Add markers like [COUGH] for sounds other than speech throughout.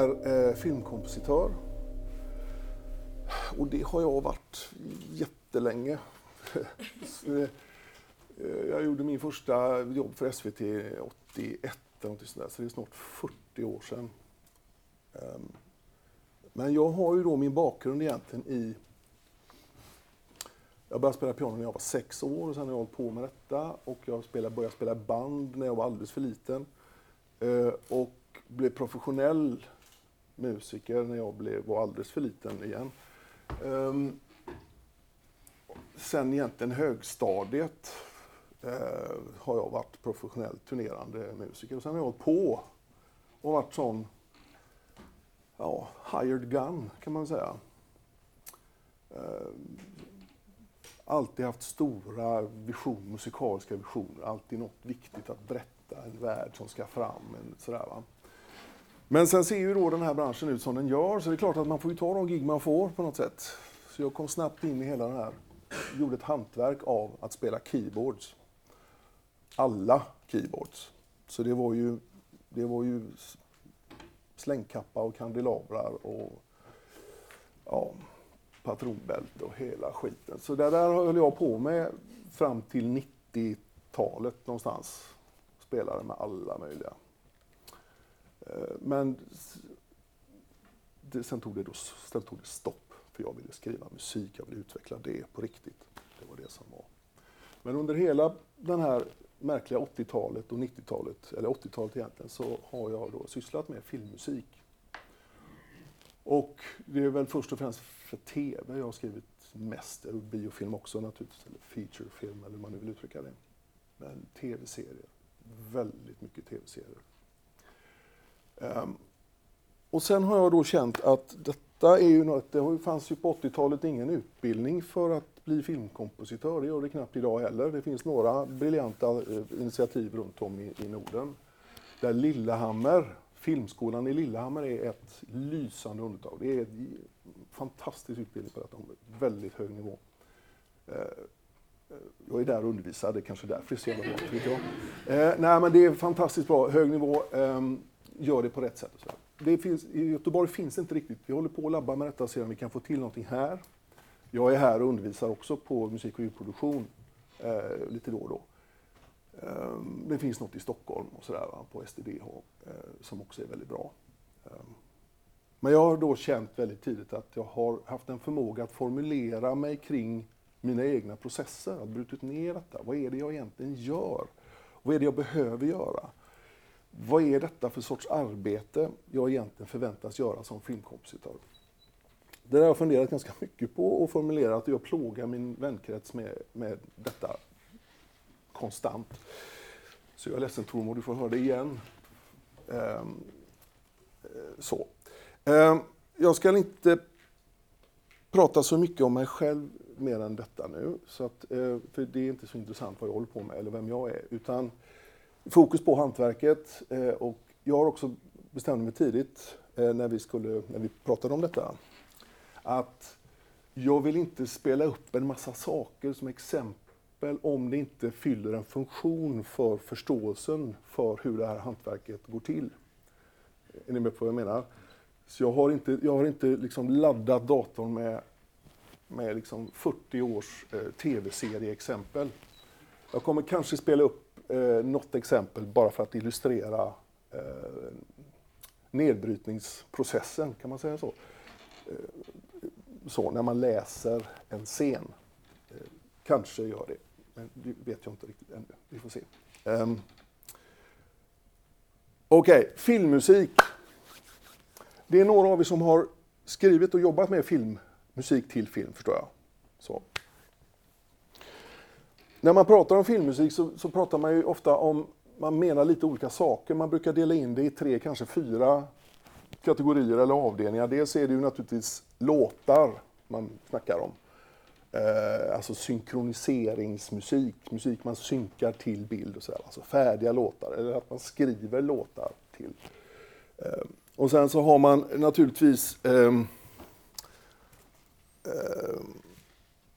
Jag är eh, filmkompositör. Och det har jag varit jättelänge. [LAUGHS] Eh, jag gjorde min första jobb för SVT 81, så det är snart 40 år sedan. Um, men jag har ju då min bakgrund egentligen i... Jag började spela piano när jag var sex år och sen har jag hållit på med detta. Och jag spelade, började spela band när jag var alldeles för liten. Uh, och blev professionell musiker när jag blev, var alldeles för liten igen. Um, sen egentligen högstadiet uh, har jag varit professionellt turnerande musiker. Och sen har jag hållit på och varit sån ja, hired gun kan man säga. Uh, alltid haft stora vision, musikaliska visioner, alltid något viktigt att berätta, en värld som ska fram. En, sådär, va? Men sen ser ju då den här branschen ut som den gör, så det är klart att man får ju ta de gig man får på något sätt. Så jag kom snabbt in i hela den här, gjorde ett hantverk av att spela keyboards. Alla keyboards. Så det var ju, det var ju slängkappa och kandelabrar och ja, patronbälte och hela skiten. Så det där höll jag på med fram till 90-talet någonstans. Spelade med alla möjliga. Eh, men det, sen, tog det då, sen tog det stopp, för jag ville skriva musik, jag ville utveckla det på riktigt. Det var det som var. Men under hela den här märkliga 80-talet och 90-talet, eller 80-talet egentligen, så har jag då sysslat med filmmusik. Och det är väl först och främst för TV jag har skrivit mest, eller biofilm också naturligtvis, eller featurefilm eller hur man nu vill uttrycka det. Men TV-serier, väldigt mycket TV-serier. Um, och sen har jag då känt att detta är ju något, det fanns ju på 80-talet ingen utbildning för att bli filmkompositör, det gör det knappt idag heller. Det finns några briljanta eh, initiativ runt om i, i Norden. Där Lillehammer, Filmskolan i Lillehammer är ett lysande undantag. Det är en fantastisk utbildning på detta område, väldigt hög nivå. Eh, eh, jag är där och undervisar, det är kanske därför det är så jävla bra, tycker jag. nej men det är fantastiskt bra, hög nivå. Ehm, gör det på rätt sätt. Det finns, I Göteborg finns det inte riktigt. Vi håller på att labba med detta och ser om vi kan få till någonting här. Jag är här och undervisar också på musik och ljudproduktion eh, lite då och då. Eh, det finns något i Stockholm och sådär på SDDH, eh, som också är väldigt bra. Eh, men jag har då känt väldigt tidigt att jag har haft en förmåga att formulera mig kring mina egna processer, att brutit ner detta. Vad är det jag egentligen gör? Vad är det jag behöver göra? Vad är detta för sorts arbete jag egentligen förväntas göra som filmkompositör? Det har jag funderat ganska mycket på och formulerat och jag plågar min vänkrets med, med detta konstant. Så jag är ledsen Tormod, du får höra det igen. Ehm, eh, så. Ehm, jag ska inte prata så mycket om mig själv mer än detta nu, så att, eh, för det är inte så intressant vad jag håller på med eller vem jag är, utan fokus på hantverket eh, och jag har också bestämt mig tidigt eh, när vi, skulle, när vi pratade om detta att jag vill inte spela upp en massa saker som exempel om det inte fyller en funktion för förståelsen för hur det här hantverket går till. Är ni med på vad jag menar? Så jag har inte, jag har inte liksom laddat datorn med, med liksom 40 års eh, tv-serieexempel. Jag kommer kanske spela upp eh, något exempel bara för att illustrera eh, nedbrytningsprocessen, kan man säga så? Eh, så, när man läser en scen. Eh, kanske gör det, men det vet jag inte riktigt ännu. Vi får se. Um, Okej, okay, filmmusik. Det är några av er som har skrivit och jobbat med filmmusik till film, förstår jag. Så. När man pratar om filmmusik så, så, pratar man ju ofta om, man menar lite olika saker. Man brukar dela in det i tre, kanske fyra kategorier eller avdelningar. Dels är det ju naturligtvis låtar man snackar om. Eh, alltså synkroniseringsmusik, musik man synkar till bild och sådär. Alltså färdiga låtar, eller att man skriver låtar till. Eh, och sen så har man naturligtvis eh, eh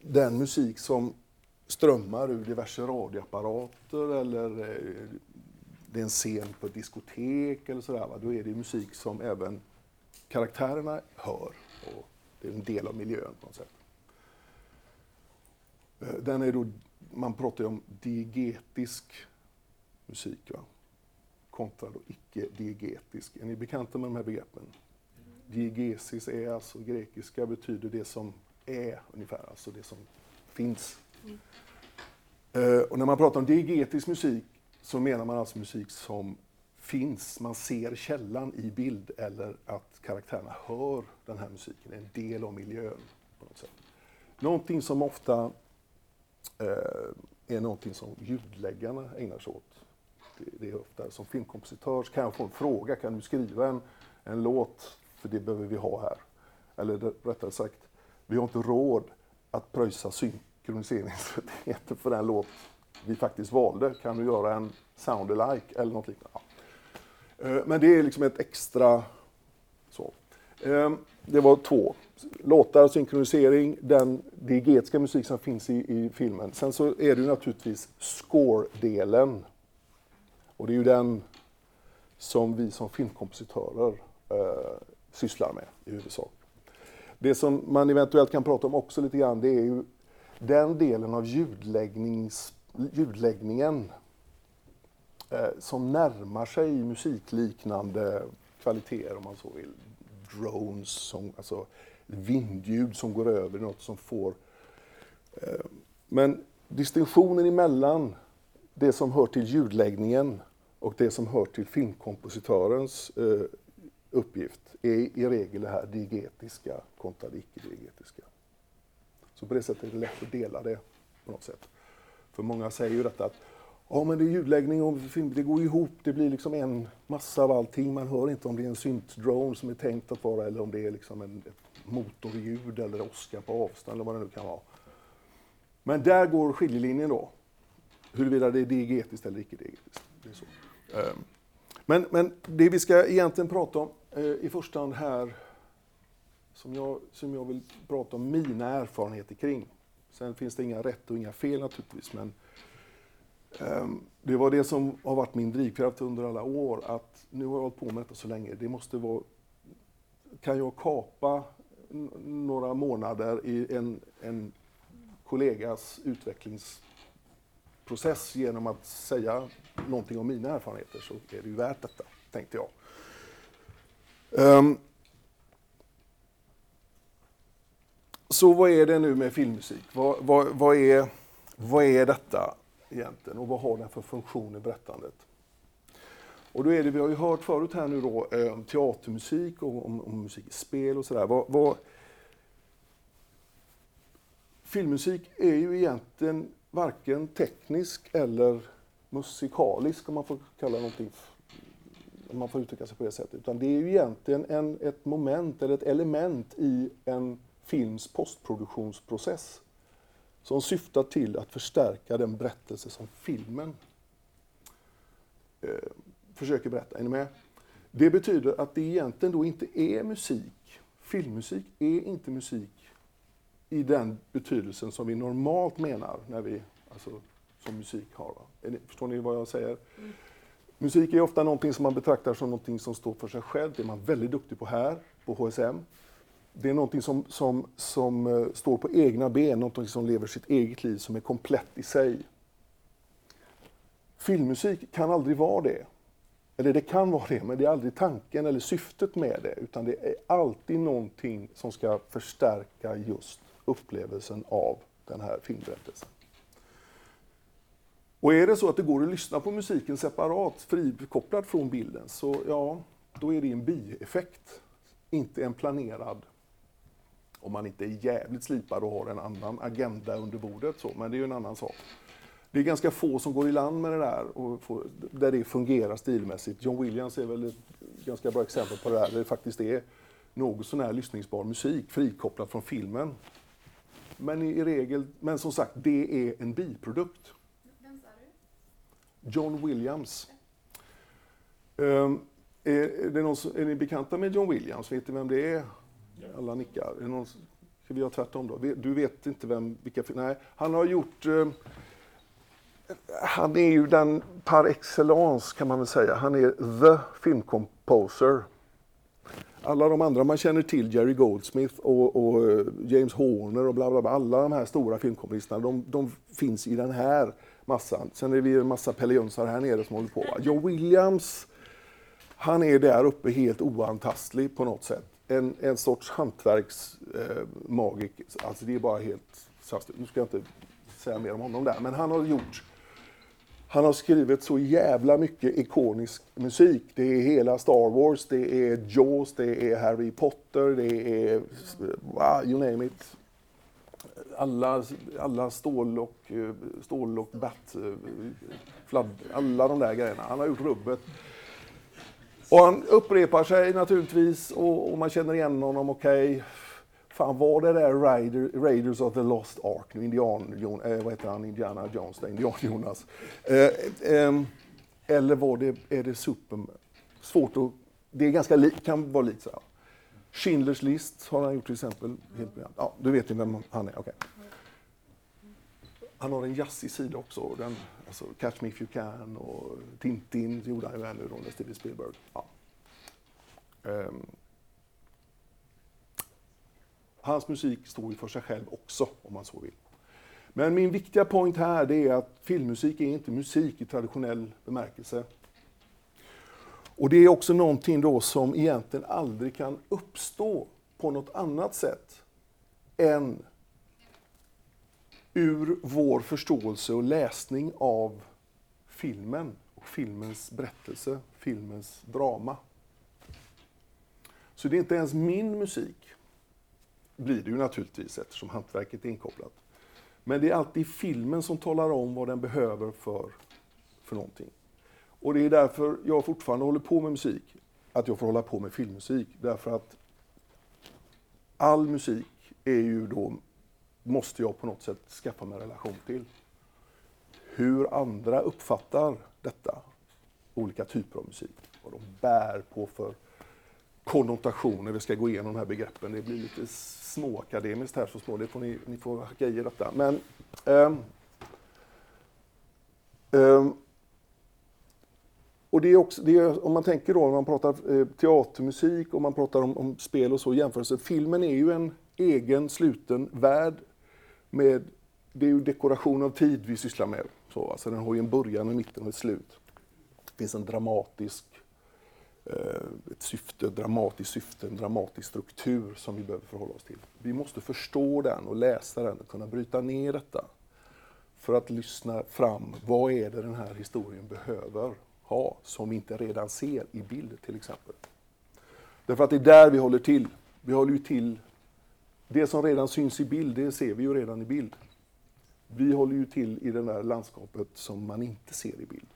den musik som strömmar ur diverse radioapparater eller eh, det är en scen på ett diskotek eller sådär, va? då är det musik som även karaktärerna hör. Och det är en del av miljön på något sätt. Eh, den är då, man pratar ju om diegetisk musik va? kontra då icke-diegetisk. Är ni bekanta med de här begreppen? Diegesis är alltså grekiska betyder det som är ungefär, alltså det som finns. Mm. Eh, och när man pratar om diegetisk musik så menar man alltså musik som finns, man ser källan i bild eller att karaktärerna hör den här musiken, är en del av miljön. på något sätt. Någonting som ofta eh, är någonting som ljudläggarna ägnar sig åt. Det, det är ofta som filmkompositör kan jag få en fråga, kan du skriva en, en låt, för det behöver vi ha här. Eller rättare sagt, vi har inte råd att pröjsa synkroniseringsrättigheter för den låt vi faktiskt valde. Kan du göra en sound alike eller något liknande? Ja. Eh, men det är liksom ett extra så. Eh, det var två. Låtar, synkronisering, den diegetiska musik som finns i, i filmen. Sen så är det ju naturligtvis score-delen. Och det är ju den som vi som filmkompositörer eh, sysslar med i huvudsak. Det som man eventuellt kan prata om också lite grann, det är ju den delen av ljudläggningen eh, som närmar sig musikliknande kvaliteter om man så vill. Drones, som, alltså vindljud som går över något som får... Eh, men distinktionen emellan det som hör till ljudläggningen och det som hör till filmkompositörens eh, uppgift är i regel det här diegetiska kontra det icke-diegetiska. Så på det sättet är det lätt att dela det på något sätt. För många säger ju detta att ja, men det är ljudläggning och film, det går ihop, det blir liksom en massa av allting. Man hör inte om det är en syntdrone som är tänkt att vara eller om det är liksom en, ett motorljud eller åska på avstånd eller vad det nu kan vara. Men där går skiljelinjen då. Huruvida det är diegetiskt eller. Det är så. Um. Men, men det vi ska egentligen prata om eh, i första hand här, som jag, som jag vill prata om mina erfarenheter kring. Sen finns det inga rätt och inga fel naturligtvis, men um, det var det som har varit min drivkraft under alla år, att nu har jag hållit på med detta så länge, det måste vara, kan jag kapa några månader i en, en kollegas utvecklingsprocess genom att säga någonting om mina erfarenheter så är det ju värt detta, tänkte jag. Um, så vad är det nu med filmmusik? Vad, vad, vad, är, vad är detta egentligen och vad har den för funktion i berättandet? Och då är det, vi har ju hört förut här nu då, eh, om teatermusik och om, om musik i spel och sådär. Vad, vad, filmmusik är ju egentligen varken teknisk eller musikalisk, om man får kalla någonting om man får uttrycka sig på det sättet. Utan det är ju egentligen en, ett moment eller ett element i en films postproduktionsprocess som syftar till att förstärka den berättelse som filmen eh, försöker berätta. Är ni med? Det betyder att det egentligen då inte är musik. Filmmusik är inte musik i den betydelsen som vi normalt menar när vi, alltså, som musik har. Ni, förstår ni vad jag säger? Mm. Musik är ofta någonting som man betraktar som någonting som står för sig själv. Det är man väldigt duktig på här, på HSM. Det är någonting som, som, som eh, står på egna ben, någonting som lever sitt eget liv, som är komplett i sig. Filmmusik kan aldrig vara det. Eller det kan vara det, men det är aldrig tanken eller syftet med det, utan det är alltid någonting som ska förstärka just upplevelsen av den här filmberättelsen. Och är det så att det går att lyssna på musiken separat, frikopplad från bilden, så ja, då är det en bieffekt, inte en planerad. Om man inte är jävligt slipad och har en annan agenda under bordet, så, men det är ju en annan sak. Det är ganska få som går i land med det där, och får, där det fungerar stilmässigt. John Williams är väl ett ganska bra exempel på det där, där det faktiskt är något sån här lyssningsbar musik frikopplat från filmen. Men i regel, men som sagt, det är en biprodukt. Vem sa du? John Williams. Um, är, är, någon, är ni bekanta med John Williams? Vet ni vem det är? Alla nickar. Är någon, ska vi göra tvärtom då? Du vet inte vem, vilka... Nej, han har gjort... Eh, han är ju den par excellence kan man väl säga. Han är the filmcomposer. Alla de andra man känner till, Jerry Goldsmith och, och eh, James Horner och bla bla bla, alla de här stora filmkomponisterna, de, de finns i den här massan. Sen är vi en massa Pelle här nere som håller på. Joe Williams, han är där uppe helt oantastlig på något sätt. En, en sorts hantverksmagik. Eh, alltså det är bara helt... Nu ska jag inte säga mer om honom där, men han har gjort han har skrivit så jävla mycket ikonisk musik. Det är hela Star Wars, det är Jaws, det är Harry Potter, det är wow, you name it. Alla, alla stål och, eh, stål och bat, eh, fladd, alla de där grejerna. Han har gjort rubbet. Och han upprepar sig naturligtvis och, och man känner igen honom, okej. Okay Fan var det där Raider, Raiders of the Lost Ark, nu Indian, Jon, eh, vad heter han, Indiana Jones, där, Indian [LAUGHS] Jonas. Eh, eh, eller var det, är det Superman? Svårt att, det är ganska li, kan vara lite så här. Schindlers list har han gjort till exempel. Ja, du vet ju vem han är, Okay. Han har en jazzig sida också. Den, alltså Catch Me If You Can och Tintin gjorde han ju här nu då med Steven Spielberg. Ja. Um, Hans musik står ju för sig själv också, om man så vill. Men min viktiga point här det är att filmmusik är inte musik i traditionell bemärkelse. Och det är också någonting då som egentligen aldrig kan uppstå på något annat sätt än ur vår förståelse och läsning av filmen och filmens berättelse, filmens drama. Så det är inte ens min musik blir det ju naturligtvis eftersom hantverket är inkopplat. Men det är alltid filmen som talar om vad den behöver för, för någonting. Och det är därför jag fortfarande håller på med musik, att jag får hålla på med filmmusik. Därför att all musik är ju då, måste jag på något sätt skaffa mig en relation till. Hur andra uppfattar detta, olika typer av musik, vad de bär på för konnotationer. Vi ska gå igenom de här begreppen. Det blir lite småakademiskt här så små. Det får ni, ni får hacka i detta. Men, um, um, och det är också, det är, om man tänker då, om man pratar eh, teatermusik och man pratar om, om, spel och så jämförelse. Filmen är ju en egen sluten värld med, det är ju dekoration av tid vi sysslar med. Så, alltså den har ju en början, en mitten och ett slut. Det finns en dramatisk Eh, ett syfte, ett dramatiskt syfte, en dramatisk struktur som vi behöver förhålla oss till. Vi måste förstå den och läsa den och kunna bryta ner detta för att lyssna fram, vad är det den här historien behöver ha som vi inte redan ser i bild till exempel. Därför att det är där vi håller till. Vi håller ju till, det som redan syns i bild, det ser vi ju redan i bild. Vi håller ju till i det där landskapet som man inte ser i bild.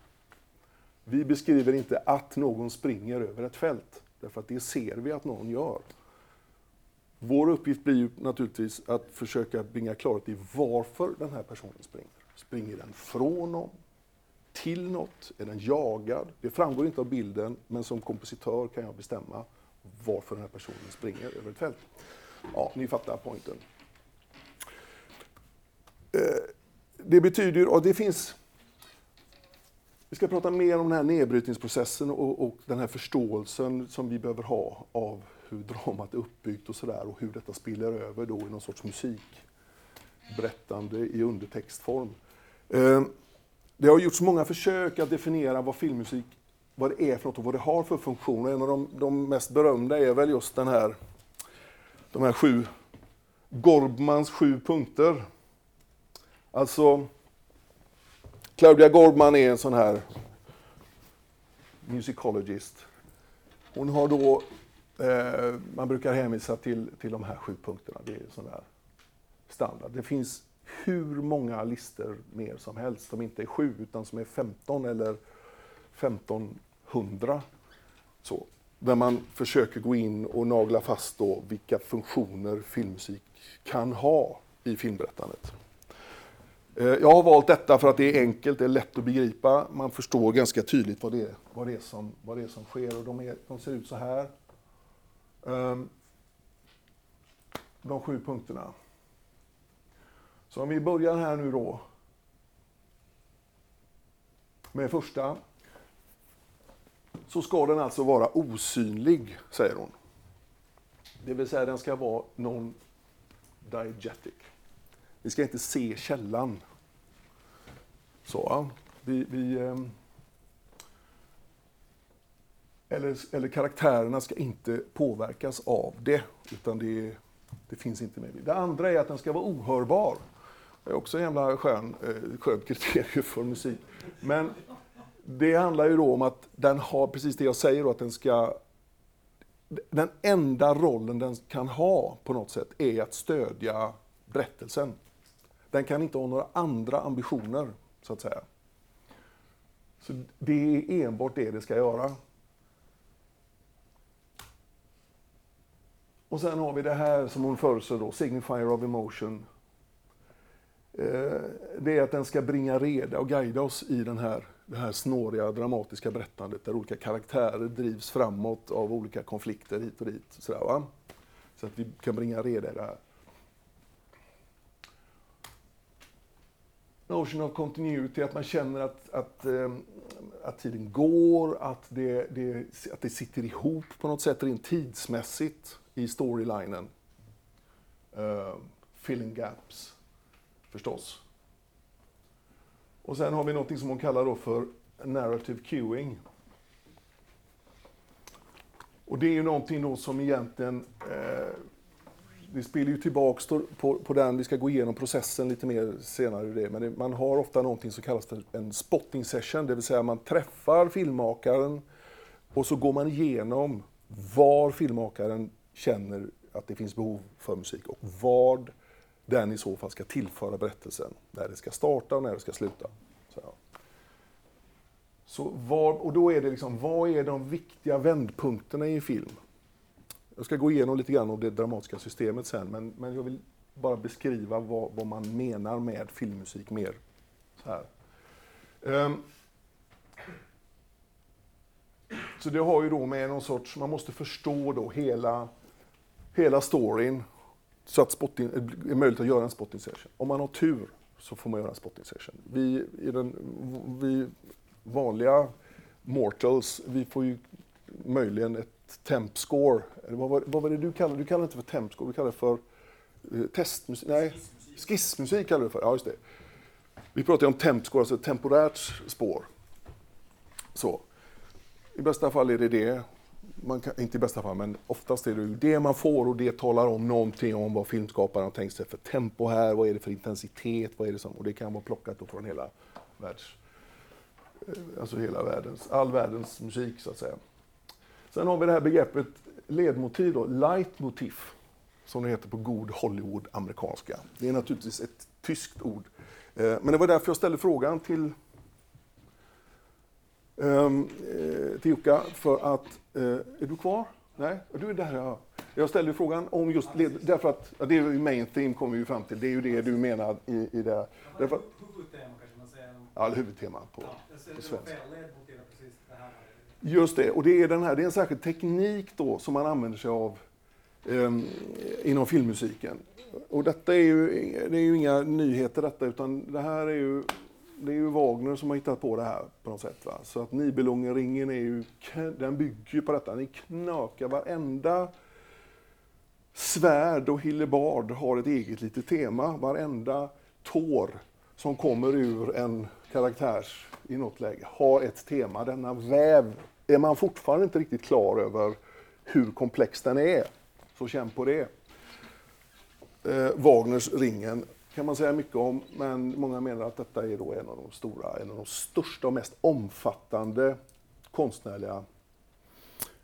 Vi beskriver inte att någon springer över ett fält, därför att det ser vi att någon gör. Vår uppgift blir ju naturligtvis att försöka bringa klarhet i varför den här personen springer. Springer den från någon? Till något? Är den jagad? Det framgår inte av bilden, men som kompositör kan jag bestämma varför den här personen springer över ett fält. Ja, ni fattar poängen. Eh, det betyder, och det finns vi ska prata mer om den här nedbrytningsprocessen och, och, den här förståelsen som vi behöver ha av hur dramat är uppbyggt och sådär och hur detta spiller över då i någon sorts musikberättande i undertextform. Eh, det har gjorts många försök att definiera vad filmmusik vad det är för något och vad det har för funktion. En av de, de mest berömda är väl just den här, de här sju, Gorbmans sju punkter. Alltså, Claudia Gorbman är en sån här musicologist. Hon har då, eh, man brukar hänvisa till, till de här sju punkterna, det är sån där standard. Det finns hur många listor mer som helst, som inte är sju utan som är 15 eller 1500. Så, där man försöker gå in och nagla fast då vilka funktioner filmmusik kan ha i filmberättandet. Eh, jag har valt detta för att det är enkelt, det är lätt att begripa. Man förstår ganska tydligt vad det är, vad det är, som, vad det är som sker. Och de, är, de ser ut så här. Ehm, de sju punkterna. Så om vi börjar här nu då. med första, så ska den alltså vara osynlig, säger hon. Det vill säga den ska vara non-diegetic. Vi ska inte se källan. Så, vi, vi, ehm, eller, eller karaktärerna ska inte påverkas av det, utan det, det finns inte med. Det andra är att den ska vara ohörbar. Det är också en jävla skön, eh, skön kriterium för musik. Men det handlar ju då om att den har precis det jag säger då, att den ska... Den enda rollen den kan ha på något sätt är att stödja berättelsen. Den kan inte ha några andra ambitioner, så att säga. Så det är enbart det det ska göra. Och sen har vi det här som hon föreslår då, Signifier of Emotion. Eh, det är att den ska bringa reda och guida oss i den här, det här snåriga, dramatiska berättandet där olika karaktärer drivs framåt av olika konflikter hit och dit. Sådär, va? Så att vi kan bringa reda i det här. Notion of continuity, att man känner att, att, ehm, att tiden går, att det, det, att det sitter ihop på något sätt rent tidsmässigt i storylinen. Uh, filling gaps, förstås. Och sen har vi något som hon kallar då för narrative cueing. Och det är ju någonting då som egentligen eh, det spelar ju tillbaks på, på den, vi ska gå igenom processen lite mer senare, det, men det, man har ofta någonting som kallas för en spotting session, det vill säga man träffar filmmakaren och så går man igenom var filmmakaren känner att det finns behov för musik och vad den i så fall ska tillföra berättelsen. När det ska starta och när det ska sluta. Så, så var, och då är det liksom, vad är de viktiga vändpunkterna i en film? Jag ska gå igenom lite grann av det dramatiska systemet sen, men, men jag vill bara beskriva vad, vad man menar med filmmusik mer. Så, här. Um, så det har ju då med någon sorts, man måste förstå då hela hela storyn så att spotting, är möjligt att göra en spotting session. Om man har tur så får man göra en spotting session. Vi, i den, vi vanliga mortals, vi får ju möjligen ett temp score. Vad var, vad var det du kallade Du kallade det inte för temp score, du kallade det för eh, testmusik? Nej, skissmusik kallade du det för. Ja, just det. Vi pratar om temp score, alltså temporärt spår. Så. I bästa fall är det det man kan, inte i bästa fall, men oftast är det det man får och det talar om någonting om vad filmskaparen har tänkt sig för tempo här, vad är det för intensitet, vad är det som, och det kan vara plockat från hela världs, eh, alltså hela världens, all världens musik så att säga. Sen har vi det här begreppet ledmotiv då, leitmotiv, som det heter på god Hollywood-amerikanska. Det är naturligtvis ett tyskt ord. Eh, men det var därför jag ställde frågan till ehm, eh, till Jukka för att, är du kvar? Nej, du är där ja. Jag ställde frågan om just led, därför att, ja, det är ju main theme kommer vi fram till, det är ju det du menar i, i det. Därför att, huvudtema kanske man säger. Ja, huvudtema på, ja, på svenska. Just det, och det är, den här, det är en särskild teknik då som man använder sig av um, inom filmmusiken. Och detta är ju, det är ju inga nyheter detta, utan det här är ju det är ju Wagner som har hittat på det här på något sätt. Va? Så att Nibelungenringen är ju, den bygger ju på detta. Ni knakar varenda svärd och hillebard har ett eget litet tema. Varenda tår som kommer ur en karaktärs i något läge har ett tema. Denna väv är man fortfarande inte riktigt klar över hur komplex den är. Så känn på det. Eh, Wagners Ringen kan man säga mycket om, men många menar att detta är då en av de stora, en av de största och mest omfattande konstnärliga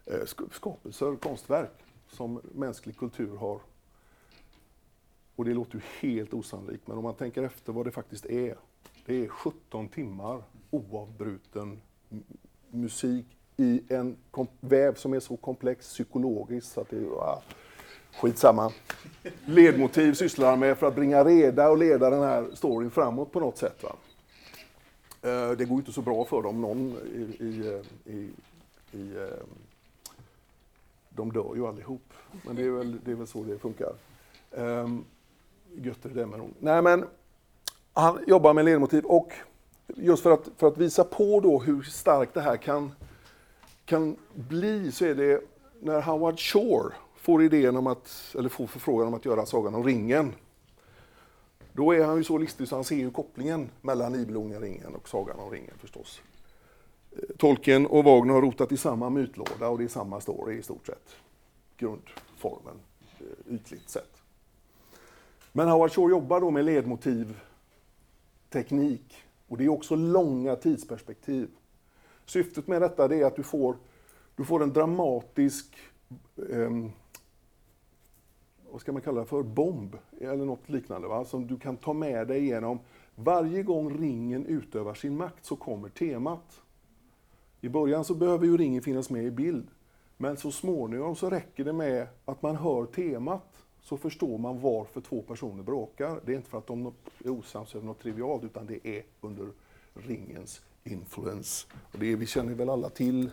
eh, skapelser, konstverk, som mänsklig kultur har. Och det låter ju helt osannolikt, men om man tänker efter vad det faktiskt är. Det är 17 timmar oavbruten musik i en väv som är så komplex psykologiskt så att det är, wow, Skitsamma. Ledmotiv sysslar han med för att bringa reda och leda den här storyn framåt på något sätt. Va? Eh, det går inte så bra för dem, någon i, i, i, i eh, de dör ju allihop. Men det är väl, det är väl så det funkar. Um, gött är det med dem. Nej men, han jobbar med ledmotiv och just för att, för att visa på då hur starkt det här kan, kan bli så är det när Howard Shore får idén om att, eller får förfrågan om att göra Sagan om ringen. Då är han ju så listig så han ser ju kopplingen mellan Nibelunga ringen och Sagan om ringen förstås. Eh, Tolkien och Wagner har rotat i samma mytlåda och det är samma story i stort sett. Grundformen, eh, ytligt sett. Men Howard Shore jobbar då med ledmotiv, teknik och det är också långa tidsperspektiv. Syftet med detta är att du får, du får en dramatisk eh, vad ska man kalla det för, bomb eller något liknande va? som du kan ta med dig igenom. Varje gång ringen utövar sin makt så kommer temat. I början så behöver ju ringen finnas med i bild. Men så småningom så räcker det med att man hör temat så förstår man varför två personer bråkar. Det är inte för att de är osams över något trivialt utan det är under ringens influens. Och det är, vi känner väl alla till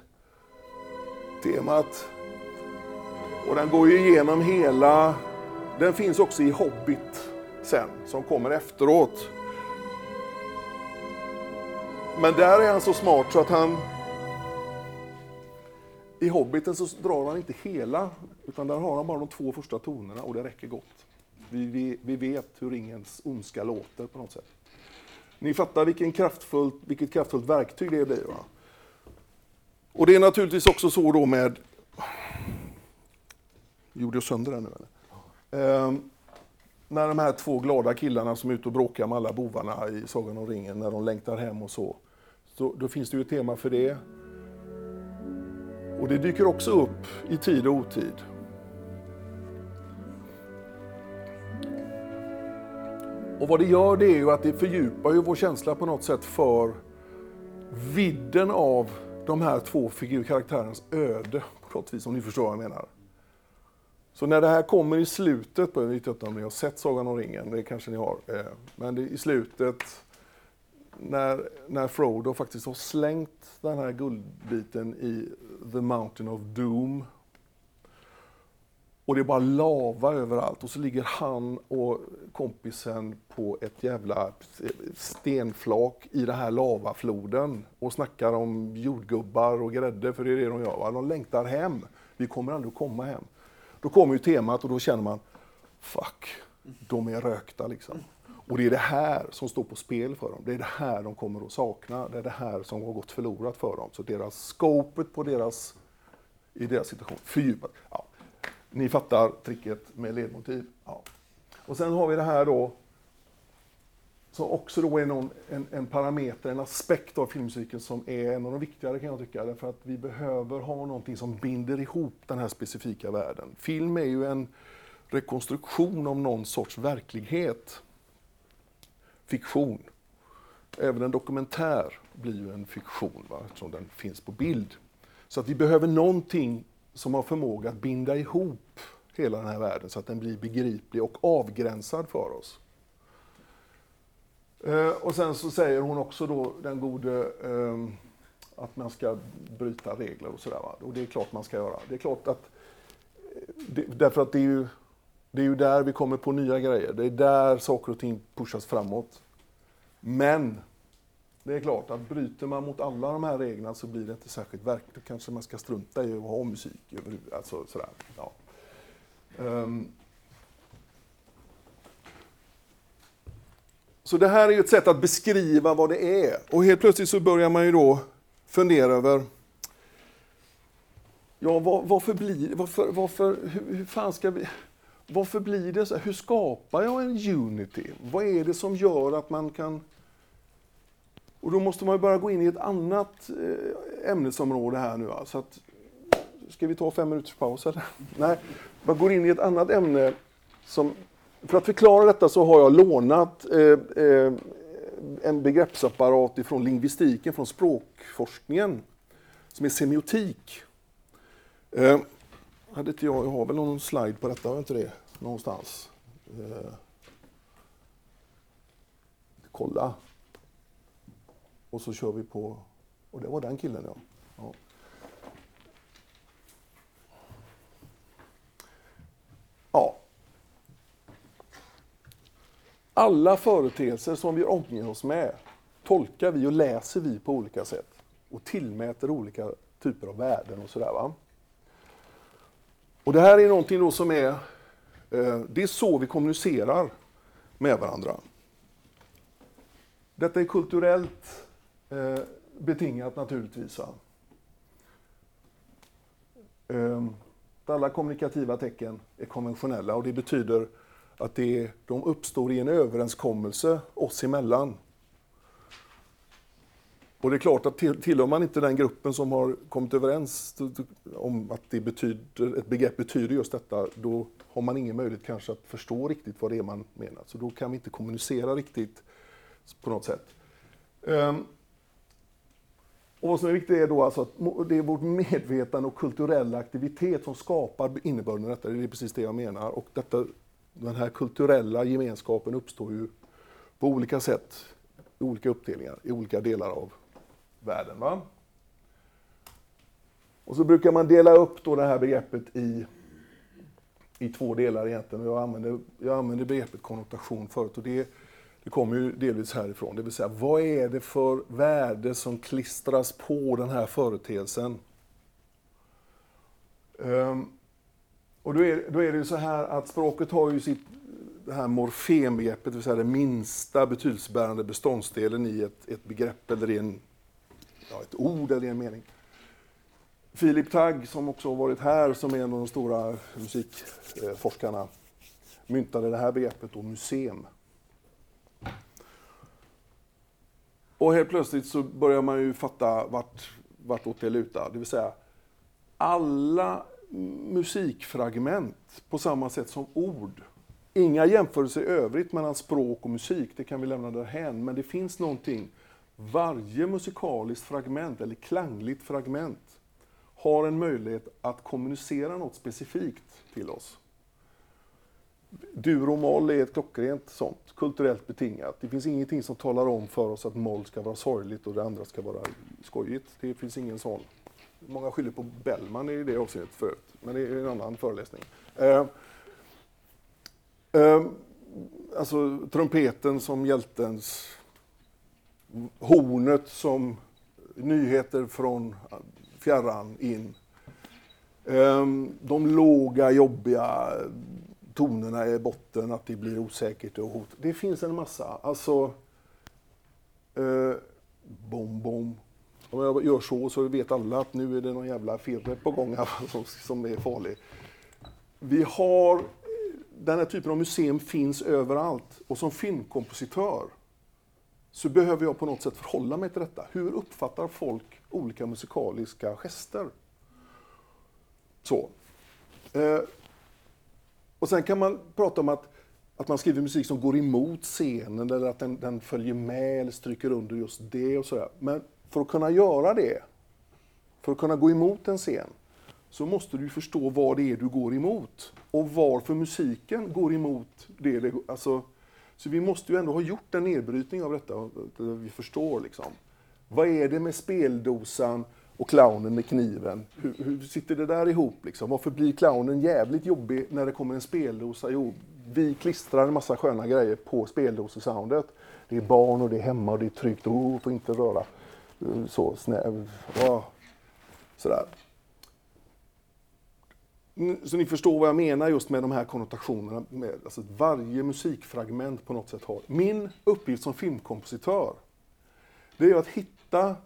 temat. Och den går ju igenom hela... Den finns också i Hobbit sen, som kommer efteråt. Men där är han så smart så att han i Hobbiten så drar han inte hela, utan där har han bara de två första tonerna och det räcker gott. Vi, vi, vi vet hur ringens ondska låter på något sätt. Ni fattar vilken kraftfullt, vilket kraftfullt verktyg det blir. Va? Och det är naturligtvis också så då med... Gjorde jag sönder den nu eller? Ehm, när de här två glada killarna som är ute och bråkar med alla bovarna i Sagan om ringen, när de längtar hem och så. så då finns det ju ett tema för det. Och det dyker också upp i tid och otid. Och vad det gör det är ju att det fördjupar ju vår känsla på något sätt för vidden av de här två figur karaktärernas öde på något vis, om ni förstår vad jag menar. Så när det här kommer i slutet, på, jag vet inte om ni har sett Sagan om ringen, det kanske ni har, eh, men det, i slutet när, när Frodo faktiskt har slängt den här guldbiten i The Mountain of Doom. Och det är bara lava överallt och så ligger han och kompisen på ett jävla eh, stenflak i den här lavafloden och snackar om jordgubbar och grädde, för det är det de gör. Va? De längtar hem. Vi kommer aldrig att komma hem. Då kommer ju temat och då känner man, fuck, de är rökta liksom. Och det är det här som står på spel för dem. Det är det här de kommer att sakna. Det är det här som har gått förlorat för dem. Så deras scopet på deras, i deras situation fördjupat. Ja. Ni fattar tricket med ledmotiv. Ja. Och sen har vi det här då som också då är någon, en, en, parameter, en aspekt av filmmusiken som är en av de viktigare kan jag tycka. Därför att vi behöver ha någonting som binder ihop den här specifika världen. Film är ju en rekonstruktion av någon sorts verklighet fiktion. Även en dokumentär blir ju en fiktion va? eftersom den finns på bild. Så att vi behöver någonting som har förmåga att binda ihop hela den här världen så att den blir begriplig och avgränsad för oss. Eh, och sen så säger hon också då, den gode, eh, att man ska bryta regler och sådär. Och det är klart man ska göra. Det är klart att, eh, det, därför att det är ju det är ju där vi kommer på nya grejer. Det är där saker och ting pushas framåt. Men det är klart att bryter man mot alla de här reglerna så blir det inte särskilt verkligt. Då kanske man ska strunta i att ha musik överhuvudtaget. Alltså, sådär. Ja. Um. Så det här är ju ett sätt att beskriva vad det är. Och helt plötsligt så börjar man ju då fundera över Ja, var, varför blir varför, varför hur, hur fan ska vi varför blir det så? Hur skapar jag en unity? Vad är det som gör att man kan... Och då måste man ju bara gå in i ett annat eh, ämnesområde här nu. Så att, ska vi ta fem minuters paus eller? Nej, man går in i ett annat ämne. Som, för att förklara detta så har jag lånat eh, eh, en begreppsapparat ifrån lingvistiken, från språkforskningen, som är semiotik. Eh, hade inte jag, jag har väl någon slide på detta, har jag inte det? Någonstans. Eh, kolla. Och så kör vi på, och det var den killen ja. ja. Ja. Alla företeelser som vi omger oss med tolkar vi och läser vi på olika sätt och tillmäter olika typer av värden och sådär. Va? Och det här är någonting då som är, eh, det är så vi kommunicerar med varandra. Detta är kulturellt eh, betingat naturligtvis. Va? Ehm, alla kommunikativa tecken är konventionella och det betyder att det, de uppstår i en överenskommelse oss emellan. Och det är klart att tillhör man inte den gruppen som har kommit överens om att det betyder, ett begrepp betyder just detta, då har man ingen möjlighet kanske att förstå riktigt vad det är man menar. Så då kan vi inte kommunicera riktigt på något sätt. Um, och vad som är viktigt är då alltså att det är vårt medvetande och kulturella aktivitet som skapar innebörden i detta. Det är precis det jag menar. Och detta, den här kulturella gemenskapen uppstår ju på olika sätt, i olika uppdelningar, i olika delar av världen. Va? Och så brukar man dela upp då det här begreppet i, i två delar egentligen. Jag använder, jag använder begreppet konnotation förut och det, det kommer ju delvis härifrån. Det vill säga, vad är det för värde som klistras på den här företeelsen? Um, och då är, då är det ju så här att språket har ju sitt det här morfembegreppet, det vill säga den minsta betydelsebärande beståndsdelen i ett, ett begrepp eller i en ja, ett ord eller i en mening. Filip Tagg, som också har varit här, som är en av de stora musikforskarna, myntade det här begreppet då, museum. Och helt plötsligt så börjar man ju fatta vart, vartåt det lutar. Det vill säga, alla musikfragment på samma sätt som ord. Inga jämförelser i övrigt mellan språk och musik, det kan vi lämna därhän, men det finns någonting varje musikaliskt fragment eller klangligt fragment har en möjlighet att kommunicera något specifikt till oss. Dur och moll är ett klockrent sånt, kulturellt betingat. Det finns ingenting som talar om för oss att moll ska vara sorgligt och det andra ska vara skojigt. Det finns ingen sån. Många skyller på Bellman i det avseendet förut, men det är en annan föreläsning. Eh, eh, alltså trumpeten som hjältens hornet som nyheter från fjärran in. Ehm, de låga, jobbiga tonerna i botten, att det blir osäkert och hot. Det finns en massa. Alltså, eh, bom, bom. Om jag gör så så vet alla att nu är det någon jävla firre på gång här [LAUGHS] som, som är farlig. Vi har, den här typen av museum finns överallt och som filmkompositör så behöver jag på något sätt förhålla mig till detta. Hur uppfattar folk olika musikaliska gester? Så. Eh, och sen kan man prata om att, att man skriver musik som går emot scenen eller att den, den följer med eller stryker under just det och sådär. Men för att kunna göra det, för att kunna gå emot en scen, så måste du förstå vad det är du går emot och varför musiken går emot det. Alltså, så vi måste ju ändå ha gjort en nedbrytning av detta, där vi förstår liksom. Vad är det med speldosan och clownen med kniven? Hur, hur sitter det där ihop liksom? Varför blir clownen jävligt jobbig när det kommer en speldosa? Jo, vi klistrar en massa sköna grejer på speldosesoundet. Det är barn och det är hemma och det är tryggt. Oh, får inte röra. Så, snäv. Oh. Sådär. Så ni förstår vad jag menar just med de här konnotationerna. Med, alltså varje musikfragment på något sätt har. Min uppgift som filmkompositör, det är att hitta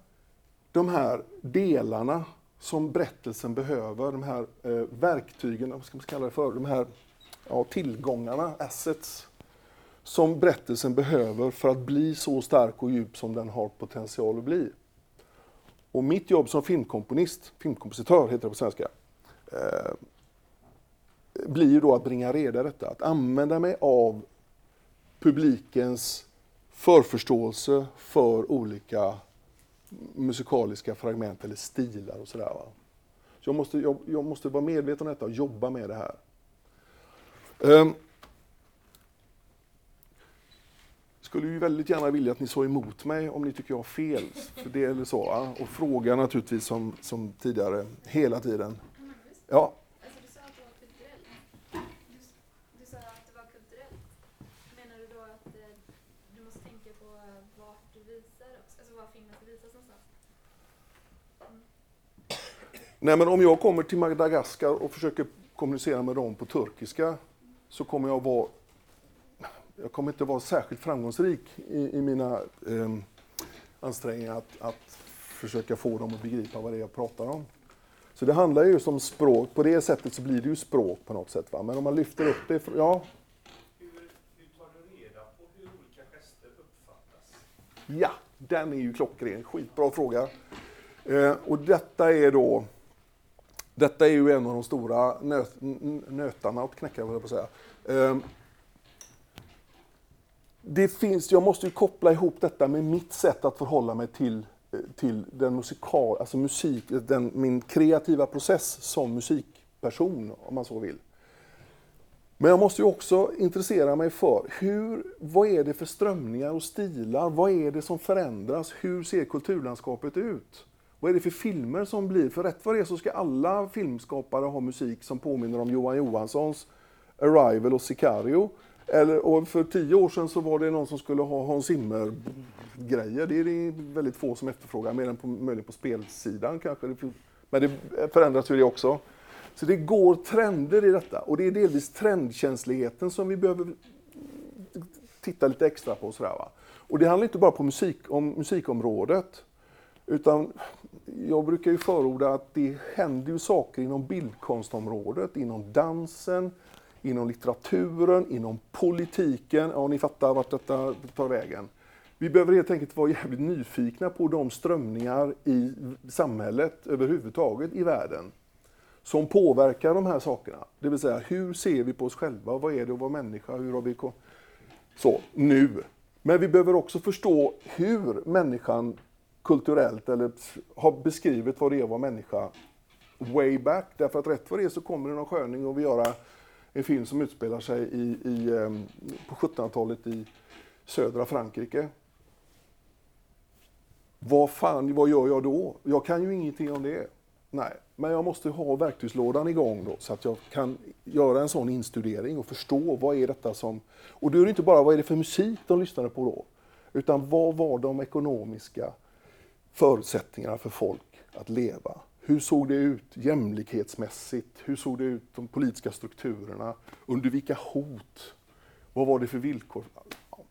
de här delarna som berättelsen behöver, de här eh, verktygen, vad ska man kalla det för, de här ja, tillgångarna, assets, som berättelsen behöver för att bli så stark och djup som den har potential att bli. Och mitt jobb som filmkomponist, filmkompositör heter det på svenska, eh, blir ju då att bringa reda i detta. Att använda mig av publikens förförståelse för olika musikaliska fragment eller stilar och sådär. Så jag måste, jag, jag, måste vara medveten om detta och jobba med det här. Um, skulle ju väldigt gärna vilja att ni så emot mig om ni tycker jag har fel. För det eller så. Och fråga naturligtvis som, som tidigare, hela tiden. Ja. alltså någonstans? Nej, men om jag kommer till Madagaskar och försöker kommunicera med dem på turkiska så kommer jag vara jag kommer inte vara särskilt framgångsrik i, i mina eh, ansträngningar att, att försöka få dem att begripa vad det är jag pratar om. Så det handlar ju om språk, på det sättet så blir det ju språk på något sätt. Va? Men om man lyfter upp det, ja, Hur, hur tar du reda på hur olika gester uppfattas? Ja, den är ju klockren. Skitbra fråga. Eh, och detta är då detta är ju en av de stora nöt, nötarna att knäcka, vad jag på att säga. Eh, det finns, jag måste ju koppla ihop detta med mitt sätt att förhålla mig till, eh, till den musikal, alltså musik, den, min kreativa process som musikperson, om man så vill. Men jag måste ju också intressera mig för hur, vad är det för strömningar och stilar? Vad är det som förändras? Hur ser kulturlandskapet ut? Vad är det för filmer som blir? För rätt vad det är så ska alla filmskapare ha musik som påminner om Johan Johanssons Arrival och Sicario. Eller, och för tio år sedan så var det någon som skulle ha Hans Zimmer-grejer. Det är det väldigt få som efterfrågar, mer än på, möjligen på spelsidan kanske. Men det förändras ju det också. Så det går trender i detta och det är delvis trendkänsligheten som vi behöver titta lite extra på. och Sådär, va? Och det handlar inte bara på musik, om musikområdet. Utan jag brukar ju förorda att det händer ju saker inom bildkonstområdet, inom dansen, inom litteraturen, inom politiken. Ja, ni fattar vart detta tar vägen. Vi behöver helt enkelt vara jävligt nyfikna på de strömningar i samhället överhuvudtaget i världen som påverkar de här sakerna. Det vill säga, hur ser vi på oss själva? Vad är det att vara människa? Hur har vi så, nu. Men vi behöver också förstå hur människan kulturellt eller har beskrivit vad det är att vara människa way back. Därför att rätt vad det är så kommer det någon sköning och vill göra en film som utspelar sig i, i, ehm, på 1700-talet i södra Frankrike. Vad fan, vad gör jag då? Jag kan ju ingenting om det. Nej, men jag måste ha verktygslådan igång då så att jag kan göra en sån instudering och förstå vad är detta som... Och då är det inte bara vad är det för musik de lyssnade på då, utan vad var de ekonomiska förutsättningarna för folk att leva? Hur såg det ut jämlikhetsmässigt? Hur såg det ut de politiska strukturerna? Under vilka hot? Vad var det för villkor?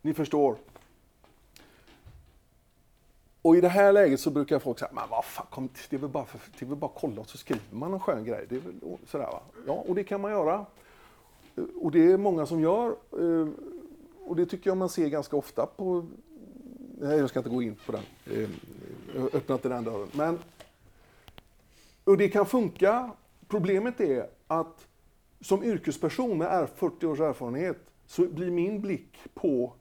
Ni förstår. Och i det här läget så brukar folk säga, men vad fan, kom, det, är väl bara för, det är väl bara att kolla och så skriver man en skön grej. Det är väl sådär va? Ja, och det kan man göra. Och det är många som gör. Eh, och det tycker jag man ser ganska ofta på... Nej, jag ska inte gå in på den. Eh, jag har öppnat den dörren. Men... Och det kan funka. Problemet är att som yrkesperson med är- 40 års erfarenhet så blir min blick på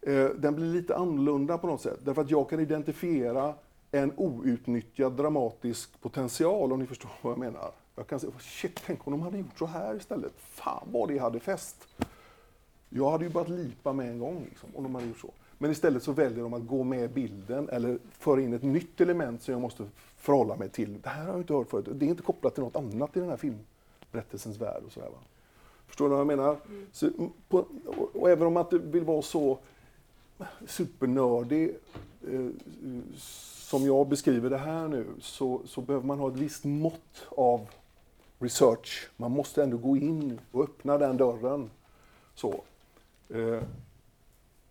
eh, den blir lite annorlunda på något sätt. Därför att jag kan identifiera en outnyttjad dramatisk potential, om ni förstår vad jag menar. Jag kan säga, shit, tänk om de hade gjort så här istället. Fan vad det hade fäst. Jag hade ju börjat lipa med en gång liksom, om de hade gjort så. Men istället så väljer de att gå med bilden eller föra in ett nytt element som jag måste förhålla mig till. Det här har jag inte hört förut. Det är inte kopplat till något annat i den här filmberättelsens värld. Och så här, va? Förstår ni vad jag menar? Så, mm, på, och, och även om man inte vill vara så supernördig eh, som jag beskriver det här nu så, så behöver man ha ett visst mått av research. Man måste ändå gå in och öppna den dörren. Så. Eh,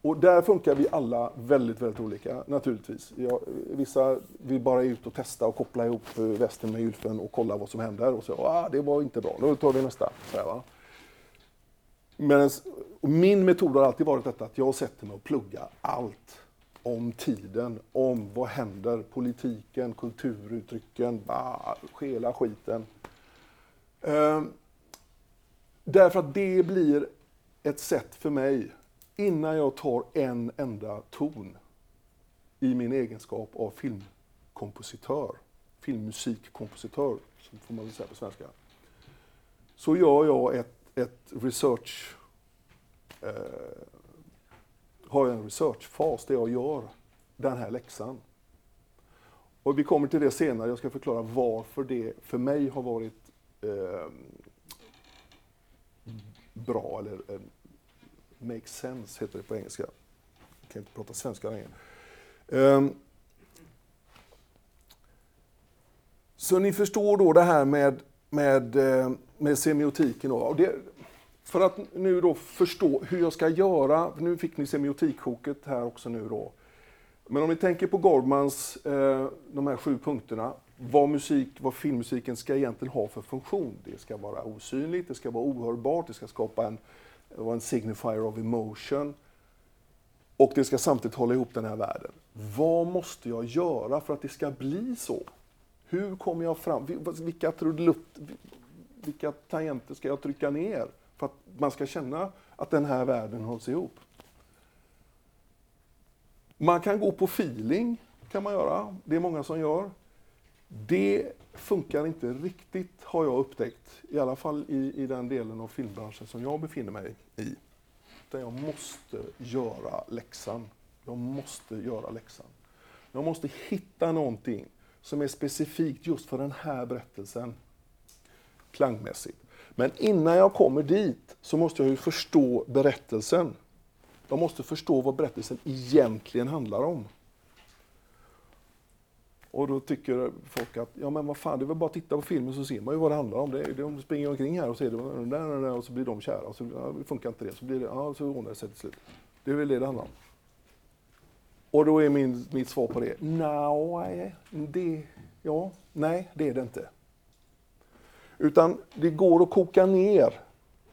och där funkar vi alla väldigt, väldigt olika naturligtvis. Jag, vissa vill bara ut och testa och koppla ihop eh, västen med gylfen och kolla vad som händer och så, ah, det var inte bra, då tar vi nästa. Så här, va? Medans, min metod har alltid varit detta att jag sätter mig och pluggar allt om tiden, om vad händer, politiken, kulturuttrycken, bah, hela skiten. Ehm, därför att det blir ett sätt för mig, innan jag tar en enda ton i min egenskap av filmkompositör, filmmusikkompositör, som får man väl säga på svenska, så gör jag ett, ett research eh, har jag en researchfas där jag gör den här läxan. Och vi kommer till det senare, jag ska förklara varför det för mig har varit eh, bra, eller eh, make sense heter det på engelska. Jag kan inte prata svenska längre. Um, så ni förstår då det här med, med, eh, med semiotiken. Då. Och det, för att nu då förstå hur jag ska göra, nu fick ni semiotikkoket här också nu då. Men om ni tänker på Goldmans, eh, de här sju punkterna, vad, musik, vad filmmusiken ska egentligen ha för funktion. Det ska vara osynligt, det ska vara ohörbart, det ska skapa en, vara en signifier of emotion. Och det ska samtidigt hålla ihop den här världen. Vad måste jag göra för att det ska bli så? Hur kommer jag fram? Vilka trudelutt, vilka tangenter ska jag trycka ner för att man ska känna att den här världen hålls ihop? Man kan gå på feeling, kan man göra. Det är många som gör. Det funkar inte riktigt, har jag upptäckt. I alla fall i, i den delen av filmbranschen som jag befinner mig i. Utan jag måste göra läxan. Jag måste göra läxan. Jag måste hitta någonting som är specifikt just för den här berättelsen, klangmässigt. Men innan jag kommer dit så måste jag ju förstå berättelsen. Jag måste förstå vad berättelsen egentligen handlar om. Och då tycker folk att, ja men vad fan, det är väl bara att titta på filmen så ser man ju vad det handlar om. Det de springer omkring här och ser det, där, där, där, och så blir de kära. Och så ja, funkar inte det, så blir det, ja, så ordnar det sig till slut. Det är väl det det handlar om. Och då är min, mitt svar på det, nej, det, ja, nej, det är det inte. Utan det går att koka ner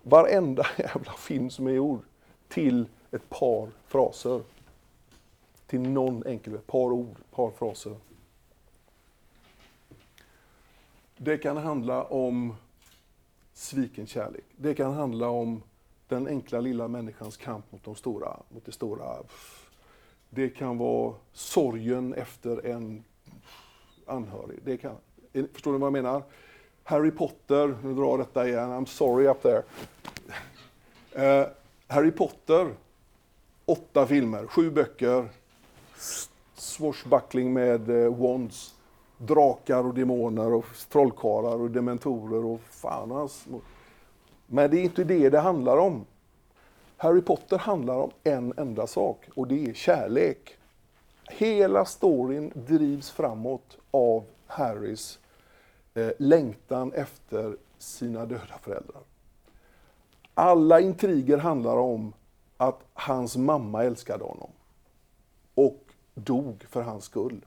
varenda [LAUGHS] jävla film som är gjord till ett par fraser. Till någon enkel, ett par ord, ett par fraser. Det kan handla om sviken kärlek. Det kan handla om den enkla lilla människans kamp mot, de stora, mot det stora. Det kan vara sorgen efter en anhörig. Det kan, förstår ni vad jag menar? Harry Potter, nu drar jag detta igen, I'm sorry up there. Uh, Harry Potter, åtta filmer, sju böcker, swashbuckling med uh, wands drakar och demoner och trollkarlar och dementorer och fan hans. Men det är inte det det handlar om. Harry Potter handlar om en enda sak och det är kärlek. Hela storyn drivs framåt av Harrys eh, längtan efter sina döda föräldrar. Alla intriger handlar om att hans mamma älskade honom och dog för hans skull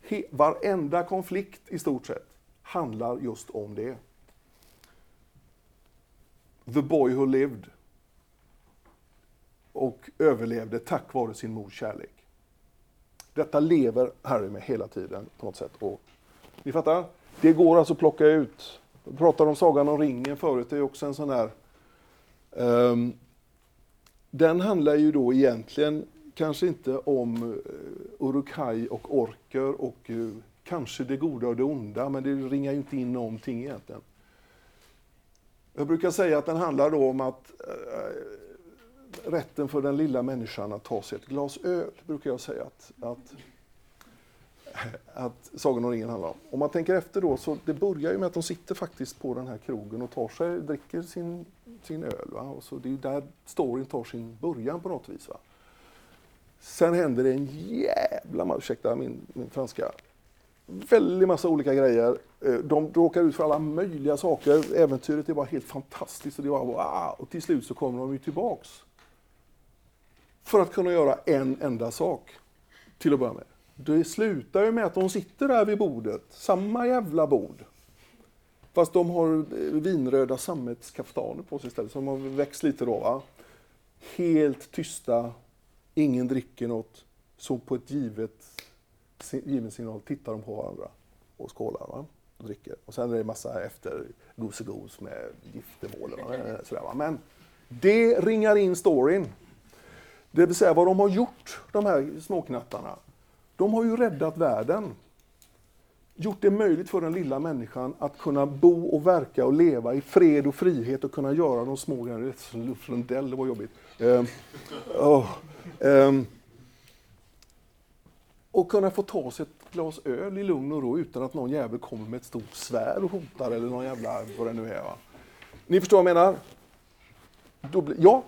he, varenda konflikt i stort sett handlar just om det. The boy who lived och överlevde tack vare sin mors kärlek. Detta lever Harry med hela tiden på något sätt. Och, ni fattar? Det går alltså att plocka ut. Vi pratade om Sagan om ringen förut, det är också en sån här... Um, den handlar ju då egentligen kanske inte om uh, Urukai och orker och eh, kanske det goda och det onda, men det ringar ju inte in någonting egentligen. Jag brukar säga att den handlar då om att äh, rätten för den lilla människan att ta sig ett glas öl, brukar jag säga att, att, att Sagan om ringen handlar om. Om man tänker efter då, så det börjar ju med att de sitter faktiskt på den här krogen och tar sig, dricker sin, sin öl. Va? Och så det är där storyn tar sin början på något vis. Va? Sen händer det en jävla, massa... ursäkta min, min franska, väldigt massa olika grejer. Eh, de råkar ut för alla möjliga saker. Äventyret är bara helt fantastiskt och det var wow. Och till slut så kommer de ju tillbaks. För att kunna göra en enda sak. Till att börja med. Det slutar ju med att de sitter där vid bordet, samma jävla bord. Fast de har eh, vinröda sammetskaftaner på sig istället, som har växt lite då. Va? Helt tysta, ingen dricker något, så på ett givet, given signal tittar de på varandra och skålar va? och dricker. Och sen är det massa efter gosegos med giftermål. Men det ringar in storyn. Det vill säga vad de har gjort, de här småknattarna. De har ju räddat världen. Gjort det möjligt för den lilla människan att kunna bo och verka och leva i fred och frihet och kunna göra de små grejerna. Det var jobbigt. Uh, oh. Um, och kunna få ta sig ett glas öl i lugn och ro utan att någon jävel kommer med ett stort svärd och hotar eller någon jävla vad det nu är. Va? Ni förstår vad jag menar? Bli, ja?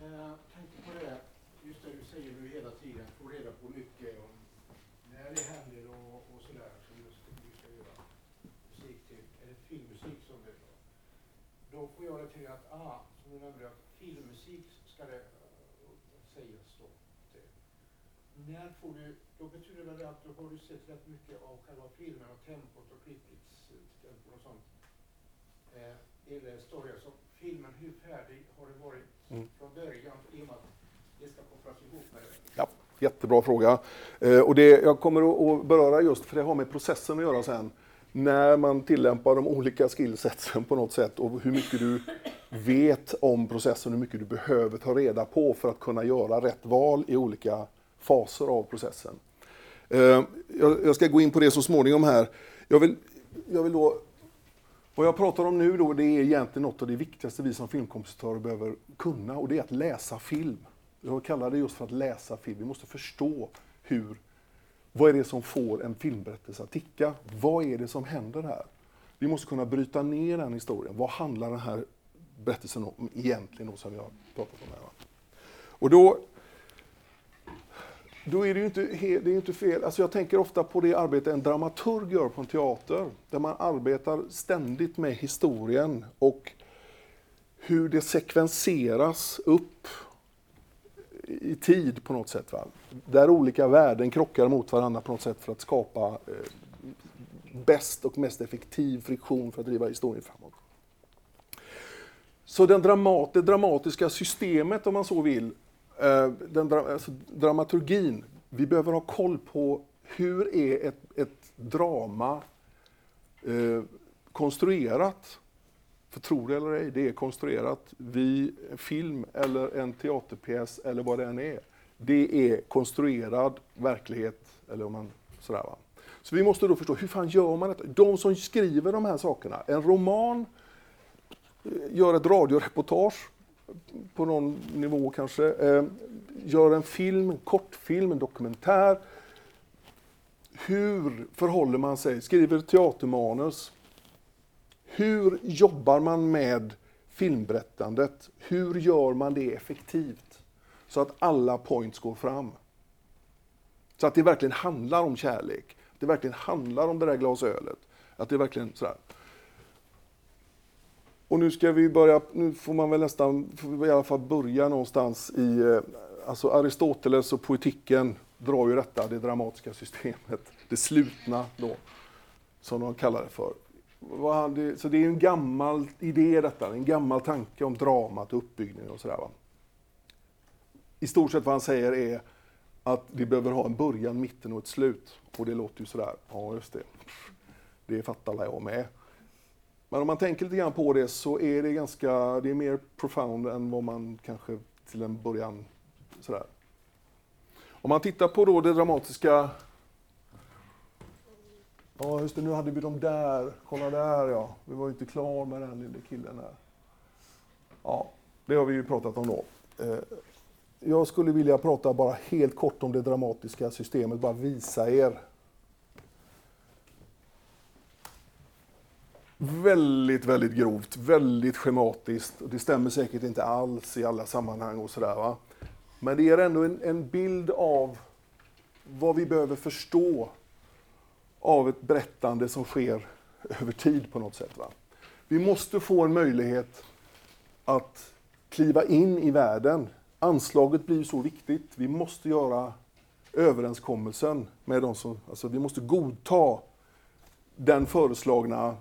Jag tänkte på det. tiden få reda på mycket om när det händer och, och sådär som just vi ska göra musik till, eller filmmusik som det är. då. Då får jag det till att, ah, som du nämnde, att filmmusik ska det eh, sägas då. till. När får du, då betyder väl det att då har du sett rätt mycket av själva filmen och tempot och klippets tempo och sånt. Eh, story, alltså filmen, hur färdig har det varit Mm. från början i och med att det ska kopplas ihop med det? Ja, jättebra fråga. Eh, och det jag kommer att, att beröra just, för det har med processen att göra sen, när man tillämpar de olika skillsetsen på något sätt och hur mycket du vet om processen, hur mycket du behöver ta reda på för att kunna göra rätt val i olika faser av processen. Eh, jag, ska gå in på det så småningom här. Jag vill, jag vill då vad jag pratar om nu då, det är egentligen något av det viktigaste vi som filmkompositörer behöver kunna och det är att läsa film. Jag kallar det just för att läsa film. Vi måste förstå hur, vad är det som får en filmberättelse att ticka? Vad är det som händer här? Vi måste kunna bryta ner den historien. Vad handlar den här berättelsen om egentligen då, som jag har pratat om här? Va? Och då, då är det ju inte, det är inte fel. Alltså jag tänker ofta på det arbete en dramaturg gör på en teater, där man arbetar ständigt med historien och hur det sekvenseras upp i tid på något sätt. Va? Där olika värden krockar mot varandra på något sätt för att skapa eh, bäst och mest effektiv friktion för att driva historien framåt. Så den dramat, det dramatiska systemet, om man så vill, Eh, den dra, alltså dramaturgin, vi behöver ha koll på hur är ett, ett drama eh, konstruerat? För tro det eller ej, det är konstruerat. Vi, en film eller en teaterpjäs eller vad det än är, det är konstruerad verklighet. Eller om man, sådär va. Så vi måste då förstå, hur fan gör man detta? De som skriver de här sakerna, en roman eh, gör ett radioreportage på någon nivå kanske, eh, gör en film, en kortfilm, en dokumentär. Hur förhåller man sig? Skriver teatermanus. Hur jobbar man med filmberättandet? Hur gör man det effektivt? Så att alla points går fram. Så att det verkligen handlar om kärlek. Det verkligen handlar om det där glasölet. Att det verkligen sådär. Och nu ska vi börja, nu får man väl nästan, i alla fall börja någonstans i, eh, alltså Aristoteles och poetiken drar ju detta, det dramatiska systemet, det slutna då, som de kallar det för. Så det är en gammal idé detta, en gammal tanke om dramat och uppbyggnaden och sådär. Va? I stort sett vad han säger är att vi behöver ha en början, mitten och ett slut. Och det låter ju sådär, ja just det, det fattar alla jag med. Men om man tänker lite grann på det så är det ganska, det är mer profound än vad man kanske till en början sådär. Om man tittar på då det dramatiska Ja, just det, nu hade vi dem där. Kolla där ja. Vi var ju inte klar med den lille killen där. Ja, det har vi ju pratat om då. Eh, jag skulle vilja prata bara helt kort om det dramatiska systemet, bara visa er. Väldigt, väldigt grovt, väldigt schematiskt. Och det stämmer säkert inte alls i alla sammanhang och sådär va. Men det ger ändå en, en bild av vad vi behöver förstå av ett berättande som sker över tid på något sätt. Va? Vi måste få en möjlighet att kliva in i världen. Anslaget blir ju så viktigt. Vi måste göra överenskommelsen med de som, alltså vi måste godta den föreslagna,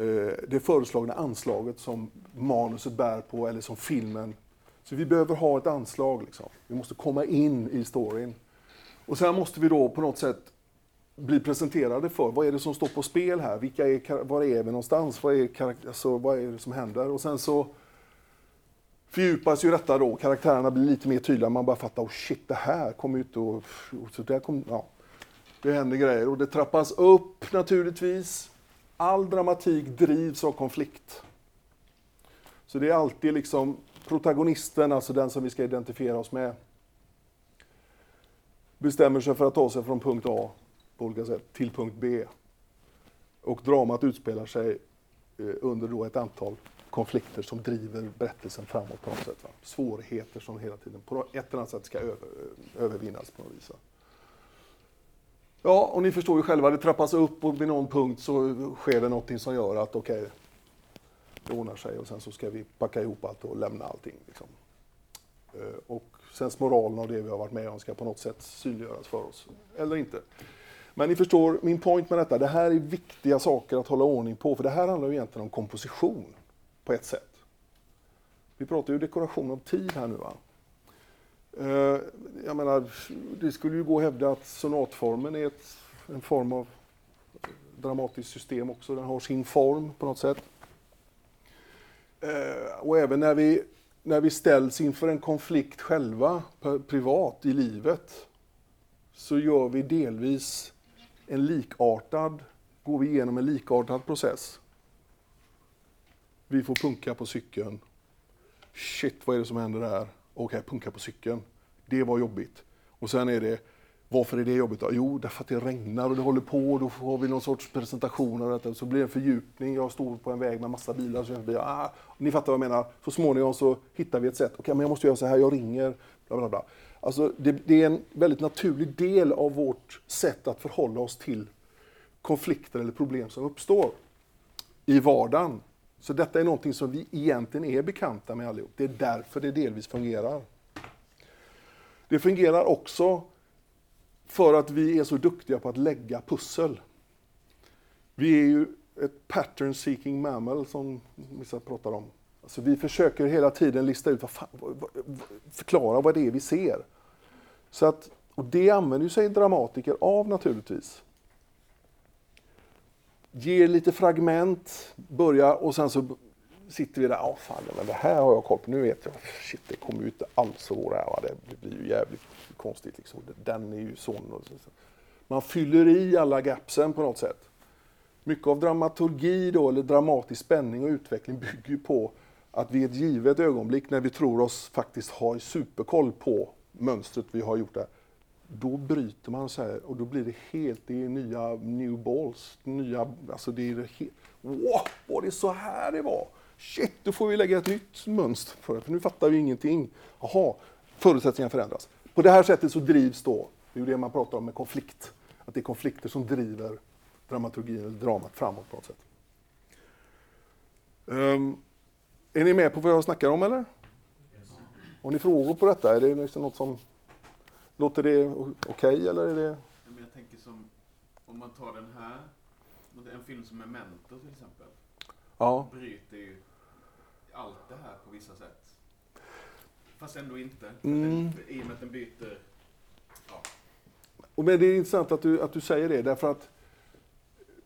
Eh, det föreslagna anslaget som manuset bär på eller som filmen. Så vi behöver ha ett anslag. Liksom. Vi måste komma in i storyn. Och sen måste vi då på något sätt bli presenterade för. Vad är det som står på spel här? Vilka är, var är vi någonstans? Vad är, alltså, vad är det som händer? Och sen så fördjupas ju detta då. Karaktärerna blir lite mer tydliga. Man bara fattar, oh shit, det här kommer ju inte och Så där kom, ja. Det händer grejer och det trappas upp naturligtvis. All dramatik drivs av konflikt. Så det är alltid liksom protagonisten, alltså den som vi ska identifiera oss med, bestämmer sig för att ta sig från punkt A på olika sätt till punkt B. Och dramat utspelar sig eh, under då ett antal konflikter som driver berättelsen framåt på något sätt. Va? Svårigheter som hela tiden på ett eller annat sätt ska över, övervinnas på något vis. va. Ja, och ni förstår ju själva, det trappas upp och vid någon punkt så sker det någonting som gör att okej, det ordnar sig och sen så ska vi packa ihop allt och lämna allting. Liksom. Eh, och sen moralen av det vi har varit med om ska på något sätt synliggöras för oss, eller inte. Men ni förstår min point med detta, det här är viktiga saker att hålla ordning på, för det här handlar ju egentligen om komposition på ett sätt. Vi pratar ju dekoration av tid här nu va. Eh, jag menar, det skulle ju gå att hävda att sonatformen är ett, en form av dramatiskt system också. Den har sin form på något sätt. Eh, och även när vi, när vi ställs inför en konflikt själva, privat, i livet, så gör vi delvis en likartad, går vi igenom en likartad process. Vi får punka på cykeln. Shit, vad är det som händer där? Okej, punka på cykeln. Det var jobbigt. Och sen är det, varför är det jobbigt då? Jo, därför att det regnar och det håller på och då har vi någon sorts presentation av detta. Så blir det en fördjupning. Jag står på en väg med massa bilar. Så jag blir, ah, ni fattar vad jag menar. Så småningom så hittar vi ett sätt. Okej, men jag måste göra så här. Jag ringer. Bla, bla, bla. Alltså, det, det är en väldigt naturlig del av vårt sätt att förhålla oss till konflikter eller problem som uppstår i vardagen. Så detta är någonting som vi egentligen är bekanta med allihop. Det är därför det delvis fungerar. Det fungerar också för att vi är så duktiga på att lägga pussel. Vi är ju ett pattern seeking mammal som vissa pratar om. Alltså vi försöker hela tiden lista ut, vad fan, vad, vad, förklara vad det är vi ser. Så att, och det använder sig dramatiker av naturligtvis. Ger lite fragment, börjar och sen så sitter vi där, ja fan men det här har jag koll på, nu vet jag, shit det kommer ju inte alls så det här, va? det blir ju jävligt konstigt liksom. Den är ju sån och så. så. Man fyller i alla gapsen på något sätt. Mycket av dramaturgi då, eller dramatisk spänning och utveckling [LAUGHS] bygger ju på att vi i ett givet ögonblick när vi tror oss faktiskt ha superkoll på mönstret vi har gjort där, då bryter man så här och då blir det helt, det är nya new balls, nya, alltså det är helt, wow, var det så här det var? Shit, då får vi lägga ett nytt mönster för det, för nu fattar vi ingenting. Jaha, förutsättningarna förändras. På det här sättet så drivs då, det är ju det man pratar om med konflikt, att det är konflikter som driver dramaturgin eller dramat framåt på något sätt. Ehm, är ni med på vad jag snackar om eller? Har ni frågor på detta? Är det liksom något som låter det okej eller är det? Men jag tänker som, om man tar den här, en film som Memento till exempel, Ja, bryter ju allt det här på vissa sätt. Fast ändå inte. Mm. Den, I och med att den byter, ja, och men det är intressant att du, att du säger det därför att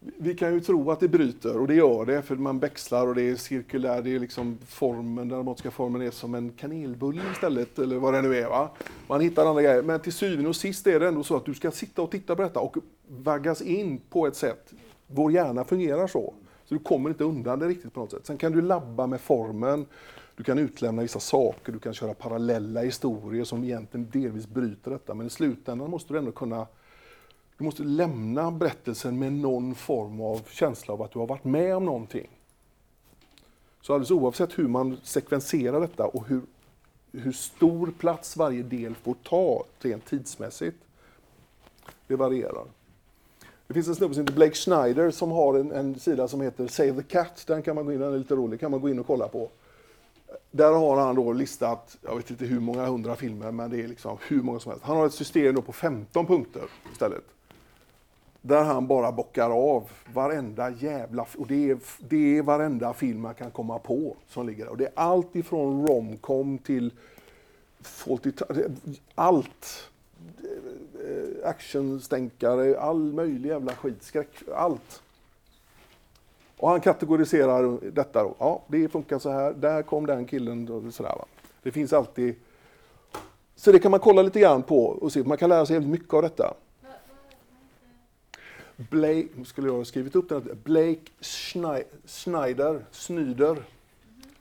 vi kan ju tro att det bryter och det gör det för man växlar och det är cirkulär, det är liksom formen, den dramatiska formen är som en kanelbulle istället eller vad det nu är. Va? Man hittar andra grejer. Men till syvende och sist är det ändå så att du ska sitta och titta på detta och vaggas in på ett sätt. Vår hjärna fungerar så. Så du kommer inte undan det riktigt på något sätt. Sen kan du labba med formen, du kan utlämna vissa saker, du kan köra parallella historier som egentligen delvis bryter detta. Men i slutändan måste du ändå kunna du måste lämna berättelsen med någon form av känsla av att du har varit med om någonting. Så alldeles oavsett hur man sekvenserar detta och hur, hur stor plats varje del får ta rent tidsmässigt, det varierar. Det finns en snubbe som heter Blake Schneider som har en, en sida som heter Save the Cat. Den kan man gå in, den är lite rolig, kan man gå in och kolla på. Där har han då listat, jag vet inte hur många hundra filmer, men det är liksom hur många som helst. Han har ett system då på 15 punkter istället. Där han bara bockar av varenda jävla... Och det är, det är varenda film man kan komma på som ligger där. Och det är allt ifrån romcom till... Allt. Eh, actionstänkare, all möjlig jävla skit, skräck, allt. Och han kategoriserar detta då. Ja, det funkar så här. Där kom den killen. Och sådär, va. Det finns alltid... Så det kan man kolla lite grann på och se. Man kan lära sig väldigt mycket av detta. Vad, vad, vad heter Blake, skulle jag ha skrivit upp den. Blake Schnei- Schneider, Snyder,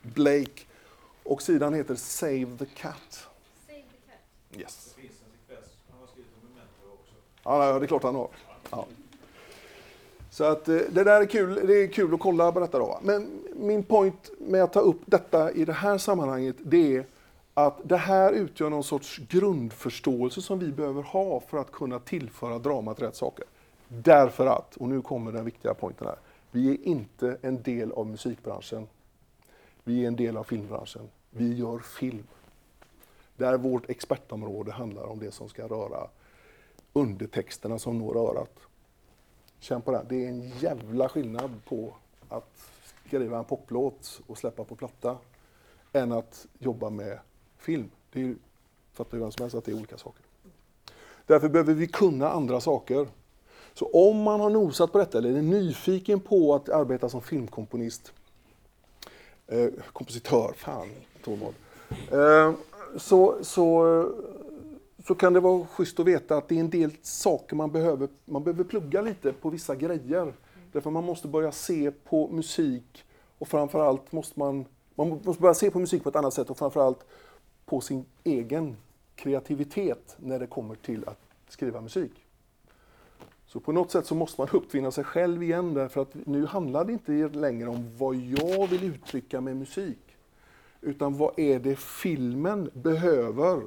Blake. Och sidan heter Save the Cat. Save the cat. Yes. Det finns en sekvens, han har skrivit om Memento också. Ja, det är klart han har. Ja. Så att eh, det där är kul, det är kul att kolla på detta då. Men min point med att ta upp detta i det här sammanhanget, det är att det här utgör någon sorts grundförståelse som vi behöver ha för att kunna tillföra dramat rätt saker. Därför att, och nu kommer den viktiga poängen här, vi är inte en del av musikbranschen. Vi är en del av filmbranschen. Vi gör film. Där vårt expertområde handlar om det som ska röra undertexterna som når örat. Känn på det. Det är en jävla skillnad på att skriva en poplåt och släppa på platta än att jobba med film. Det är ju, fattar ju vem som helst att det är olika saker. Därför behöver vi kunna andra saker. Så om man har nosat på detta eller är nyfiken på att arbeta som filmkomponist, eh, kompositör, fan Tormod, eh, så, så, så kan det vara schysst att veta att det är en del saker man behöver, man behöver plugga lite på vissa grejer. Därför man måste börja se på musik och framförallt måste man, man måste börja se på musik på ett annat sätt och framförallt på sin egen kreativitet när det kommer till att skriva musik. Så på något sätt så måste man uppfinna sig själv igen därför att nu handlar det inte längre om vad jag vill uttrycka med musik. Utan vad är det filmen behöver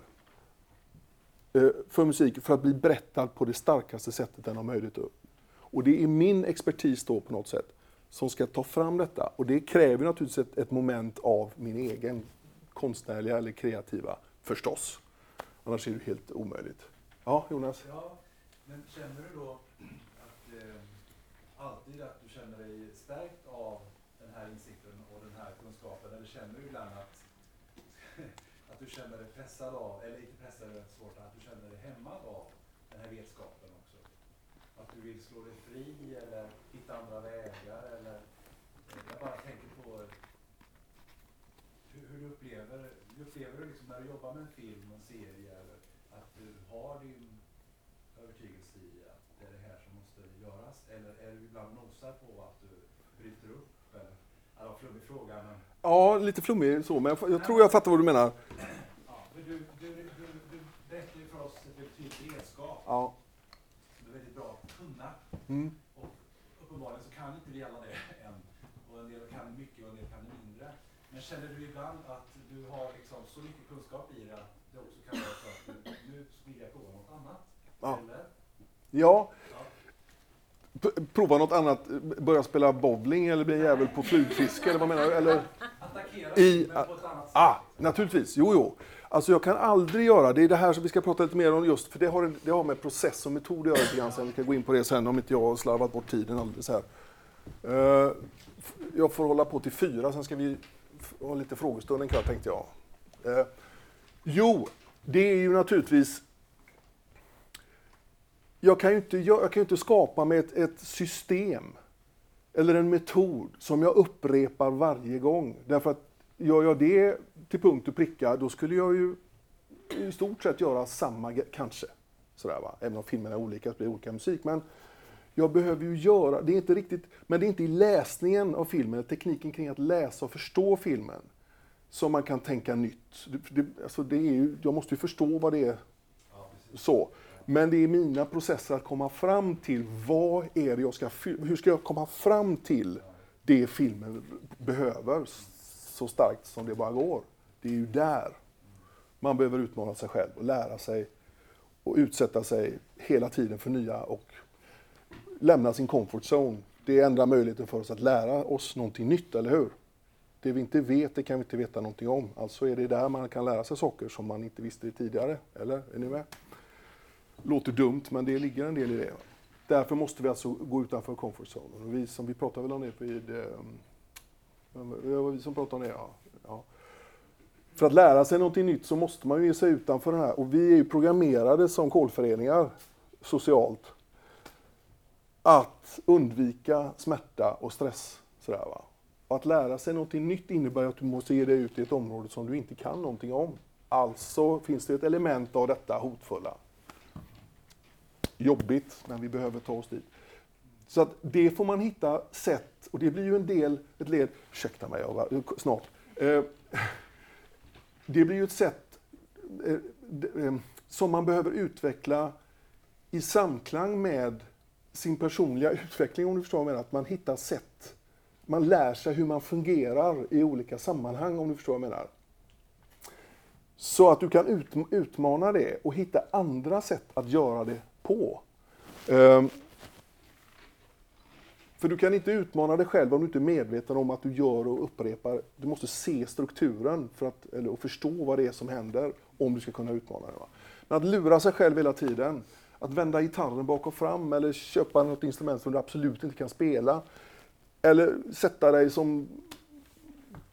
eh, för musik för att bli berättad på det starkaste sättet den har möjlighet att. Och det är min expertis då på något sätt som ska ta fram detta. Och det kräver naturligtvis ett, ett moment av min egen konstnärliga eller kreativa, förstås. Annars är det helt omöjligt. Ja, Jonas? Ja, men känner du då alltid att du känner dig stärkt av den här insikten och den här kunskapen? Eller känner du ibland att, [LAUGHS] att du känner dig pressad av, eller inte pressad är svårt, att du känner dig hämmad av den här vetskapen också? Att du vill slå dig fri eller hitta andra vägar eller jag bara tänker på hur, hur du upplever, hur upplever du liksom när du jobbar med en film, en serie, eller att du har din övertygelse i att det är det här som måste göras? Eller är du nosar på att du bryter upp? Eller, ja, flummig fråga, men Ja, lite flummig så, men jag, jag tror jag fattar vad du menar. ja, du, du, du, du berättar ju för oss ett väldigt tydligt redskap Ja. som är väldigt bra att kunna. Mm. Och uppenbarligen så kan inte vi alla det än. Och en del kan mycket och en del kan mindre. Men känner du ibland att du har liksom så mycket kunskap i det att det också kan vara så att du, nu vill jag prova något annat? Ja. Eller? Ja, prova något annat, börja spela bowling eller bli en jävel på flugfiske eller vad menar du? Eller? Attackera I- men på ett annat sätt. Ah, naturligtvis, jo jo. Alltså jag kan aldrig göra, det är det här som vi ska prata lite mer om just, för det har, en- det har med process och metod att göra lite grann sen. Vi ska gå in på det sen om inte jag har slarvat bort tiden alldeles här. F- jag får hålla på till fyra, sen ska vi ha lite frågestund en kväll tänkte jag. Eh, jo, det är ju naturligtvis jag kan ju inte, jag kan inte skapa med ett, ett system eller en metod som jag upprepar varje gång. Därför att gör jag det till punkt och pricka, då skulle jag ju i stort sett göra samma, kanske. Sådär, va? Även om filmerna är olika, så blir det olika musik. Men jag behöver ju göra, det är inte riktigt, men det är inte i läsningen av filmen, tekniken kring att läsa och förstå filmen, som man kan tänka nytt. Det, det, alltså det är ju, jag måste ju förstå vad det är så. Men det är mina processer att komma fram till vad är det jag ska, hur ska jag komma fram till det filmen behöver så starkt som det bara går. Det är ju där man behöver utmana sig själv och lära sig och utsätta sig hela tiden för nya och lämna sin comfort zone. Det är enda möjligheten för oss att lära oss någonting nytt, eller hur? Det vi inte vet, det kan vi inte veta någonting om. Alltså är det där man kan lära sig saker som man inte visste tidigare. Eller? Är ni med? Låter dumt, men det ligger en del i det. Därför måste vi alltså gå utanför comfort zone. Och vi, som vi pratade väl om det vid... Det var vi som pratade om det, ja. ja. För att lära sig någonting nytt så måste man ju ge sig utanför den här. Och vi är ju programmerade som kolföreningar, socialt att undvika smärta och stress. Sådär, va? Och att lära sig någonting nytt innebär att du måste ge dig ut i ett område som du inte kan någonting om. Alltså finns det ett element av detta hotfulla. Jobbigt, men vi behöver ta oss dit. Så att det får man hitta sätt, och det blir ju en del, ett led, ursäkta mig, jag var, snart. Eh, det blir ju ett sätt eh, eh, som man behöver utveckla i samklang med sin personliga [LAUGHS] utveckling, om du förstår vad jag menar. Att man hittar sätt. Man lär sig hur man fungerar i olika sammanhang, om du förstår vad jag menar. Så att du kan ut, utmana det och hitta andra sätt att göra det på. Um, för du kan inte utmana dig själv om du inte är medveten om att du gör och upprepar. Du måste se strukturen för att, eller, och förstå vad det är som händer om du ska kunna utmana dig. Va? Men att lura sig själv hela tiden, att vända gitarren bak och fram eller köpa något instrument som du absolut inte kan spela. Eller sätta dig som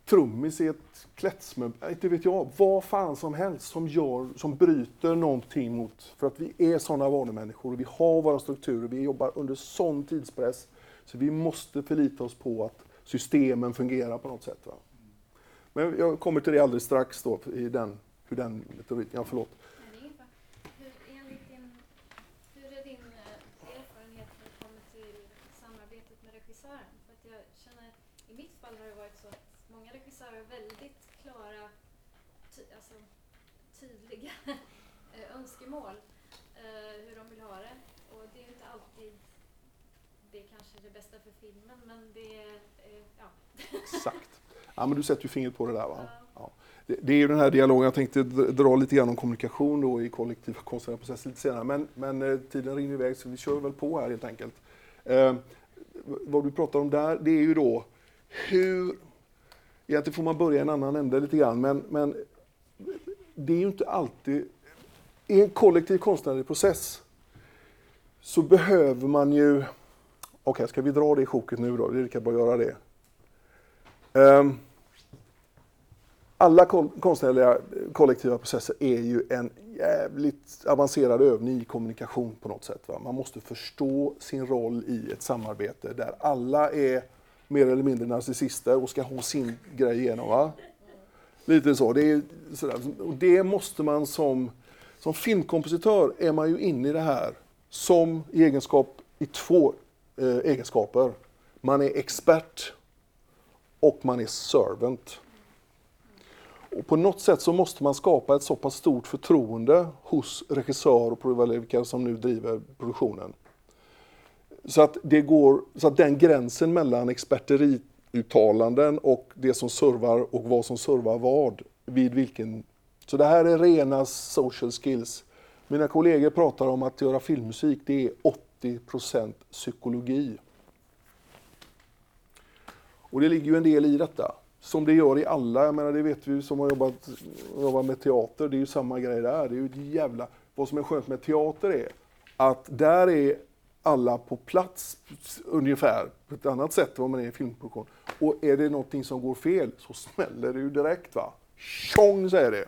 trummis i ett klättsmöb, inte vet jag, vad fan som helst som, gör, som bryter någonting mot, för att vi är sådana vanemänniskor och vi har våra strukturer, vi jobbar under sån tidspress så vi måste förlita oss på att systemen fungerar på något sätt. Va? Men jag kommer till det alldeles strax då, i den, hur den metodiken, ja förlåt. Men det är ingen fara. Hur, enligt din, hur är din eh, erfarenhet när det kommer till samarbetet med regissören? För att jag känner, i mitt fall har det varit så att många regissörer har väldigt klara, ty, alltså, tydliga eh, önskemål eh, hur de vill ha det. Och det är inte alltid det är kanske det bästa för filmen, men det är, eh, ja. Exakt. Ja, men du sätter ju fingret på det där. Va? Ja. Ja. Det, det är ju den här dialogen, jag tänkte dra lite grann om kommunikation då i kollektiva konstnärliga processer lite senare, men, men eh, tiden rinner iväg så vi kör väl på här helt enkelt. Eh, vad du pratar om där, det är ju då hur, egentligen får man börja i en annan ände lite grann, men, men det är ju inte alltid, i en kollektiv konstnärlig process så behöver man ju, okej ska vi dra det i sjoket nu då, det är lika bra att göra det. Um, alla konstnärliga eh, kollektiva processer är ju en jävligt avancerad övning i kommunikation på något sätt. Va? Man måste förstå sin roll i ett samarbete där alla är mer eller mindre narcissister och ska ha sin grej igenom. Va? Lite så. Det, är sådär. Och det måste man som, som filmkompositör är man ju inne i det här som i egenskap i två eh, egenskaper. Man är expert och man är servant. Och på något sätt så måste man skapa ett så pass stort förtroende hos regissör och vilka som nu driver produktionen. Så att, det går, så att den gränsen mellan experteriuttalanden och det som servar och vad som servar vad, vid vilken... Så det här är rena social skills. Mina kollegor pratar om att göra filmmusik, det är 80% psykologi. Och det ligger ju en del i detta. Som det gör i alla, jag menar det vet vi som har jobbat, jobbat med teater, det är ju samma grej där. Det är ju ett jävla... Vad som är skönt med teater är att där är alla på plats ungefär på ett annat sätt än vad man är i filmproduktion. Och är det någonting som går fel så smäller det ju direkt va. Tjong säger det.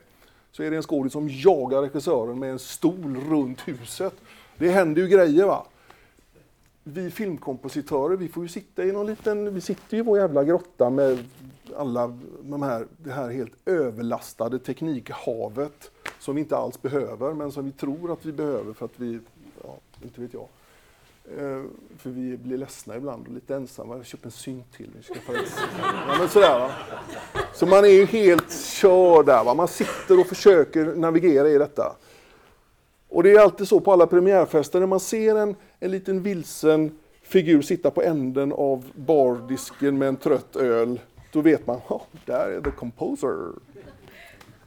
Så är det en skådis som jagar regissören med en stol runt huset. Det händer ju grejer va vi filmkompositörer, vi får ju sitta i någon liten, vi sitter ju i vår jävla grotta med alla de här, det här helt överlastade teknikhavet som vi inte alls behöver, men som vi tror att vi behöver för att vi, ja, inte vet jag. Eh, för vi blir ledsna ibland och lite ensamma. Jag köper en synt till. Ska ja, men sådär, va? Så man är ju helt körd där. Va? Man sitter och försöker navigera i detta. Och det är alltid så på alla premiärfester när man ser en, en liten vilsen figur sitta på änden av bardisken med en trött öl. Då vet man, oh, där är the composer.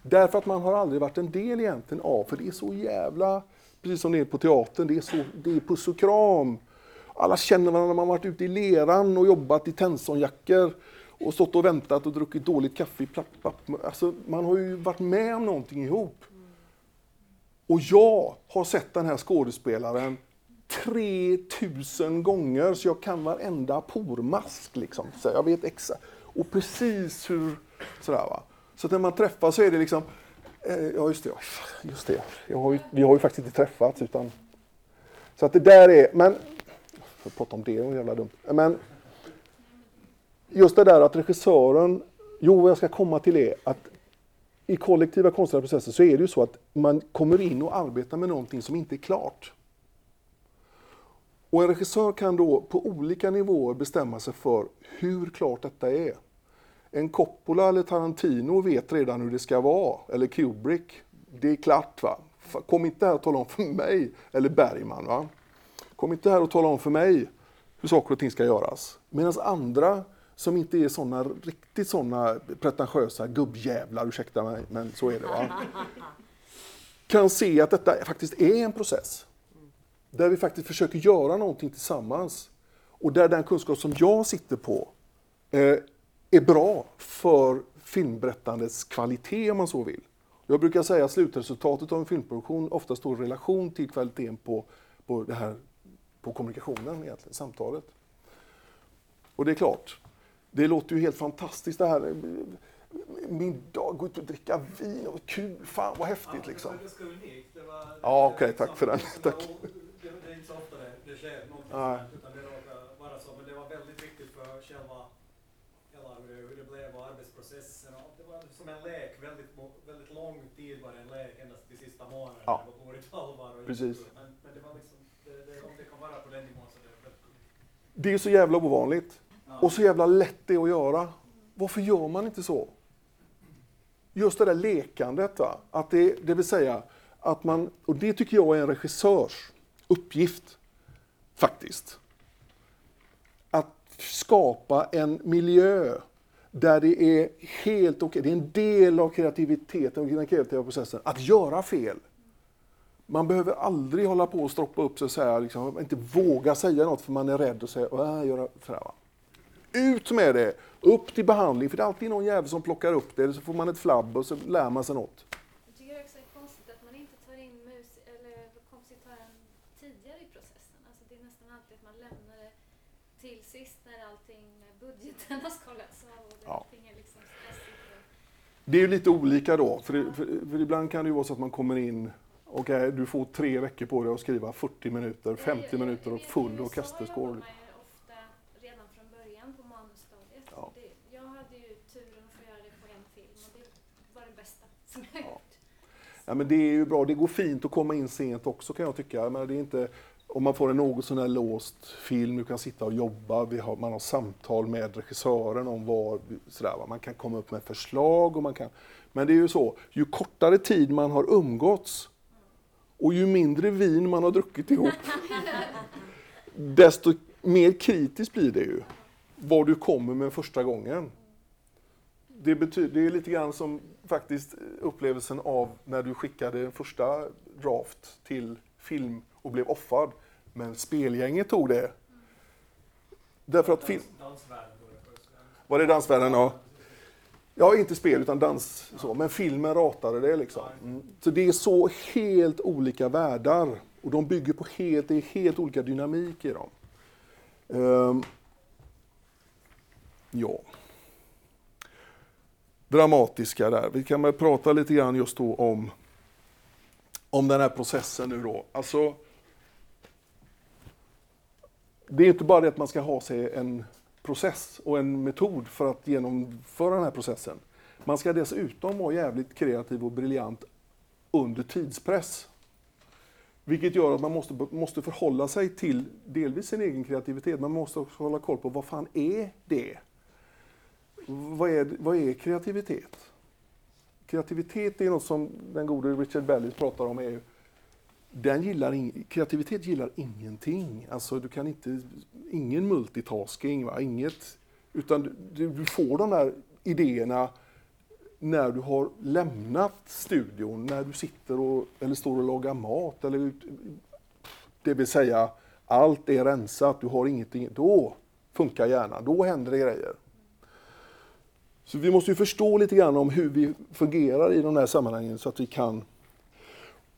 Därför att man har aldrig varit en del egentligen av, för det är så jävla, precis som det är på teatern, det är, så, det är puss och kram. Alla känner varandra Man har varit ute i leran och jobbat i Tensonjackor och stått och väntat och druckit dåligt kaffe i plapp, plapp. Alltså, man har ju varit med om någonting ihop. Och jag har sett den här skådespelaren 3000 gånger så jag kan varenda pormask. Liksom. Så jag vet exakt. Och precis hur... Sådär, va? Så att när man träffas så är det liksom... Eh, ja, just det. Just det. Jag har ju, vi har ju faktiskt inte träffats. Utan, så att det där är... Men... För att prata om det, det var jävla dumt. Men just det där att regissören... Jo, vad jag ska komma till är att i kollektiva konstnärliga processer så är det ju så att man kommer in och arbetar med någonting som inte är klart. Och en regissör kan då på olika nivåer bestämma sig för hur klart detta är. En Coppola eller Tarantino vet redan hur det ska vara, eller Kubrick. Det är klart va. Kom inte här och tala om för mig, eller Bergman va. Kom inte här och tala om för mig hur saker och ting ska göras. Medan andra som inte är såna riktigt såna pretentiösa gubbjävlar, ursäkta mig, men så är det va. Kan se att detta faktiskt är en process. Där vi faktiskt försöker göra någonting tillsammans. Och där den kunskap som jag sitter på eh, är bra för filmberättandets kvalitet om man så vill. Jag brukar säga att slutresultatet av en filmproduktion ofta står i relation till kvaliteten på, på, det här, på kommunikationen, egentligen, samtalet. Och det är klart, det låter ju helt fantastiskt det här. Middag, gå ut och dricka vin, och kul, fan vad häftigt liksom. Det var ganska unikt. Det var, Ja, okej, tack för den. Tack. Det är inte så ofta det, det sker någonting Nej. sånt, utan det råkar vara så. Men det var väldigt viktigt för själva hela hur det, hur det blev och arbetsprocessen. Och det var som en lek, väldigt, väldigt lång tid var det en lek, ända till sista månaden. Ja. Det var allvar. Och Precis. Men, men det var liksom, det, det, om det kan vara på den nivån så det är väldigt kul. Det är så jävla ovanligt. Och så jävla lätt det är att göra. Varför gör man inte så? Just det där lekandet, va? Att det, det vill säga att man, och det tycker jag är en regissörs uppgift, faktiskt. Att skapa en miljö där det är helt okej, det är en del av kreativiteten och den kreativa processen, att göra fel. Man behöver aldrig hålla på och stroppa upp sig och säga, liksom, inte våga säga något för man är rädd och säga, äh, göra sådär, va. Ut med det! Upp till behandling, för det är alltid någon jävel som plockar upp det, eller så får man ett flabb och så lär man sig något. Jag tycker det är konstigt att man inte tar in mus eller kompositören tidigare i processen. Alltså det är nästan alltid att man lämnar det till sist när allting med budgeten har skalats av och det Ja. allting är liksom stressigt. Och, det är ju lite olika då, för, det- för, för ibland kan det ju vara så att man kommer in Okej, du får tre veckor på dig att skriva 40 minuter, 50 minuter och full orkesterskår. I USA jobbar man ju ofta redan från början på manusstadiet. Ja. Jag hade ju turen att få göra det på en film och det var det bästa som jag Ja. gjort. Ja, men det är ju bra. Det går fint att komma in sent också kan jag tycka. Men det är inte, om man får en något sån här låst film, du kan sitta och jobba, vi har, man har samtal med regissören om vad, sådär, man kan komma upp med förslag. Och man kan, men det är ju så, ju kortare tid man har umgåtts och ju mindre vin man har druckit ihop, [LAUGHS] desto mer kritiskt blir det ju. Vad du kommer med första gången. Det, betyder, det är lite grann som faktiskt upplevelsen av när du skickade en första draft till film och blev offad. Men spelgänget tog det. Därför att film... Dans. Var det dansvärlden? Ja. Ja, inte spel utan dans. Så. Men filmen ratade det liksom. Mm. Så det är så helt olika världar. Och de bygger på helt, det är helt olika dynamik i dem. Um, ja. Dramatiska där. Vi kan väl prata lite grann just då om, om den här processen nu då. Alltså, det är inte bara det att man ska ha sig en process och en metod för att genomföra den här processen. Man ska dessutom vara jävligt kreativ och briljant under tidspress. Vilket gör att man måste, måste förhålla sig till delvis sin egen kreativitet, men man måste också hålla koll på vad fan är det? Vad är, vad är kreativitet? Kreativitet är något som den gode Richard Bellis pratar om. Är, den gillar in, kreativitet gillar ingenting. Alltså du kan inte, ingen multitasking, va? inget, utan du, du får de där idéerna när du har lämnat studion, när du sitter och, eller står och lagar mat. Eller, det vill säga, allt är rensat, du har ingenting. Då funkar hjärnan, då händer det grejer. Så vi måste ju förstå lite grann om hur vi fungerar i de här sammanhangen så att vi kan...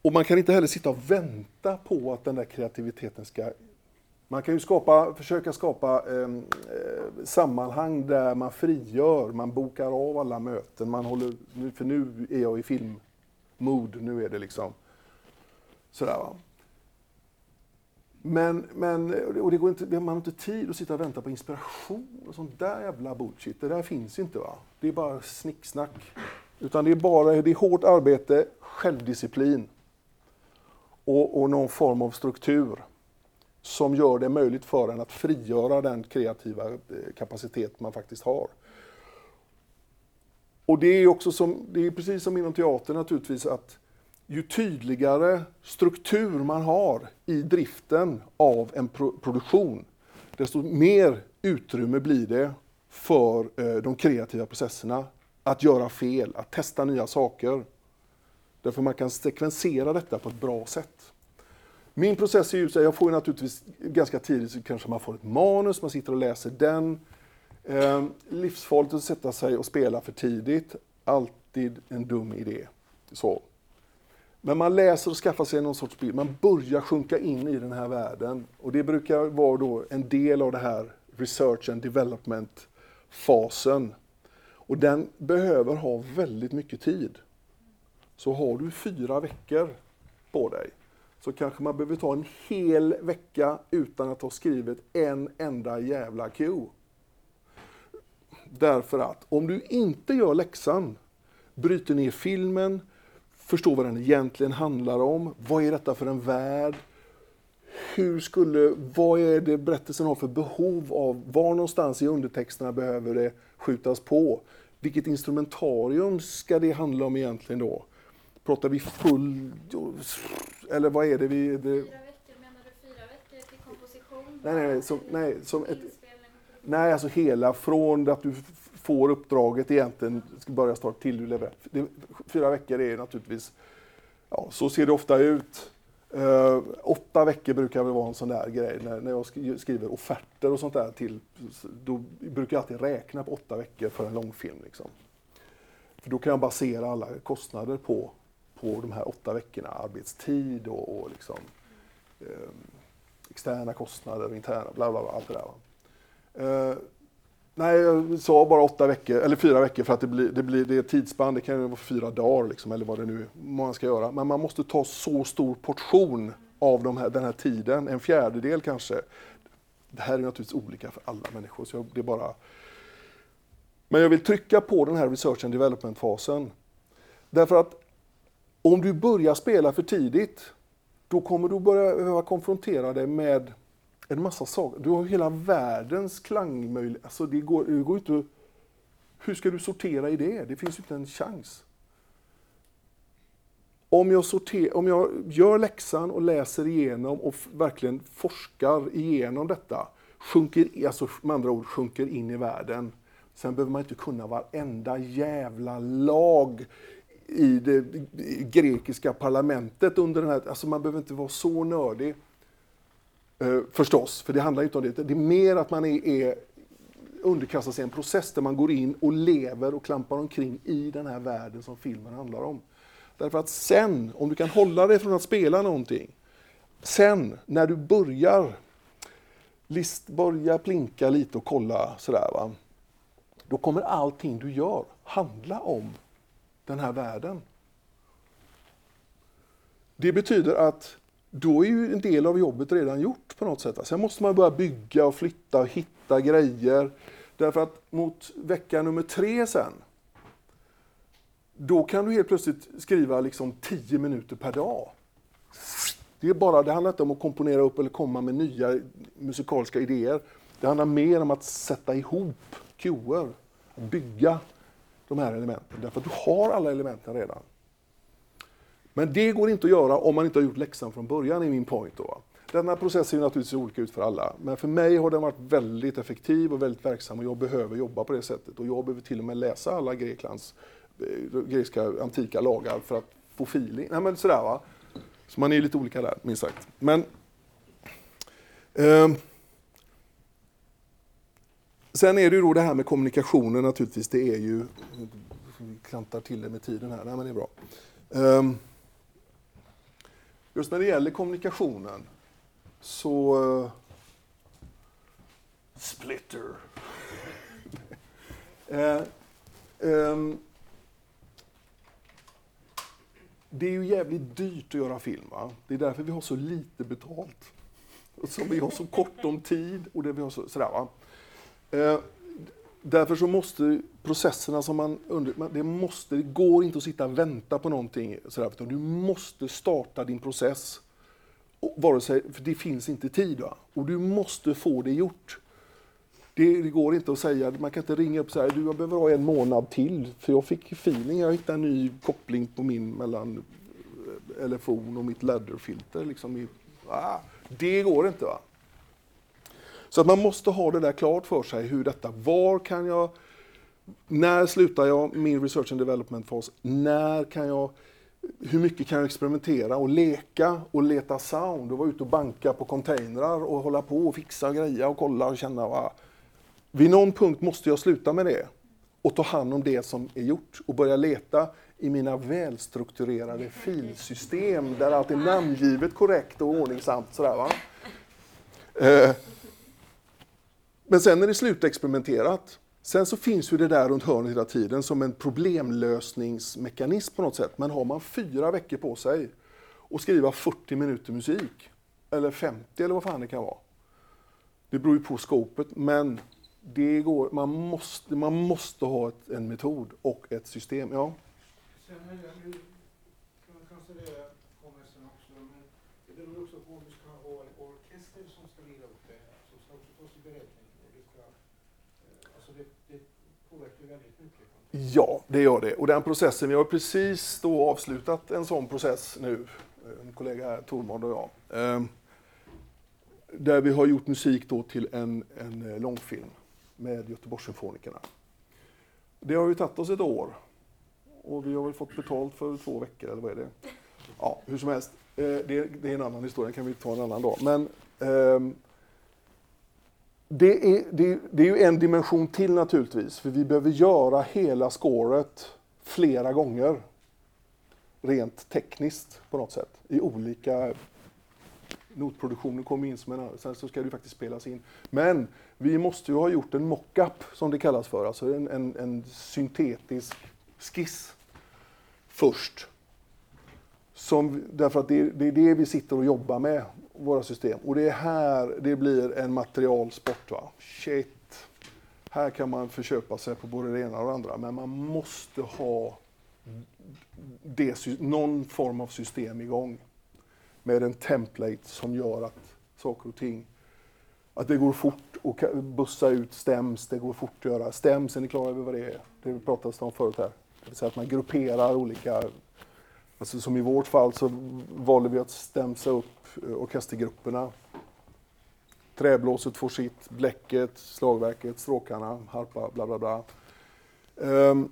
Och man kan inte heller sitta och vänta på att den där kreativiteten ska... Man kan ju skapa, försöka skapa ehm, eh, sammanhang där man frigör, man bokar av alla möten, man håller... För nu är jag i filmmood, nu är det liksom sådär va. Men, men och det går inte, man har inte tid att sitta och vänta på inspiration och sånt där jävla bullshit. Det där finns inte va. Det är bara snicksnack. Utan det är bara det är hårt arbete, självdisciplin och, och någon form av struktur som gör det möjligt för en att frigöra den kreativa eh, kapacitet man faktiskt har. Och det är också som, det är precis som inom teatern naturligtvis att ju tydligare struktur man har i driften av en pro produktion, desto mer utrymme blir det för eh, de kreativa processerna. Att göra fel, att testa nya saker. Därför man kan sekvensera detta på ett bra sätt. Min process är ju så jag får ju naturligtvis ganska tidigt så kanske man får ett manus, man sitter och läser den. Eh, livsfarligt att sätta sig och spela för tidigt. Alltid en dum idé. Så. Men man läser och skaffar sig någon sorts bild. Man börjar sjunka in i den här världen. Och det brukar vara då en del av det här research and development-fasen. Och den behöver ha väldigt mycket tid. Så har du fyra veckor på dig så kanske man behöver ta en hel vecka utan att ha skrivit en enda jävla Q. Därför att om du inte gör läxan, bryter ner filmen, förstår vad den egentligen handlar om, vad är detta för en värld, hur skulle, vad är det berättelsen har för behov av, var någonstans i undertexterna behöver det skjutas på, vilket instrumentarium ska det handla om egentligen då? Pratar vi full, eller vad är det vi... Det, Fyra veckor, menar du fyra veckor till komposition? Nej, nej, nej, som- nej, som ett-? Nej, alltså hela från att du får uppdraget egentligen, ska börja starta till du levererar. Det, fyra veckor är naturligtvis, ja så ser det ofta ut. Eh, åtta veckor brukar väl vara en sån där grej när, när jag sk- skriver offerter och sånt där till, då brukar jag alltid räkna på åtta veckor för en långfilm. Liksom. För då kan jag basera alla kostnader på, på de här åtta veckorna, arbetstid och, och liksom, eh, externa kostnader och interna, bla bla bla, allt det där. va. Eh, nej, jag sa bara åtta veckor, eller fyra veckor för att det blir, det blir det är ett tidsspann, det kan ju vara fyra dagar liksom, eller vad det nu man ska göra. Men man måste ta så stor portion av de här, den här tiden, en fjärdedel kanske. Det här är naturligtvis olika för alla människor, så jag, det är bara... Men jag vill trycka på den här research and development-fasen. Därför att om du börjar spela för tidigt, då kommer du börja behöva konfrontera dig med en massa saker. Du har ju hela världens klangmöjligheter. Alltså det går, det går inte... Hur ska du sortera i det? Det finns ju inte en chans. Om jag, sorter, om jag gör läxan och läser igenom och verkligen forskar igenom detta, sjunker, alltså med andra ord sjunker in i världen. Sen behöver man inte kunna varenda jävla lag i det grekiska parlamentet under den här... Alltså man behöver inte vara så nördig. Eh, förstås, för det handlar inte om det. Det är mer att man är, är underkastar sig en process där man går in och lever och klampar omkring i den här världen som filmen handlar om. Därför att sen, om du kan hålla dig från att spela någonting, sen när du börjar list, börja plinka lite och kolla sådär va, då kommer allting du gör handla om den här världen. Det betyder att då är ju en del av jobbet redan gjort på något sätt. Sen måste man börja bygga och flytta och hitta grejer. Därför att mot vecka nummer tre sen, då kan du helt plötsligt skriva liksom 10 minuter per dag. Det, är bara, det handlar inte om att komponera upp eller komma med nya musikaliska idéer. Det handlar mer om att sätta ihop cuer, bygga de här elementen. Därför att du har alla elementen redan. Men det går inte att göra om man inte har gjort läxan från början, är min point. Då. Denna process ser naturligtvis olika ut för alla. Men för mig har den varit väldigt effektiv och väldigt verksam och jag behöver jobba på det sättet. Och jag behöver till och med läsa alla Greklands eh, grekiska antika lagar för att få feeling. Nej men sådär va. Så man är lite olika där, minst sagt. Men... eh, sen är det ju då det här med kommunikationen naturligtvis. Det är ju... Vi klantar till det med tiden här. Nej men det är bra. Ehm, just när det gäller kommunikationen så... Eh, splitter. [LAUGHS] Eh, ehm, det är ju jävligt dyrt att göra film. Va? Det är därför vi har så lite betalt. Och vi har så kort om tid och det vi har så, sådär. Va? Eh, därför så måste processerna som man under, det, måste, det går inte att sitta och vänta på någonting. Sådär, utan du måste starta din process. Och Vare sig, för det finns inte tid. Va? Och du måste få det gjort. Det, det går inte att säga, man kan inte ringa upp och säga du jag behöver ha en månad till för jag fick feeling, jag hittade en ny koppling på min mellan eh, telefon och mitt ladderfilter. Liksom ah, det går inte. va så att man måste ha det där klart för sig, hur detta, var kan jag, när slutar jag min research and development-fas, när kan jag, hur mycket kan jag experimentera och leka och leta sound och vara ute och banka på containrar och hålla på och fixa och greja och kolla och känna. Va? Vid någon punkt måste jag sluta med det och ta hand om det som är gjort och börja leta i mina välstrukturerade filsystem där allt är namngivet korrekt och ordningsamt. Sådär, va? Eh, men sen är det slutexperimenterat. Sen så finns ju det där runt hörnet hela tiden som en problemlösningsmekanism på något sätt. Men har man fyra veckor på sig och skriva 40 minuter musik, eller 50 eller vad fan det kan vara. Det beror ju på skopet, men det går, man, måste, man måste ha ett, en metod och ett system. Ja. Sen är det, kan man konstatera, kommer sen också, men det beror också på om du ska ha en orkester som ska lira upp det här, som ska också tas i beräkning. Och det, ska, eh, alltså det, det påverkar väldigt mycket. Ja, det gör det. Och den processen, vi har precis då avslutat en sån process nu, eh, en kollega här, Tormod och jag. Ehm, där vi har gjort musik då till en, en eh, långfilm med Göteborgssymfonikerna. Det har ju tagit oss ett år och vi har väl fått betalt för två veckor eller vad är det? Ja, hur som helst. Eh, det, är en annan historia, den kan vi ta en annan dag. Men ehm, det är, det, det är ju en dimension till naturligtvis, för vi behöver göra hela scoret flera gånger. Rent tekniskt på något sätt, i olika notproduktionen kommer in som en annan, sen så ska det ju faktiskt spelas in. Men vi måste ju ha gjort en mockup som det kallas för, alltså en, en, en syntetisk skiss först. Som, därför att det, det är det vi sitter och jobbar med, våra system. Och det är här det blir en materialsport. Va? Shit. Här kan man förköpa sig på både det ena och det andra, men man måste ha det, någon form av system igång med en template som gör att saker och ting, att det går fort att bussa ut stems, det går fort att göra stems, är ni klara över vad det är? Det pratades om förut här. Det vill säga att man grupperar olika, alltså som i vårt fall så valde vi att stämsa upp eh, orkestergrupperna. Träblåset får sitt, bläcket, slagverket, stråkarna, harpa, bla bla bla. Um,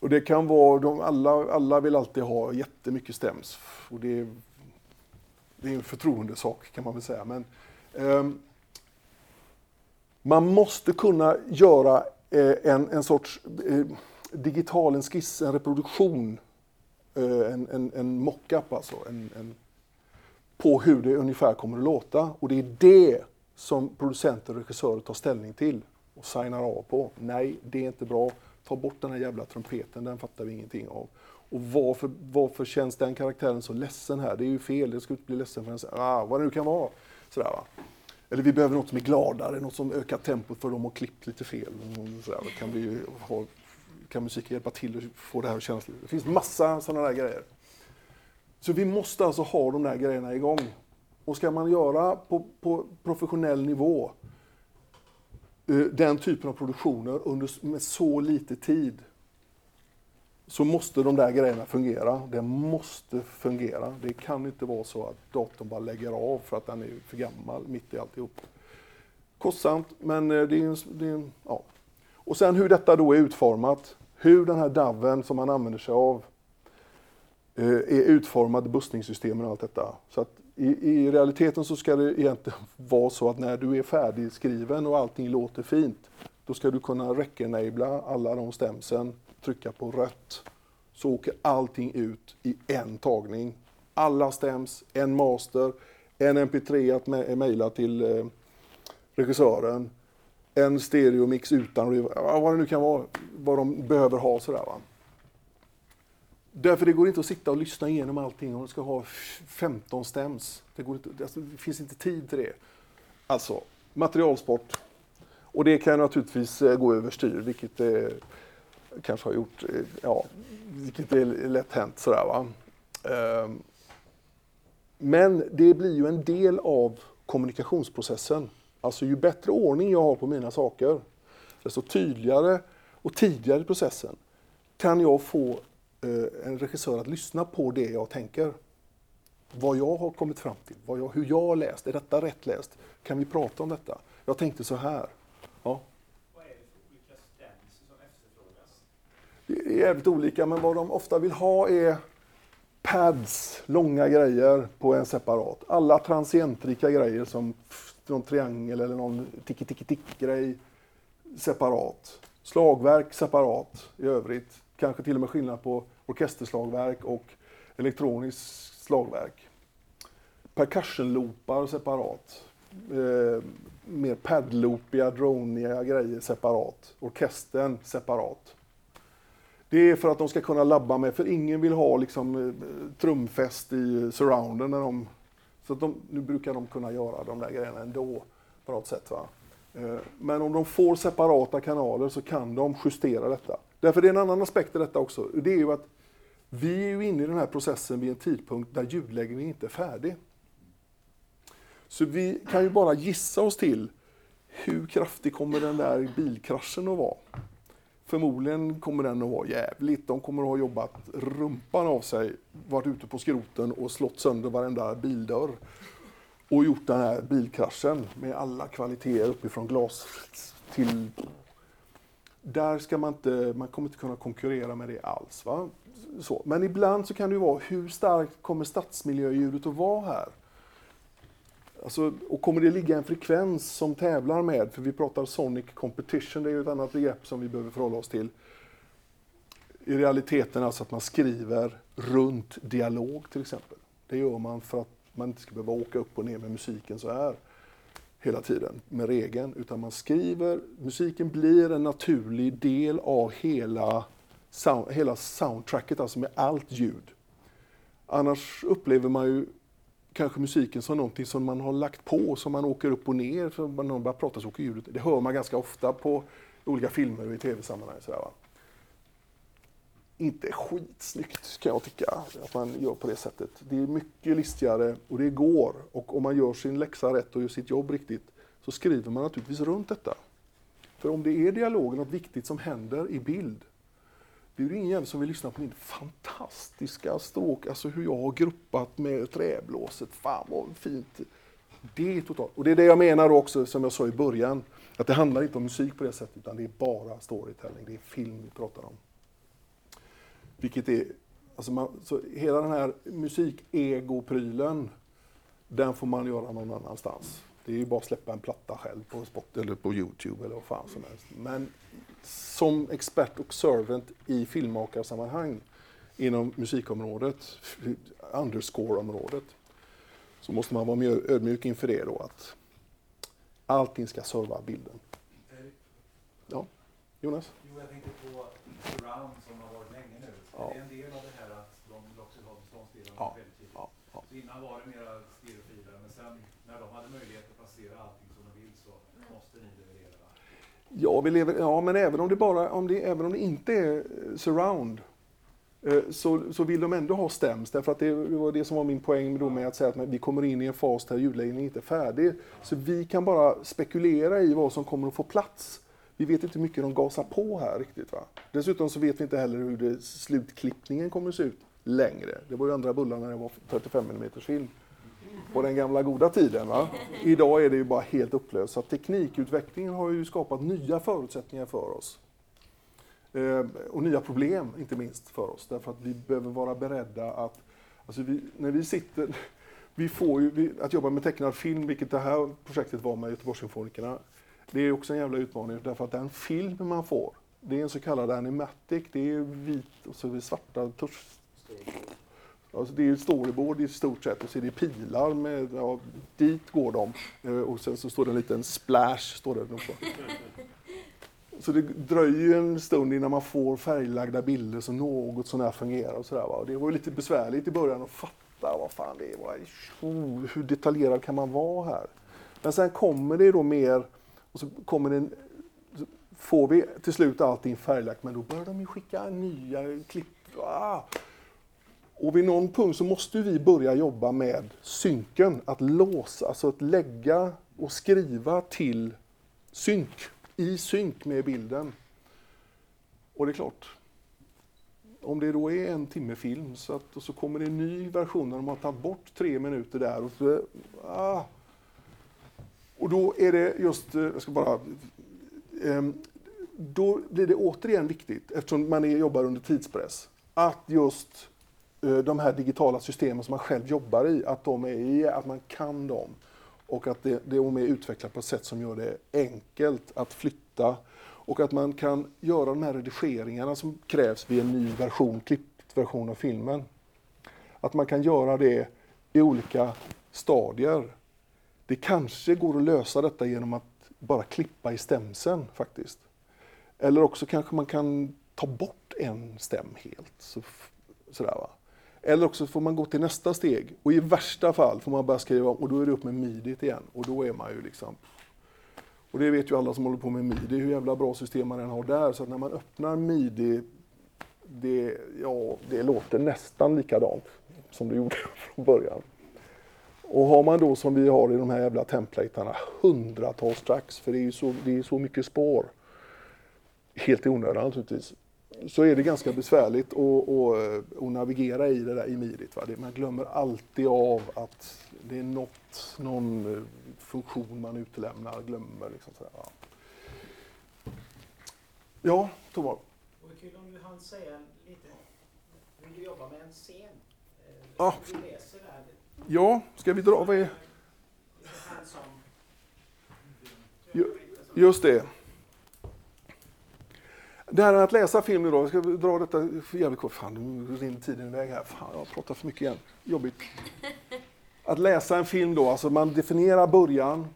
och det kan vara, de, alla, alla vill alltid ha jättemycket stäms. Och det, är, det är en förtroendesak kan man väl säga. Men, um, man måste kunna göra eh, en, en sorts eh, digital, en skiss, en reproduktion, Eh, en, en, en mockup alltså, en, en, på hur det ungefär kommer att låta. Och det är det som producenter och regissörer tar ställning till och signar av på. Nej, det är inte bra. Ta bort den här jävla trumpeten, den fattar vi ingenting av. Och varför, varför känns den karaktären så ledsen här? Det är ju fel, det ska inte bli ledsen förrän... Ah, vad det nu kan vara. Sådär, va? Eller vi behöver något som är gladare, något som ökar tempot för de har klippt lite fel. Mm, sådär, då kan, vi ha, kan musiken hjälpa till att få det här att kännas. Det finns massa sådana där grejer. Så vi måste alltså ha de där grejerna igång. Och ska man göra på, på professionell nivå eh, den typen av produktioner under, med så lite tid så måste de där grejerna fungera. Det måste fungera. Det kan inte vara så att datorn bara lägger av för att den är för gammal mitt i alltihop. Kostsamt, men eh, det är, en, det är en, ja. Och sen hur detta då är utformat. Hur den här DAVen som man använder sig av eh, är utformad, bussningssystemen och allt detta. Så att i, i realiteten så ska det egentligen [LAUGHS] vara så att när du är färdigskriven och allting låter fint, då ska du kunna rec-enabla alla de stämsen, trycka på rött, så åker allting ut i en tagning. Alla stäms, en master, en mp3 att mejla till eh, regissören, en stereomix utan vad det nu kan vara, vad de behöver ha sådär va. Därför det går inte att sitta och lyssna igenom allting och du ska ha 15 stäms. Det, går inte, alltså, det finns inte tid till det. Alltså, materialsport. Och det kan naturligtvis eh, gå överstyr, vilket det kanske har gjort, eh, ja, vilket är lätt hänt sådär va. Ehm, men det blir ju en del av kommunikationsprocessen. Alltså ju bättre ordning jag har på mina saker, desto tydligare och tidigare i processen kan jag få eh, en regissör att lyssna på det jag tänker. Vad jag har kommit fram till, vad jag, hur jag har läst, är detta rätt läst? Kan vi prata om detta? Jag tänkte så här. Ja. Vad är det för olika stämmelser som efterfrågas? Det är jävligt olika, men vad de ofta vill ha är pads, långa grejer på en separat. Alla transientrika grejer som någon triangel eller någon tiki-tiki-tick-grej separat. Slagverk separat i övrigt. Kanske till och med skillnad på orkesterslagverk och elektroniskt slagverk. Percussion-loopar separat. Eh, mer padloopiga, droniga grejer separat. Orkestern separat. Det är för att de ska kunna labba med, för ingen vill ha liksom, eh, trumfest i surrounden. När de, så att de, nu brukar de kunna göra de där grejerna ändå på något sätt. Va? Eh, men om de får separata kanaler så kan de justera detta. Därför är det en annan aspekt i detta också. Det är ju att vi är ju inne i den här processen vid en tidpunkt där ljudläggningen inte är färdig. Så vi kan ju bara gissa oss till hur kraftig kommer den där bilkraschen att vara? Förmodligen kommer den att vara jävligt. De kommer att ha jobbat rumpan av sig, varit ute på skroten och slått sönder varenda bildörr. Och gjort den här bilkraschen med alla kvaliteter uppifrån glas till... Där ska man inte, man kommer inte kunna konkurrera med det alls. Va? Så. Men ibland så kan det ju vara, hur starkt kommer stadsmiljöljudet att vara här? Alltså, och kommer det ligga en frekvens som tävlar med, för vi pratar sonic competition, det är ju ett annat begrepp som vi behöver förhålla oss till. I realiteten alltså att man skriver runt dialog till exempel. Det gör man för att man inte ska behöva åka upp och ner med musiken så här hela tiden med regeln, utan man skriver, musiken blir en naturlig del av hela, sound, hela soundtracket, alltså med allt ljud. Annars upplever man ju kanske musiken som någonting som man har lagt på, som man åker upp och ner, För när någon börjar prata så åker ljudet. Det hör man ganska ofta på olika filmer och i tv-sammanhang. sådär, va. Inte skitsnyggt kan jag tycka, att man gör på det sättet. Det är mycket listigare och det går. Och om man gör sin läxa rätt och gör sitt jobb riktigt så skriver man naturligtvis runt detta. För om det är dialogen, något viktigt som händer i bild, det är ju ingen jävel som vill lyssna på min fantastiska stråk, alltså hur jag har gruppat med träblåset. Fan vad fint. Det är totalt. Och det är det jag menar också, som jag sa i början, att det handlar inte om musik på det sättet, utan det är bara storytelling, det är film vi pratar om. Vilket är, alltså man, så hela den här musikegoprylen, den får man göra någon annanstans. Det är ju bara att släppa en platta själv på Spot eller på Youtube eller vad fan som helst. Men som expert och servant i filmmakarsammanhang inom musikområdet, [LAUGHS] underscore-området, så måste man vara ödmjuk inför det då att allting ska serva bilden. Ja, Jonas? Jo, jag tänkte på surround som har varit länge nu. Ja. Det är en del av det här att de vill också ha beståndsdelarna Ja. väldigt tidigt. Ja, ja. Så innan var det mera stereofiler, men sen när de hade möjlighet att placera allting som de vill så måste ni leverera. va? Ja, vi lever, ja men även om det, bara, om det, även om det inte är eh, surround eh, så, så vill de ändå ha stäms. Därför att det var det som var min poäng då med att säga att vi kommer in i en fas där ljudläggningen inte är färdig. Så vi kan bara spekulera i vad som kommer att få plats. Vi vet inte hur mycket de gasar på här riktigt. Va? Dessutom så vet vi inte heller hur det, slutklippningen kommer att se ut längre. Det var ju andra bullar när det var 35 mm film på den gamla goda tiden. Va? Idag är det ju bara helt upplöst. Så teknikutvecklingen har ju skapat nya förutsättningar för oss. Eh, och nya problem, inte minst, för oss. Därför att vi behöver vara beredda att... Alltså vi, när vi sitter... Vi får ju, vi, att jobba med tecknad film, vilket det här projektet var med Göteborgssymfonikerna, det är också en jävla utmaning. Därför att den film man får, det är en så kallad animatic. Det är vit och så är det svarta tusch, Alltså det är ju storyboard i stort sett och så är det pilar med, ja, dit går de. Eh, och sen så står det en liten splash, står det också. Så det dröjer ju en stund innan man får färglagda bilder som något sånär fungerar och sådär. Och det var ju lite besvärligt i början att fatta vad fan det var. Oh, hur detaljerad kan man vara här? Men sen kommer det då mer, och så kommer det en, får vi till slut allting färglagt, men då börjar de ju skicka nya klipp. Ah! Och vid någon punkt så måste vi börja jobba med synken, att låsa, alltså att lägga och skriva till synk, i synk med bilden. Och det är klart, om det då är en timme film så att, och så kommer det en ny version där de har tagit bort tre minuter där och så, ah. Och då är det just, eh, jag ska bara, ehm, då blir det återigen viktigt, eftersom man är, jobbar under tidspress, att just Eh, de här digitala systemen som man själv jobbar i, att, de är, att man kan dem. Och att det, det de är utvecklat på ett sätt som gör det enkelt att flytta. Och att man kan göra de här redigeringarna som krävs vid en ny version, klippt version av filmen. Att man kan göra det i olika stadier. Det kanske går att lösa detta genom att bara klippa i stämsen faktiskt. Eller också kanske man kan ta bort en stäm helt. Så, sådär va. Eller också får man gå till nästa steg. Och i värsta fall får man börja skriva om och då är det upp med midit igen. Och då är man ju liksom och det vet ju alla som håller på med midi hur jävla bra system man än har där. Så att när man öppnar midi det, ja, det låter nästan likadant som det gjorde [LAUGHS] från början. Och har man då som vi har i de här jävla templatarna hundratals tracks, för det är ju så, det är så mycket spår, helt i onödan naturligtvis, så är det ganska besvärligt att, att, att navigera i det där i midit. Va? Man glömmer alltid av att det är något, någon eh, funktion man utelämnar, glömmer. Liksom sådär, va? Ja, Tovar. Det vore kul om du hann säga lite hur du jobbar med en scen. Eh, Ja. där. Ja, ska vi dra? Vad är... Just det. Det här att läsa film nu då, jag ska dra detta jävligt kort. Fan, nu rinner tiden iväg här. Fan, jag pratar för mycket igen. Jobbigt. [LAUGHS] Att läsa en film då, alltså man definierar början,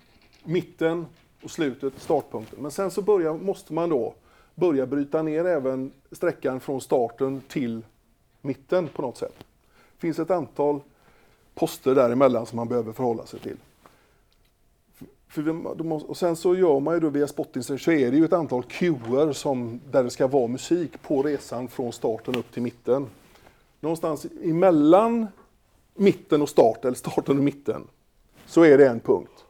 mitten och slutet, startpunkten. Men sen så börjar, måste man då börja bryta ner även sträckan från starten till mitten på något sätt. Det finns ett antal poster däremellan som man behöver förhålla sig till. För vi, de måste, och sen så gör man ju då via Spotting så är det ju ett antal cuer som, där det ska vara musik på resan från starten upp till mitten. Någonstans emellan mitten och start, eller starten och mitten, så är det en punkt.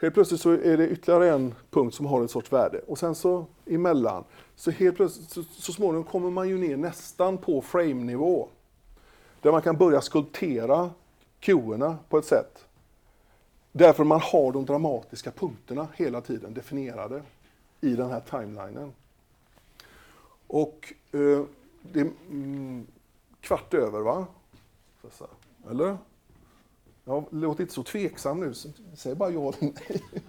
Helt plötsligt så är det ytterligare en punkt som har en sorts värde. Och sen så emellan, så helt plötsligt, så, så småningom kommer man ju ner nästan på frame-nivå. Där man kan börja skulptera cuerna på ett sätt Därför man har de dramatiska punkterna hela tiden definierade i den här timelinen. Och eh, det är mm, kvart över va? Eller? Ja, låt inte så tveksam nu, så- säg bara ja eller nej. [LAUGHS]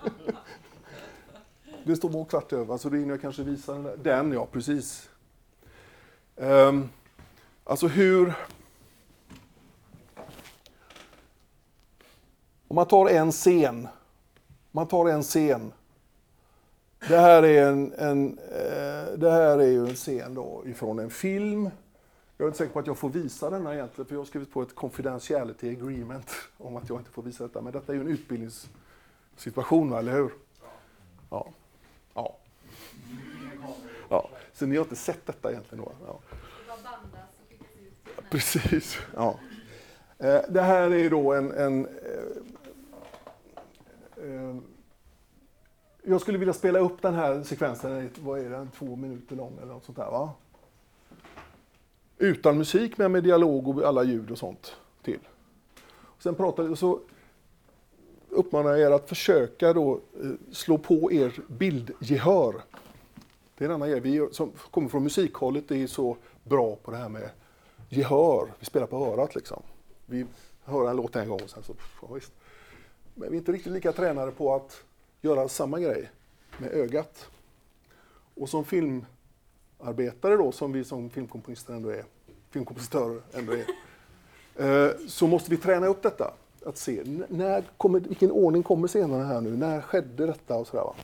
Det står bara kvart över, så det hinner jag kanske visa den där. Den ja, precis. Um, alltså hur... Om man tar en scen. Man tar en scen. Det här är, en, en, eh, det här är ju en scen då ifrån en film. Jag är inte säker på att jag får visa denna egentligen, för jag har skrivit på ett confidentiality agreement [LAUGHS] om att jag inte får visa detta. Men detta är ju en utbildningssituation, eller hur? Ja. Ja. ja. Så ni har inte sett detta egentligen då? Ja. Precis. Ja. Eh, det här är då en... en eh, eh, jag skulle vilja spela upp den här sekvensen, är, vad är den, två minuter lång eller något sånt där va? Utan musik men med dialog och alla ljud och sånt till. Sen pratar så uppmanar jag er att försöka då eh, slå på er bildgehör. Det är en annan grej. Vi som kommer från musikhållet är så bra på det här med gehör. Vi spelar på örat liksom. Vi hör en låt en gång och sen så, ja, visst. Men vi är inte riktigt lika tränade på att göra samma grej med ögat. Och som filmarbetare då, som vi som filmkomponister ändå är, filmkompositörer ändå är, [LAUGHS] eh, så måste vi träna upp detta. Att se, när kommer, vilken ordning kommer scenerna här nu? När skedde detta? och sådär, va?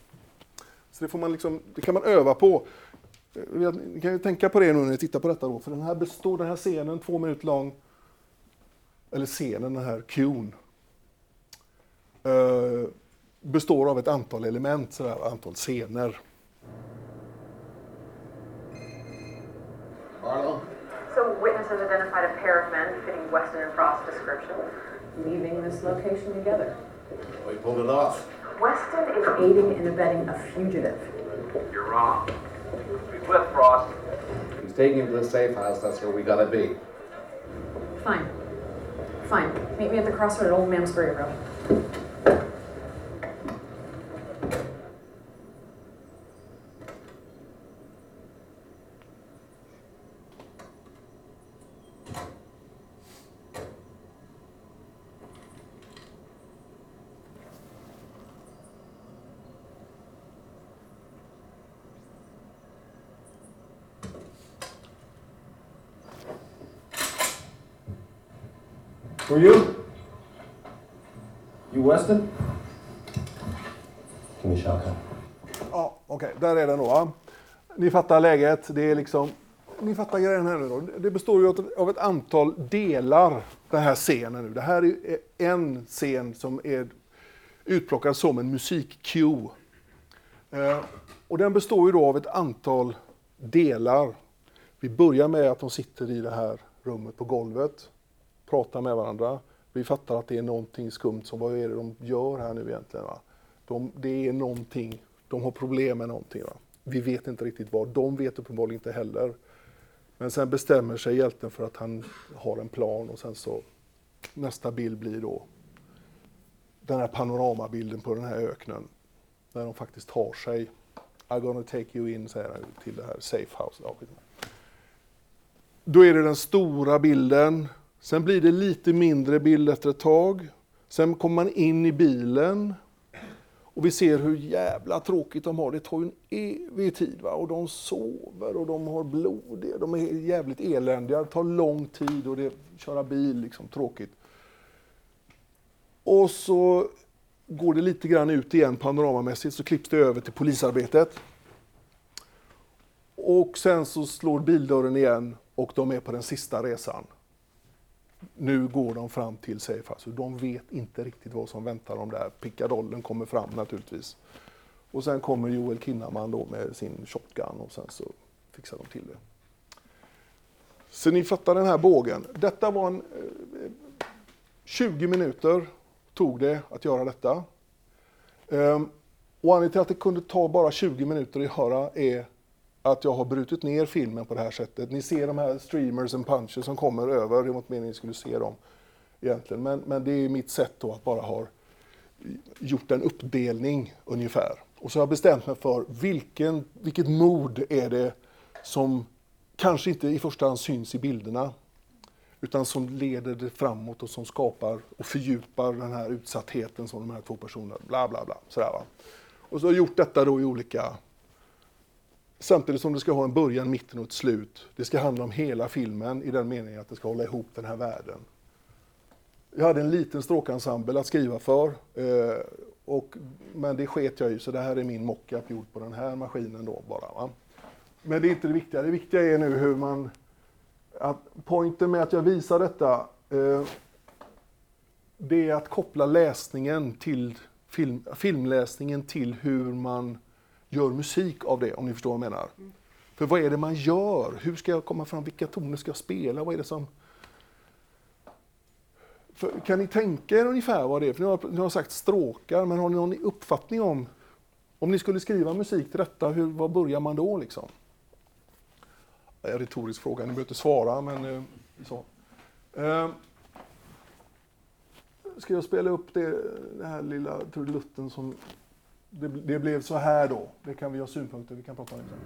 Så det, får man liksom, det kan man öva på. Eh, ni kan ju tänka på det nu när ni tittar på detta då, för den här består, den här scenen, två minuter lång, eller scenen, den här cuen, eh, består av ett antal element, sådär, antal scener. Barlow? So witnesses identified a pair of men fitting Weston and Frost's description. leaving this location together. We pulled it off. Weston is aiding and abetting a fugitive. You're wrong. He's with Frost. He's taking him to the safe house. That's where we gotta be. Fine. Fine. Meet me at the crossroad at Old Mamsbury Road. Där är den då. va? Ni fattar läget. Det är liksom... Ni fattar grejen här nu då. Det består ju av- ett antal delar, den här scenen nu. Det här är en scen som är utplockad som en musikcue. Eh, och den består ju då av ett antal delar. Vi börjar med att de sitter i det här rummet på golvet, pratar med varandra. Vi fattar att det är någonting skumt, som vad är det de gör här nu egentligen? Va? De, det är någonting, de har problem med någonting. Va? Vi vet inte riktigt vad, de vet uppenbarligen inte heller. Men sen bestämmer sig hjälten för att han har en plan och sen så nästa bild blir då den här panoramabilden på den här öknen. När de faktiskt tar sig. I'm gonna take you in, säger han till det här safe house. Då är det den stora bilden. Sen blir det lite mindre bild efter ett tag. Sen kommer man in i bilen. Och vi ser hur jävla tråkigt de har. Det tar ju en evig tid. Va? Och de sover och de har blod. De är jävligt eländiga. Det tar lång tid och det köra bil, liksom tråkigt. Och så går det lite grann ut igen panoramamässigt, så klipps det över till polisarbetet. Och sen så slår bildörren igen och de är på den sista resan. Nu går de fram till Safe House. De vet inte riktigt vad som väntar dem där. Pickadollen kommer fram naturligtvis. Och sen kommer Joel Kinnaman då med sin shotgun och sen så fixar de till det. Så ni fattar den här bågen. Detta var en eh, 20 minuter tog det att göra detta. Ehm, och anledningen till att det kunde ta bara 20 minuter att göra är att jag har brutit ner filmen på det här sättet. Ni ser de här streamers and punches som kommer över, det var inte meningen att ni skulle se dem egentligen. Men, men det är mitt sätt då att bara ha gjort en uppdelning ungefär. Och så har jag bestämt mig för vilken, vilket mod är det som kanske inte i första hand syns i bilderna utan som leder det framåt och som skapar och fördjupar den här utsattheten som de här två personerna, bla bla bla. Sådär, va? Och så har jag gjort detta då i olika, samtidigt som det ska ha en början, mitten och ett slut. Det ska handla om hela filmen i den meningen att det ska hålla ihop den här världen. Jag hade en liten stråkensemble att skriva för, eh, och, men det sket jag i, så det här är min mockup gjord på den här maskinen då bara. Va? Men det är inte det viktiga, det viktiga är nu hur man att pointen med att jag visar detta, eh, det är att koppla läsningen till film, filmläsningen till hur man gör musik av det, om ni förstår vad jag menar. För vad är det man gör? Hur ska jag komma fram? Vilka toner ska jag spela? Vad är det som... För, kan ni tänka er ungefär vad det är? För ni har, ni har sagt stråkar, men har ni någon uppfattning om... Om ni skulle skriva musik till detta, hur, vad börjar man då liksom? Det är en retorisk fråga, ni behöver inte svara, men eh, så. Eh, ska jag spela upp det, det här lilla trudelutten som det, det blev så här då? Det kan vi ha synpunkter, vi kan prata om det sen.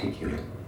Thank you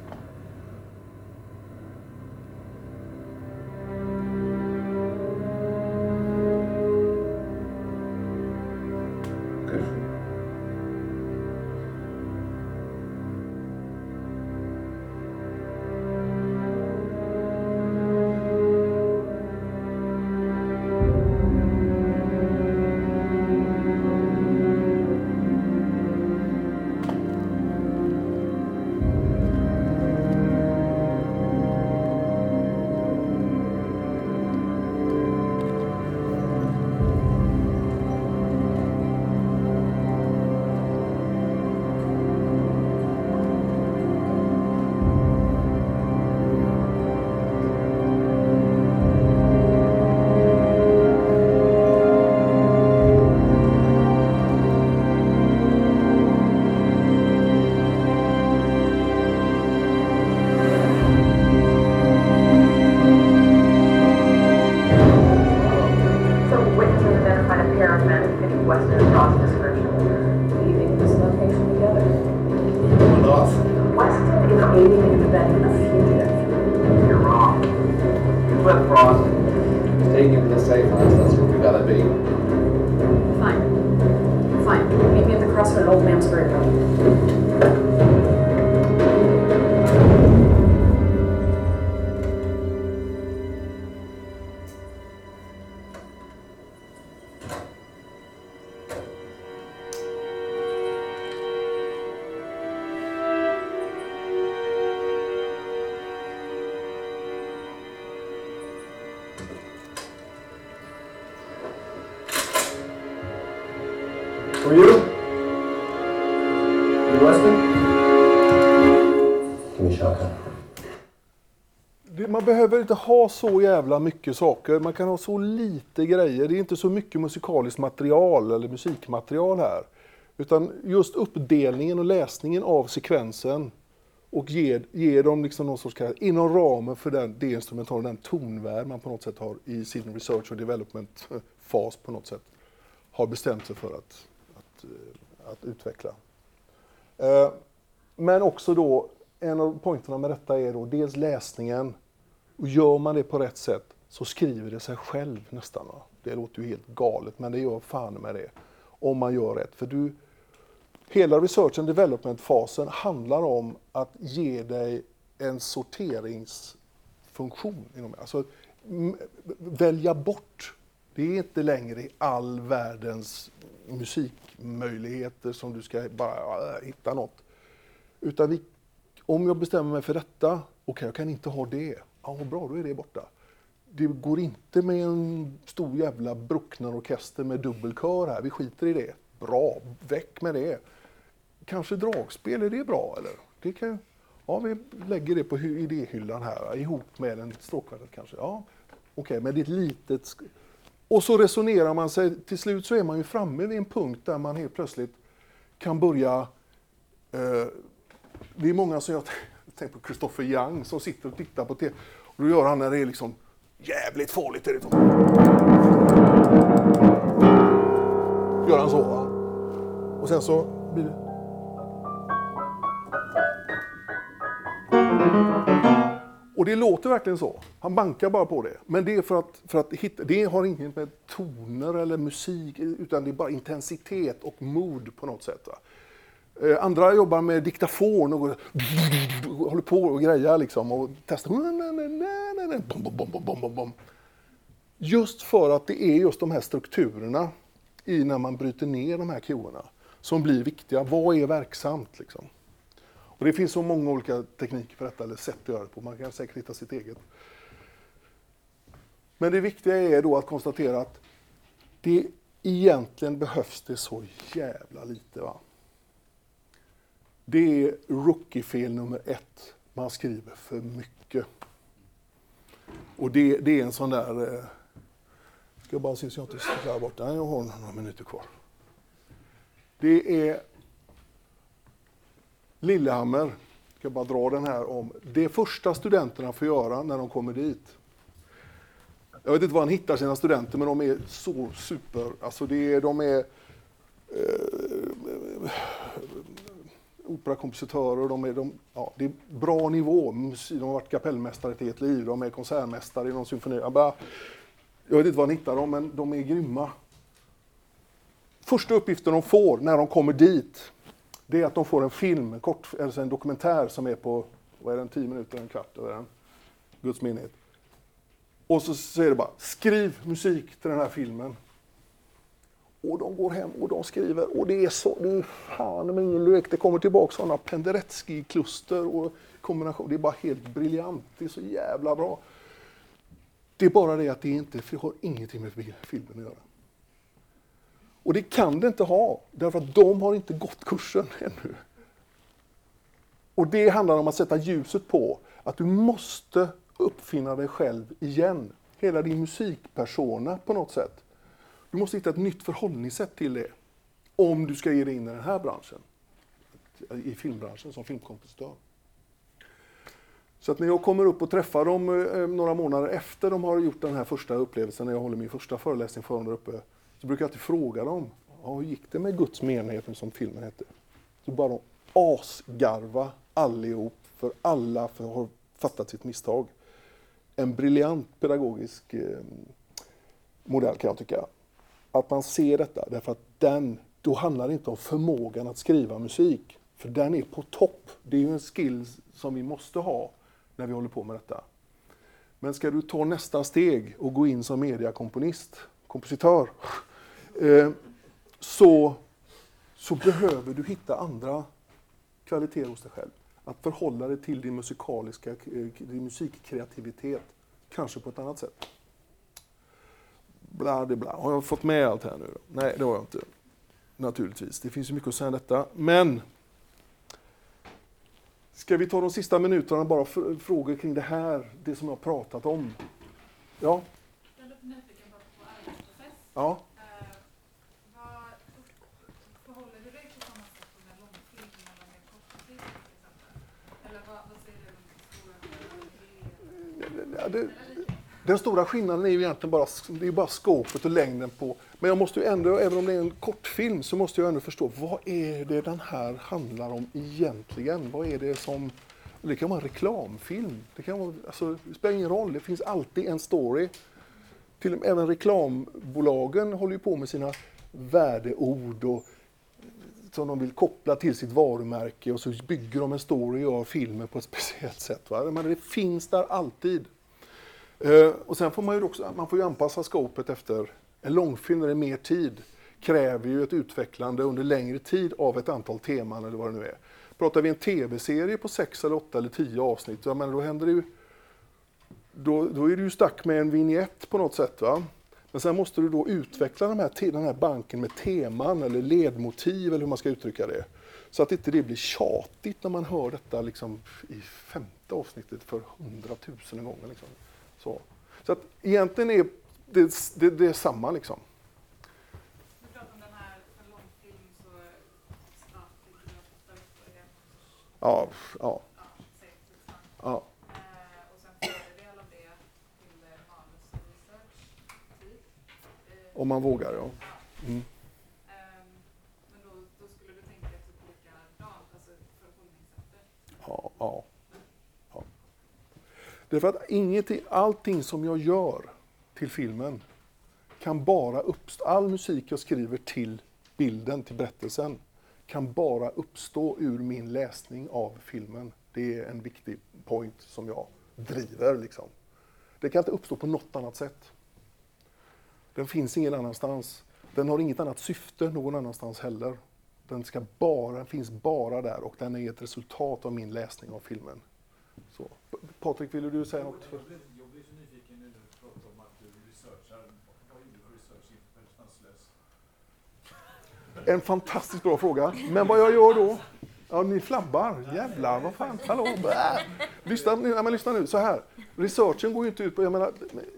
Man behöver inte ha så jävla mycket saker. Man kan ha så lite grejer. Det är inte så mycket musikaliskt material eller musikmaterial här. Utan just uppdelningen och läsningen av sekvensen och ge, ge dem liksom någon sorts karaktär inom ramen för den, det instrumentala, den tonvärld man på något sätt har i sin research och development-fas på något sätt har bestämt sig för att, att, eh, att utveckla. Eh, men också då, en av poängerna med detta är då dels läsningen. Och gör man det på rätt sätt så skriver det sig själv nästan. Va? Det låter ju helt galet, men det gör fan med det. Om man gör rätt. För du, hela research and development-fasen handlar om att ge dig en sorteringsfunktion. Inom, alltså, välja bort. Det är inte längre i all världens musikmöjligheter som du ska bara äh, hitta något. Utan vi, om jag bestämmer mig för detta, okej jag kan inte ha det. Ja, bra, då är det borta. Det går inte med en stor jävla Brucknerorkester med dubbelkör här. Vi skiter i det. Bra, väck med det. Kanske dragspel, är det bra eller? Det kan, ja, vi lägger det på idéhyllan här ihop med en stråkkvartett kanske. Ja, okej, men det är ett litet... Och så resonerar man sig, till slut så är man ju framme vid en punkt där man helt plötsligt kan börja Eh, det är många som jag Tänk på Christopher Young som sitter och tittar på TV. Och då gör han när det är liksom jävligt farligt. Är det. Gör han så va? Och sen så blir det... Och det låter verkligen så. Han bankar bara på det. Men det är för att, för att hitta, det har inget med toner eller musik utan det är bara intensitet och mood på något sätt. Va? Eh, andra jobbar med diktafon och går- håller på och grejar liksom och testar. Just för att det är just de här strukturerna i när man bryter ner de här cuerna som blir viktiga. Vad är verksamt liksom? Och det finns så många olika tekniker för detta, eller sätt att göra det på. Man kan säkert hitta sitt eget. Men det viktiga är då att konstatera att det egentligen behövs det så jävla lite. Va? Det är rookie-fel nummer ett. Man skriver för mycket. Och det, det är en sån där... Eh, ska jag bara se så jag inte sticker bort borta. Jag har några minuter kvar. Det är Lillehammer. Ska jag bara dra den här om det första studenterna får göra när de kommer dit. Jag vet inte var han hittar sina studenter, men de är så super... Alltså det är, de är eh, operakompositörer, de är, de, ja, det är bra nivå. De har varit kapellmästare ett liv, de är konsertmästare i någon symfoni. Jag, bara, jag vet inte var han hittar dem, men de är grymma. Första uppgiften de får när de kommer dit, det är att de får en film, en, kort, alltså en dokumentär som är på, vad är den, 10 minuter, en kvart, eller en, Guds menighet. Och så säger det bara, skriv musik till den här filmen. Och de går hem och de skriver och det är så, det är fan med ingen lek. Det kommer tillbaka sådana Penderecki-kluster och kombination. Det är bara helt briljant. Det är så jävla bra. Det är bara det att det inte det har ingenting med filmen att göra. Och det kan det inte ha, därför att de har inte gått kursen [LAUGHS] ännu. Och det handlar om att sätta ljuset på att du måste uppfinna dig själv igen. Hela din musikpersona på något sätt. Du måste hitta ett nytt förhållningssätt till det. Om du ska ge dig in i den här branschen. I filmbranschen som filmkompositör. Så att när jag kommer upp och träffar dem eh, några månader efter de har gjort den här första upplevelsen, när jag håller min första föreläsning för dem där uppe, så brukar jag alltid fråga dem, ja, hur gick det med Guds menighet som filmen hette? Så bara de asgarva allihop, för alla för har fattat sitt misstag. En briljant pedagogisk eh, modell kan jag tycka. Att man ser detta, därför att den, då handlar det inte om förmågan att skriva musik, för den är på topp. Det är ju en skill som vi måste ha när vi håller på med detta. Men ska du ta nästa steg och gå in som mediakomponist, kompositör, eh, så, så behöver du hitta andra kvaliteter hos dig själv. Att förhålla dig till din musikaliska, eh, din musikkreativitet, kanske på ett annat sätt. Bla, bla, bla. Har jag fått med allt här nu? då? Nej, det har jag inte. naturligtvis. Det finns ju mycket att säga om detta. Men ska vi ta de sista minuterna bara för frågor kring det här, det som jag har pratat om? Ja? Jag är lite nyfiken på, arbetsprocess. Ja? Eh, vad förhåller du dig på samma sätt som en långfilm eller med kortfilm till exempel? Eller vad, vad säger du om stora Ja, det, den stora skillnaden är ju egentligen bara, det är bara skåpet och längden på. Men jag måste ju ändå, även om det är en kortfilm, så måste jag ändå förstå vad är det den här handlar om egentligen? Vad är det som... Det kan vara en reklamfilm. Det, kan vara, alltså, det spelar ingen roll, det finns alltid en story. Till, och med- även reklambolagen håller ju på med sina värdeord och, som de vill koppla till sitt varumärke och så bygger de en story och gör filmen på ett [LAUGHS] speciellt sätt. Va? Men det finns där alltid. Eh, och sen får man ju också man får ju anpassa scopet efter en långfilm där det är mer tid kräver ju ett utvecklande under längre tid av ett antal teman eller vad det nu är. Pratar vi en tv-serie på sex eller åtta eller tio avsnitt, ja, men då händer det ju då, då är du ju stack med en vignett på något sätt. Va? Men sen måste du då utveckla de här, den här banken med teman eller ledmotiv eller hur man ska uttrycka det. Så att inte det blir tjatigt när man hör detta liksom i femte avsnittet för hundratusen gånger. Liksom. Så. så att egentligen är det, det, det är samma liksom. Ja, Ja, ja, ja, ja. Om man vågar, ja. Mm. ehm, men då, då skulle du tänka typ likadant, alltså förhållningssättet. Ja, ja. ja. Därför att ingenting, allting som jag gör till filmen kan bara uppstå, all musik jag skriver till bilden, till berättelsen, kan bara uppstå ur min läsning av filmen. Det är en viktig point som jag driver. Liksom. Det kan inte uppstå på något annat sätt. Den finns ingen annanstans. Den har inget annat syfte någon annanstans heller. Den ska bara, den finns bara där och den är ett resultat av min läsning av filmen. Så. Patrik, ville du säga något? Jag blir, så nyfiken när du pratar om att du researchar. Vad gjorde du research inför Sanslös? En fantastiskt bra fråga. Men vad jag gör då? Ja, ni flabbar. Jävlar, vad fan, hallå? Bä. Lyssna nu, ja, men lyssna nu, så här. Researchen går ju inte ut på, jag menar,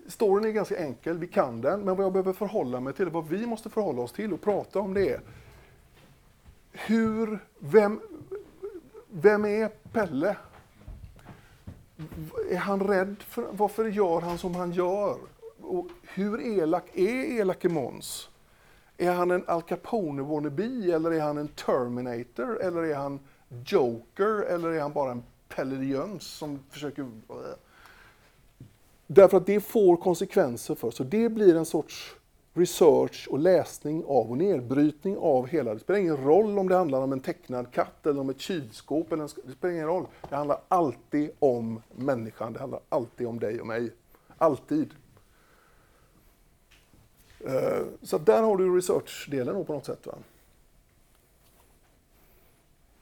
storyn är ganska enkel, vi kan den, men vad jag behöver förhålla mig till, vad vi måste förhålla oss till och prata om det är hur, vem, vem är Pelle? Är han rädd? För, varför gör han som han gör? Och hur elak är elake Måns? Är han en Al Capone wannabe eller är han en Terminator eller är han Joker eller är han bara en Pelle Jöns som försöker... Äh? Därför att det får konsekvenser för så det blir en sorts research och läsning av och nedbrytning av hela. Det spelar ingen roll om det handlar om en tecknad katt eller om ett kylskåp. Eller en, det spelar ingen roll. Det handlar alltid om människan. Det handlar alltid om dig och mig. Alltid. Eh, så där har du researchdelen på något sätt. Va?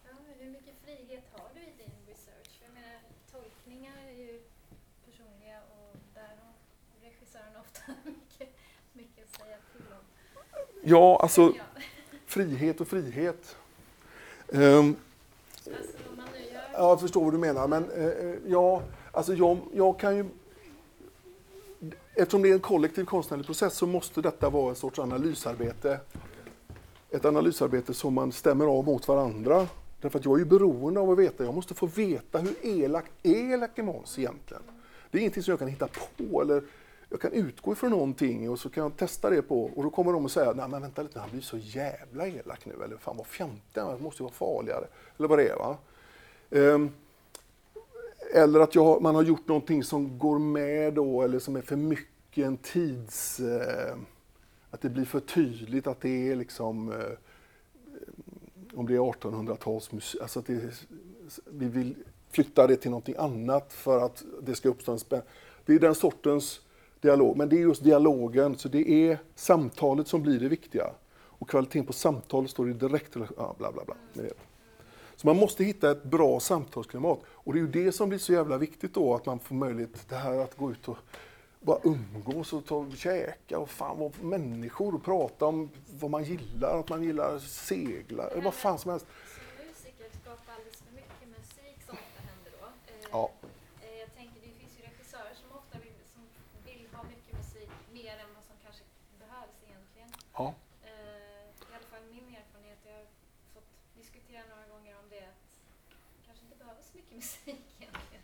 Ja, men hur mycket frihet har du i din research? För jag menar, tolkningar är ju personliga och där har regissören ofta mycket, mycket att säga till om. Ja, alltså Ja. frihet och frihet. Um, Alltså. Ja, jag förstår vad du menar. Men uh, ja, alltså jag, jag kan ju... Eftersom det är en kollektiv konstnärlig process så måste detta vara en sorts analysarbete. Ett analysarbete som man stämmer av mot varandra. Därför att jag är ju beroende av att veta, jag måste få veta hur elak är elake Måns egentligen. Det är ingenting som jag kan hitta på eller jag kan utgå ifrån någonting och så kan jag testa det på och då kommer de att säga, nej men vänta lite, han blir så jävla elak nu eller fan vad fjantig han är, det måste ju vara farligare. Eller vad det är va. Um, eller att jag, man har gjort någonting som går med då eller som är för mycket en tids... Uh, att det blir för tydligt att det är liksom... uh, om det är 1800-talsmusik, alltså att det, vi vill flytta det till någonting annat för att det ska uppstå en spänning. Det är den sortens dialog, men det är just dialogen, så det är samtalet som blir det viktiga. Och kvaliteten på samtalet står i direkt relation, ja, bla bla bla. Så man måste hitta ett bra samtalsklimat. Och det är ju det som blir så jävla viktigt då, att man får möjlighet det här att gå ut och, bara umgås och ta och käka och fan vad människor och prata om vad man gillar, att man gillar segla, eller vad fan som helst. Som musiker skapa alldeles för mycket musik som ofta händer då. Eh, Ja. eh, jag tänker det finns ju regissörer som ofta vill, som vill ha mycket musik mer än vad som kanske behövs egentligen. Ja. Eh, I alla fall min erfarenhet, jag har fått diskutera några gånger om det, att kanske inte behövs så mycket [LAUGHS] musik egentligen.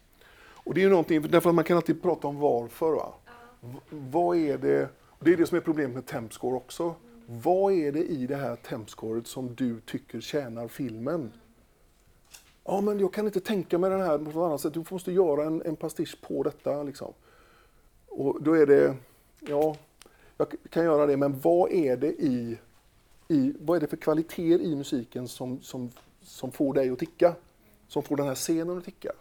Och det är ju någonting, därför att man kan alltid prata om varför. Va? V- vad är det, det är det som är problemet med tempscore också. Vad är det i det här tempscoret som du tycker tjänar filmen? Ja, men jag kan inte tänka mig den här på något annat sätt. Du måste göra en, en pastisch på detta. Liksom. Och då är det, ja, jag kan göra det, men vad är det i, i vad är det för kvaliteter i musiken som, som, som får dig att ticka? Som får den här scenen att ticka?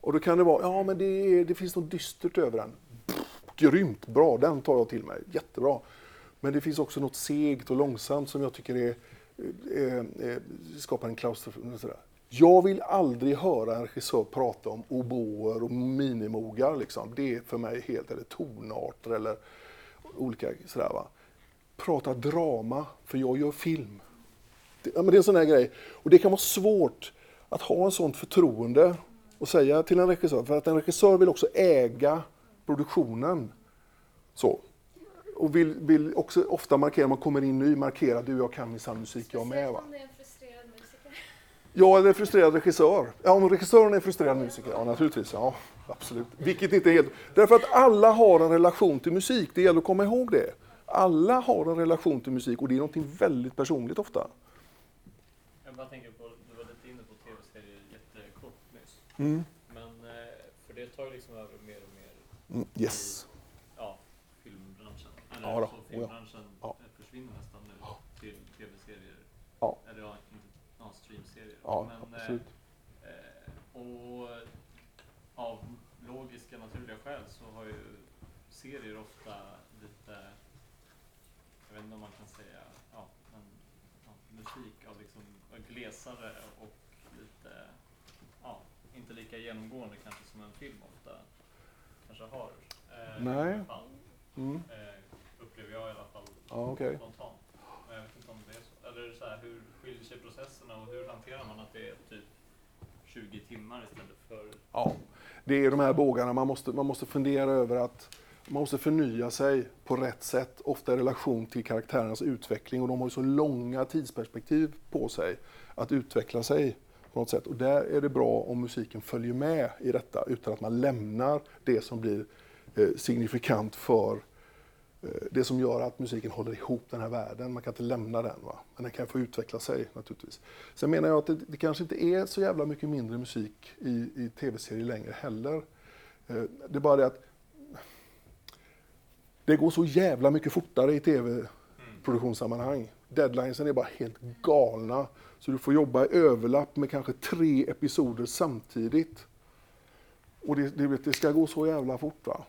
Och då kan det vara, ja men det, är, det finns något dystert över den. Pff, grymt, bra, den tar jag till mig, jättebra. Men det finns också något segt och långsamt som jag tycker är, är, är skapar en klaustrofobi. Jag vill aldrig höra en regissör prata om oboer och minimogar. Liksom. Det är för mig helt, eller tonarter eller olika sådär va. Prata drama, för jag gör film. Det, ja, men det är en sån här grej. Och det kan vara svårt att ha en sånt förtroende och säga till en regissör, för att en regissör vill också äga produktionen. Så. Och vill, vill också ofta markera, man kommer in ny, markera du jag kan minsann musik jag med. Va? Ja, eller en frustrerad regissör. Ja, om regissören är en frustrerad musiker, ja naturligtvis. Ja, absolut. Vilket inte är helt... Därför att alla har en relation till musik, det gäller att komma ihåg det. Alla har en relation till musik och det är någonting väldigt personligt ofta. Jag bara tänker på, du var lite inne på tv-serier jättekort nyss. Mm. Men, eh, för det tar ju liksom över mer och mer Mm, yes. i ja, filmbranschen. Eller Ja så ja. filmbranschen Ja. försvinner nästan nu till tv-serier. Ja. Eller ja, inte, ja, streamserier. Ja, Men, eh, absolut. Eh, och av skäl så har ju serier ofta lite, jag vet inte om man kan säga, ja, men, ja, musik av liksom glesare och lite, ja, inte lika genomgående kanske som en film ofta kanske har. Eh, Nej. Mm. Eh, upplever jag i alla fall Ja, okej. spontant. Men jag vet inte om det är så. Eller så här, hur skiljer sig processerna och hur hanterar man att det är typ 20 timmar istället för Ja, det är de här bågarna man måste, man måste fundera över att man måste förnya sig på rätt sätt, ofta i relation till karaktärernas utveckling och de har ju så långa tidsperspektiv på sig att utveckla sig på något sätt. Och där är det bra om musiken följer med i detta utan att man lämnar det som blir eh, signifikant för eh, Eh, det som gör att musiken håller ihop den här världen. Man kan inte lämna den, va? men den kan få utveckla sig naturligtvis. Sen menar jag att det, det kanske inte är så jävla mycket mindre musik i, i tv-serier längre heller. Eh, det är bara det att det går så jävla mycket fortare i tv-produktionssammanhang. Deadlinesen är bara helt galna. Så du får jobba i överlapp med kanske tre episoder samtidigt. Och det, det, det ska gå så jävla fort. Va?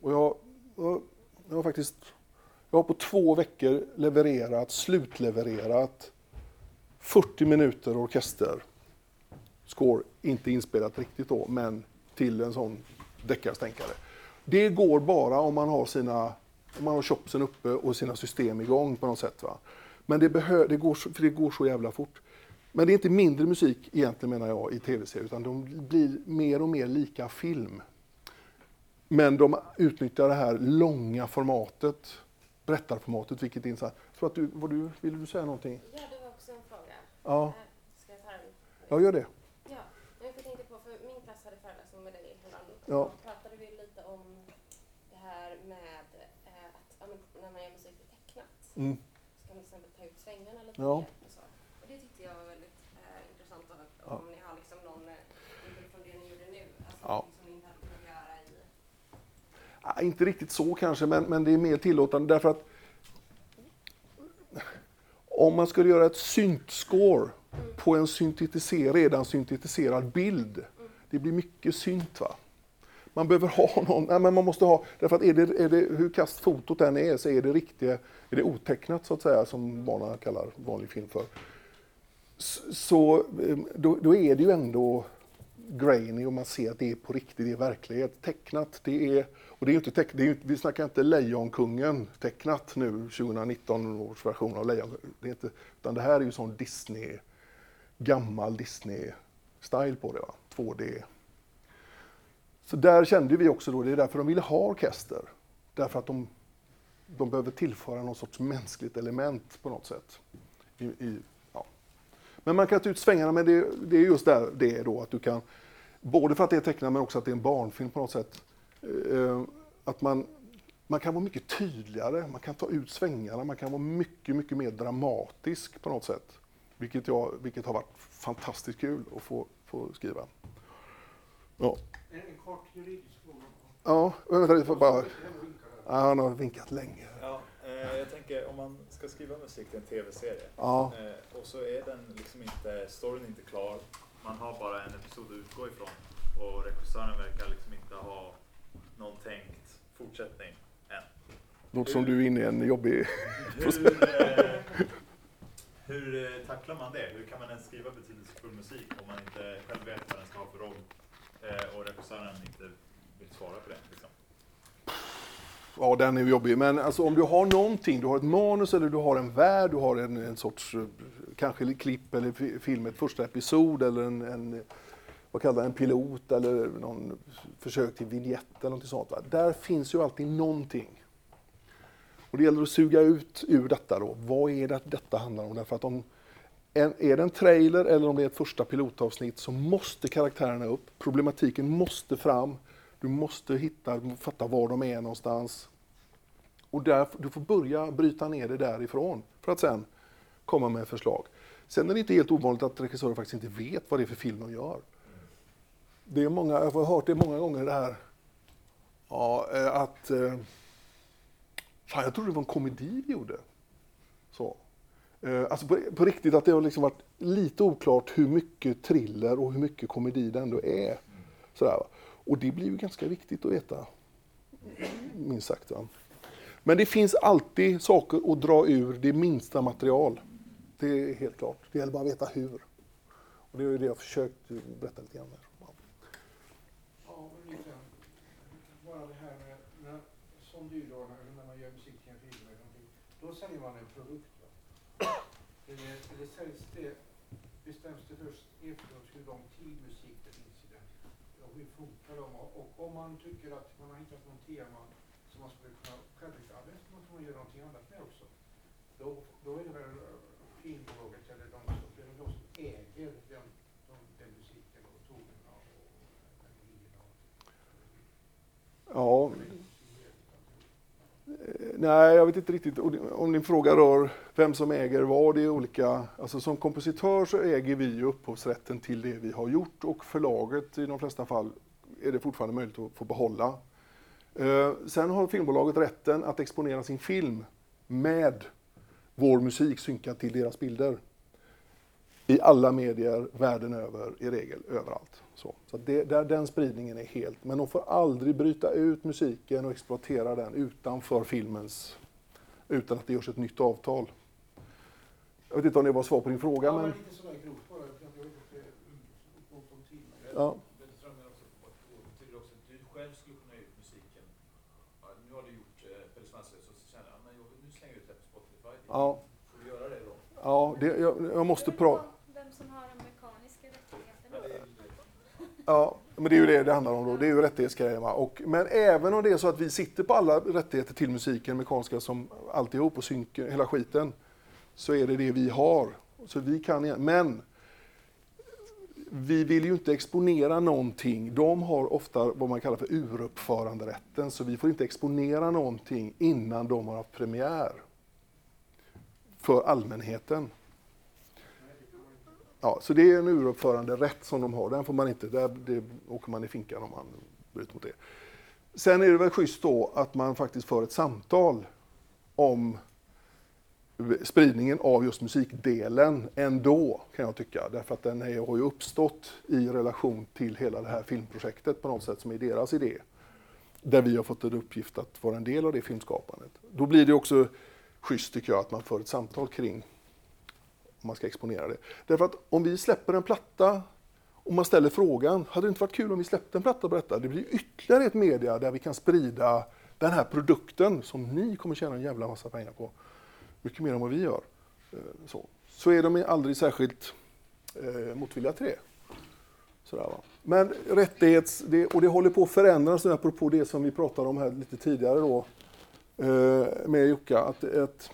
Och jag, jag, jag har faktiskt jag har på två veckor levererat, slutlevererat 40 minuter orkester. Score, inte inspelat riktigt då, men till en sån deckarstänkare. Det går bara om man har sina om man har chopsen uppe och sina system igång på något sätt. Va? Men det, behö, det, går, så- för det går så jävla fort. Men det är inte mindre musik egentligen menar jag i tv-serier, utan de blir mer och mer lika film. Men de utnyttjar det här långa formatet, berättarformatet, vilket är så här. Jag tror att du, vad du, vill du säga någonting? Ja, det var också en fråga. Ja. Eh, Ska jag ta den? Ja, gör det. Ja, jag tänkte på, för min klass hade föreläsning med dig häromdagen. Ja. Då pratade vi lite om det här med eh, att när man gör musik tecknat Mm. så kan man till exempel ta ut svängarna lite Ja. mer och så. Och det tyckte jag var väldigt eh, intressant att höra Ja. om ni har liksom någon eh, input från det ni gjorde nu. Alltså Ja. som ni inte hade kunnat göra i... Ja, Ah, inte riktigt så kanske, men, men det är mer tillåtande därför att om man skulle göra ett syntscore på en syntetiser, redan syntetiserad bild, det blir mycket synt. va. Man behöver ha någon, nej, men man måste ha, därför att är det, är det, hur kast fotot än är så är det riktiga, är det otecknat så att säga, som barnen kallar vanlig film för. Så eh, då, då är det ju ändå grainy och man ser att det är på riktigt, det är verklighet. Tecknat, det är, och det är ju inte teck, det är vi snackar inte Lejonkungen tecknat nu, 2019 års version av Lejonkungen. Det är inte, utan det här är ju sån Disney, gammal Disney-style på det, va? 2D. Så där kände vi också då, det är därför de ville ha orkester. Därför att de, de behöver tillföra någon sorts mänskligt element på något sätt. I, i. Men man kan ta ut svängarna, men det, det är just där det är då att du kan, både för att det är tecknat men också att det är en barnfilm på något sätt, eh, att man, man kan vara mycket tydligare, man kan ta ut svängarna, man kan vara mycket, mycket mer dramatisk på något sätt. Vilket, jag, vilket har varit fantastiskt kul att få, få skriva. Ja, En, kort juridisk fråga. ja vänta lite, får bara... Ja, han har vinkat länge. Eh, jag tänker om man ska skriva musik till en tv-serie Ja. eh, och så är den liksom inte, storyn inte klar, man har bara en episod att utgå ifrån och regissören verkar liksom inte ha någon tänkt fortsättning än. Låter som du är inne i en jobbig [LAUGHS] process. Hur, eh, hur tacklar man det? Hur kan man ens skriva betydelsefull musik om man inte själv vet vad den ska ha för roll och regissören inte vill svara på det? Liksom? Ja, den är jobbig. Men alltså, om du har någonting, du har ett manus eller du har en värld, du har en, en sorts, eh, kanske klipp eller film, ett första episod eller en, en vad kallar det, en pilot eller någon försök till vignett eller något sånt. Va? Där finns ju alltid någonting. Och det gäller att suga ut ur detta då. Vad är det detta handlar om? Därför att om en, är det en trailer eller om det är ett första pilotavsnitt så måste karaktärerna upp. Problematiken måste fram. Du måste hitta, fatta var de är någonstans. Och där, du får börja bryta ner det därifrån för att sen komma med förslag. Sen är det inte helt ovanligt att regissörer faktiskt inte vet vad det är för film de gör. Det är många, jag har hört det många gånger det här ja, eh, att eh, Fan, jag trodde det var en komedi vi gjorde. Så. Eh, alltså på, på riktigt att det har liksom varit lite oklart hur mycket thriller och hur mycket komedi det ändå är. Sådär. va. Och det blir ju ganska viktigt att veta. Minst sagt. Va? Men det finns alltid saker att dra ur det minsta material. Det är helt klart. Det gäller bara att veta hur. Och det är ju det jag har försökt berätta lite grann här. Ja. Ja, men. Bara det här med, när, som du då, när, man gör musik till en film eller någonting, då säljer man en produkt. Va? Eller, eller säljs det, bestäms det först efteråt hur lång tid musik det finns i den? Och hur funkar de? Och, och om man tycker att man har hittat någon tema som man skulle kunna själv tycka, ja, det måste man göra någonting annat med också. Då, då är det väl eh, filmbolaget eller de som, det är de som äger den, de, den musiken och tonerna och melodierna. Ja. Eh, Nej, jag vet inte riktigt. Om din fråga rör vem som äger vad, det är olika. Alltså som kompositör så äger vi upphovsrätten till det vi har gjort och förlaget i de flesta fall är det fortfarande möjligt att få behålla. Eh, Sen har filmbolaget rätten att exponera sin film med vår musik synkad till deras bilder. I alla medier världen över, i regel överallt. Så, så det, där, den spridningen är helt, men de får aldrig bryta ut musiken och exploatera den utanför filmens, utan att det görs ett nytt avtal. Jag vet inte om det var svar på din fråga, Ja, men... men lite sådär grovt bara. för att Jag vet inte hur långt om tid. Ja. Det strömmar också på att det betyder också att du själv skulle kunna ge ut musiken. Ja, nu har du gjort eh, Pelle Svanslös och så känner jag, men jag, nu slänger jag ut det på Spotify. Ja. Får du göra det då? Ja, det, jag, jag måste prata... Vem som har de mekaniska rättigheterna. Ja, men det är ju det det handlar om då. Det är ju rättighetsgrejer. va. Och, men även om det är så att vi sitter på alla rättigheter till musiken, mekaniska som alltihop och synken, hela skiten, så är det det vi har. Så vi kan, men vi vill ju inte exponera någonting. De har ofta vad man kallar för uruppföranderätten, så vi får inte exponera någonting innan de har haft premiär för allmänheten. Ja, så det är en uruppförande rätt som de har. Den får man inte, där det åker man i finkan om man bryter mot det. Sen är det väl schysst då att man faktiskt för ett samtal om spridningen av just musikdelen ändå, kan jag tycka. Därför att den är, har ju uppstått i relation till hela det här filmprojektet på något sätt som är deras idé. Där vi har fått en uppgift att vara en del av det filmskapandet. Då blir det också schysst tycker jag att man för ett samtal kring om man ska exponera det. Därför att om vi släpper en platta Och man ställer frågan, hade det inte varit kul om vi släppte en platta på detta? Det blir ytterligare ett media där vi kan sprida den här produkten som ni kommer tjäna en jävla massa pengar på. Mycket mer än vad vi gör. Eh, så, så är de aldrig särskilt eh, motvilliga till det. Sådär, va? Men rättighets... Det, och det håller på att förändras nu apropå det som vi pratade om här lite tidigare då Eh, med Jukka. Att, att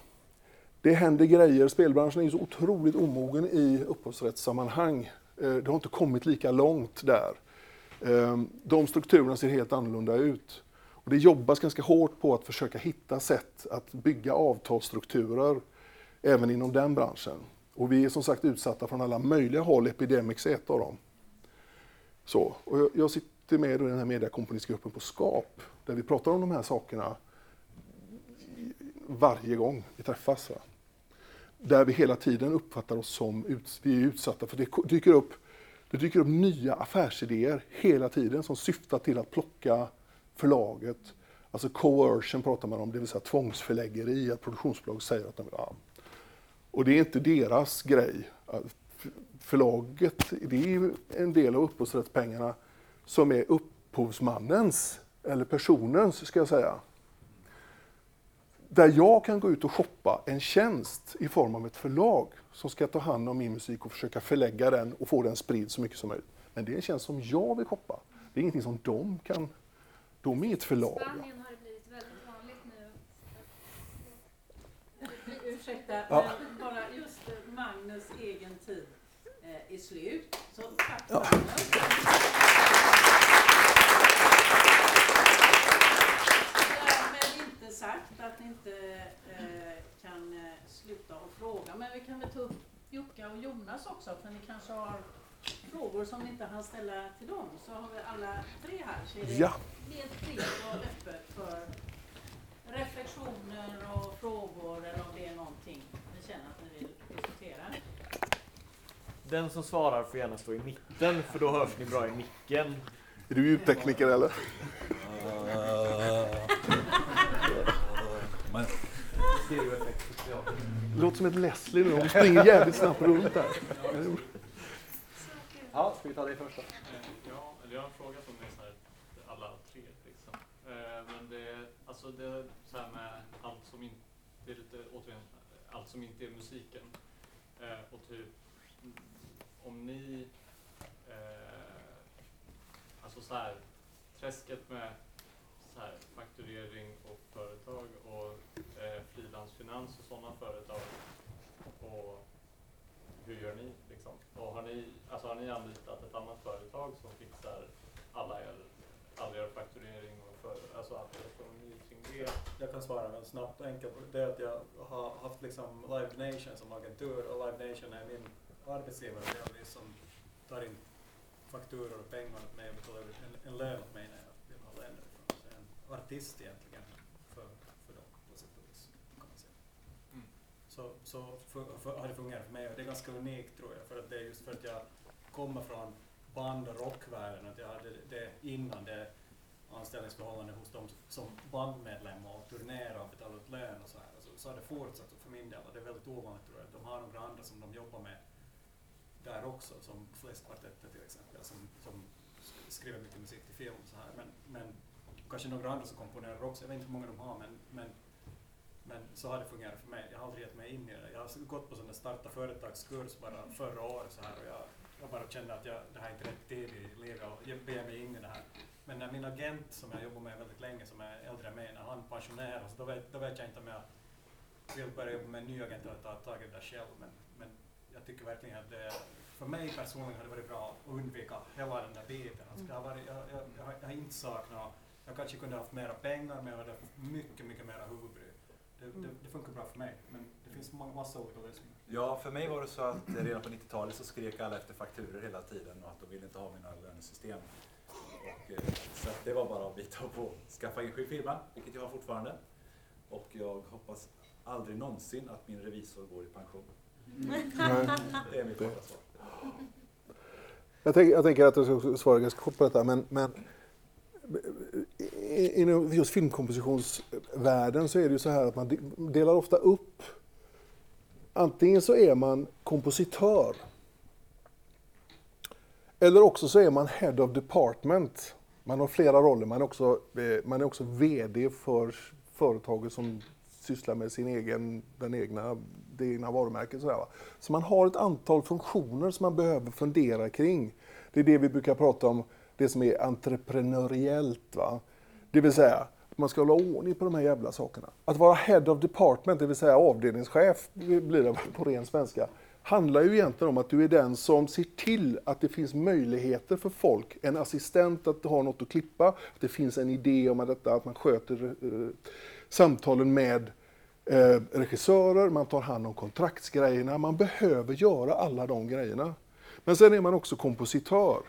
det händer grejer. Spelbranschen är ju så otroligt omogen i upphovsrättssammanhang. Eh, det har inte kommit lika långt där. Eh, de strukturerna ser helt annorlunda ut. Och det jobbas ganska hårt på att försöka hitta sätt att bygga avtalsstrukturer även inom den branschen. Och vi är som sagt utsatta från alla möjliga håll. Epidemics är ett av dem. Så, och jag, sitter med i den här mediakomponistgruppen på SKAP där vi pratar om de här sakerna varje gång vi träffas. Va? Där vi hela tiden uppfattar oss som ut, vi är utsatta för det dyker upp, det dyker upp nya affärsidéer hela tiden som syftar till att plocka förlaget. Alltså coercion pratar man om, det vill säga tvångsförläggeri, att produktionsbolag säger att de vill ha. Och det är inte deras grej. Förlaget, det är ju en del av upphovsrättspengarna som är upphovsmannens, eller personens ska jag säga. Där jag kan gå ut och shoppa en tjänst i form av ett förlag som ska ta hand om min musik och försöka förlägga den och få den spridd så mycket som möjligt. Men det är en tjänst som jag vill shoppa. Det är ingenting som de kan... De är ett förlag. Spanien har det blivit väldigt vanligt nu. Ursäkta, Ja. men bara just eh, Magnus egen tid eh, är slut. Så tack Ja. Magnus. Därmed inte sagt att ni inte eh, kan eh, sluta och fråga, men vi kan väl ta upp Jukka och Jonas också, för ni kanske har frågor som ni inte hann ställa till dem. Så har vi alla tre här, så är det Ja. helt fritt och öppet för reflektioner och frågor eller om det är någonting ni känner att ni vill diskutera. Den som svarar får gärna stå i mitten, för då hörs ni bra i micken. Är du ljudtekniker eller? Men, social. Låter som ett Leslie nu, hon springer jävligt snabbt runt där. Ja, ska vi ta det första? Eh, Ja, eller jag har en fråga som är så här, alla tre liksom. Eh, Men det är, alltså det är så här med allt som inte, det är lite återigen, allt som inte är musiken. Eh, Och typ, om ni, eh, alltså så här, träsket med så här, fakturering och företag och eh, frilansfinans och sådana företag. Och hur gör ni liksom? Och har ni, alltså har ni anlitat ett annat företag som fixar alla er, all er fakturering och för, alltså all er ekonomi kring det? Jag kan svara väldigt snabbt och enkelt. Det är att jag har haft liksom Live Nation som agentur och Live Nation är min arbetsgivare delvis som tar in fakturor och pengar åt mig och betalar ut en, en lön åt mig när jag vill ha lön. Så jag är en artist egentligen för, för dem på sätt och vis, kan man säga. Mm. Så, så för, för, har det fungerat för mig och det är ganska unikt tror jag för att det är just för att jag kommer från band och rockvärlden att jag hade det innan det anställningsförhållande hos dem som bandmedlem och turnera och betala ut lön och så här. Så, så har det fortsatt för min del och det är väldigt ovanligt tror jag. De har några andra som de jobbar med där också, som Fläskkvartetten till exempel, som, som skriver mycket musik till film och så här. Men, men kanske några andra som komponerar också, jag vet inte hur många de har men, men, men så har det fungerat för mig. Jag har aldrig gett mig in i det. Jag har gått på sån där starta företagskurs bara förra året så här och jag, jag bara kände att jag, det här är inte rätt tid i livet och jag ber mig in i det här. Men när min agent som jag jobbar med väldigt länge, som är äldre än mig, när han pensioneras, alltså då vet, då vet jag inte om jag vill börja jobba med en ny agent eller ta tag i det där själv. Men, men jag tycker verkligen att det, för mig personligen har det varit bra att undvika hela den där biten. Alltså jag, varit, jag, jag, jag, har, jag har inte saknat, jag kanske kunde haft mera pengar men jag hade haft mycket, mycket mera huvudbry. Det, det, det funkar bra för mig, men det finns ma- massa olika lösningar. Ja, för mig var det så att redan på 90-talet så skrek alla efter fakturer hela tiden och att de ville inte ha mina lönesystem. Och, eh, så att det var bara att bita på skaffa enskild firma, vilket jag har fortfarande. Och jag hoppas aldrig någonsin att min revisor går i pension. Nej. Det är mitt korta svar. Jag, tänker, jag tänker att jag ska svara ganska kort på detta, men, men inom just filmkompositionsvärlden så är det ju så här att man delar ofta upp. Antingen så är man kompositör Eller också så är man Head of Department. Man har flera roller. Man är också, eh, man är också VD för företaget som sysslar med sin egen, den egna, det egna varumärket. Sådär, va? Så man har ett antal funktioner som man behöver fundera kring. Det är det vi brukar prata om, det som är entreprenöriellt. Va? Det vill säga, man ska hålla ordning på de här jävla sakerna. Att vara Head of Department, det vill säga avdelningschef, blir det på ren svenska, handlar ju egentligen om att du är den som ser till att det finns möjligheter för folk, en assistent att ha något att klippa, att det finns en idé om att, detta, att man sköter eh, samtalen med eh, regissörer, man tar hand om kontraktsgrejerna, man behöver göra alla de grejerna. Men sen är man också kompositör.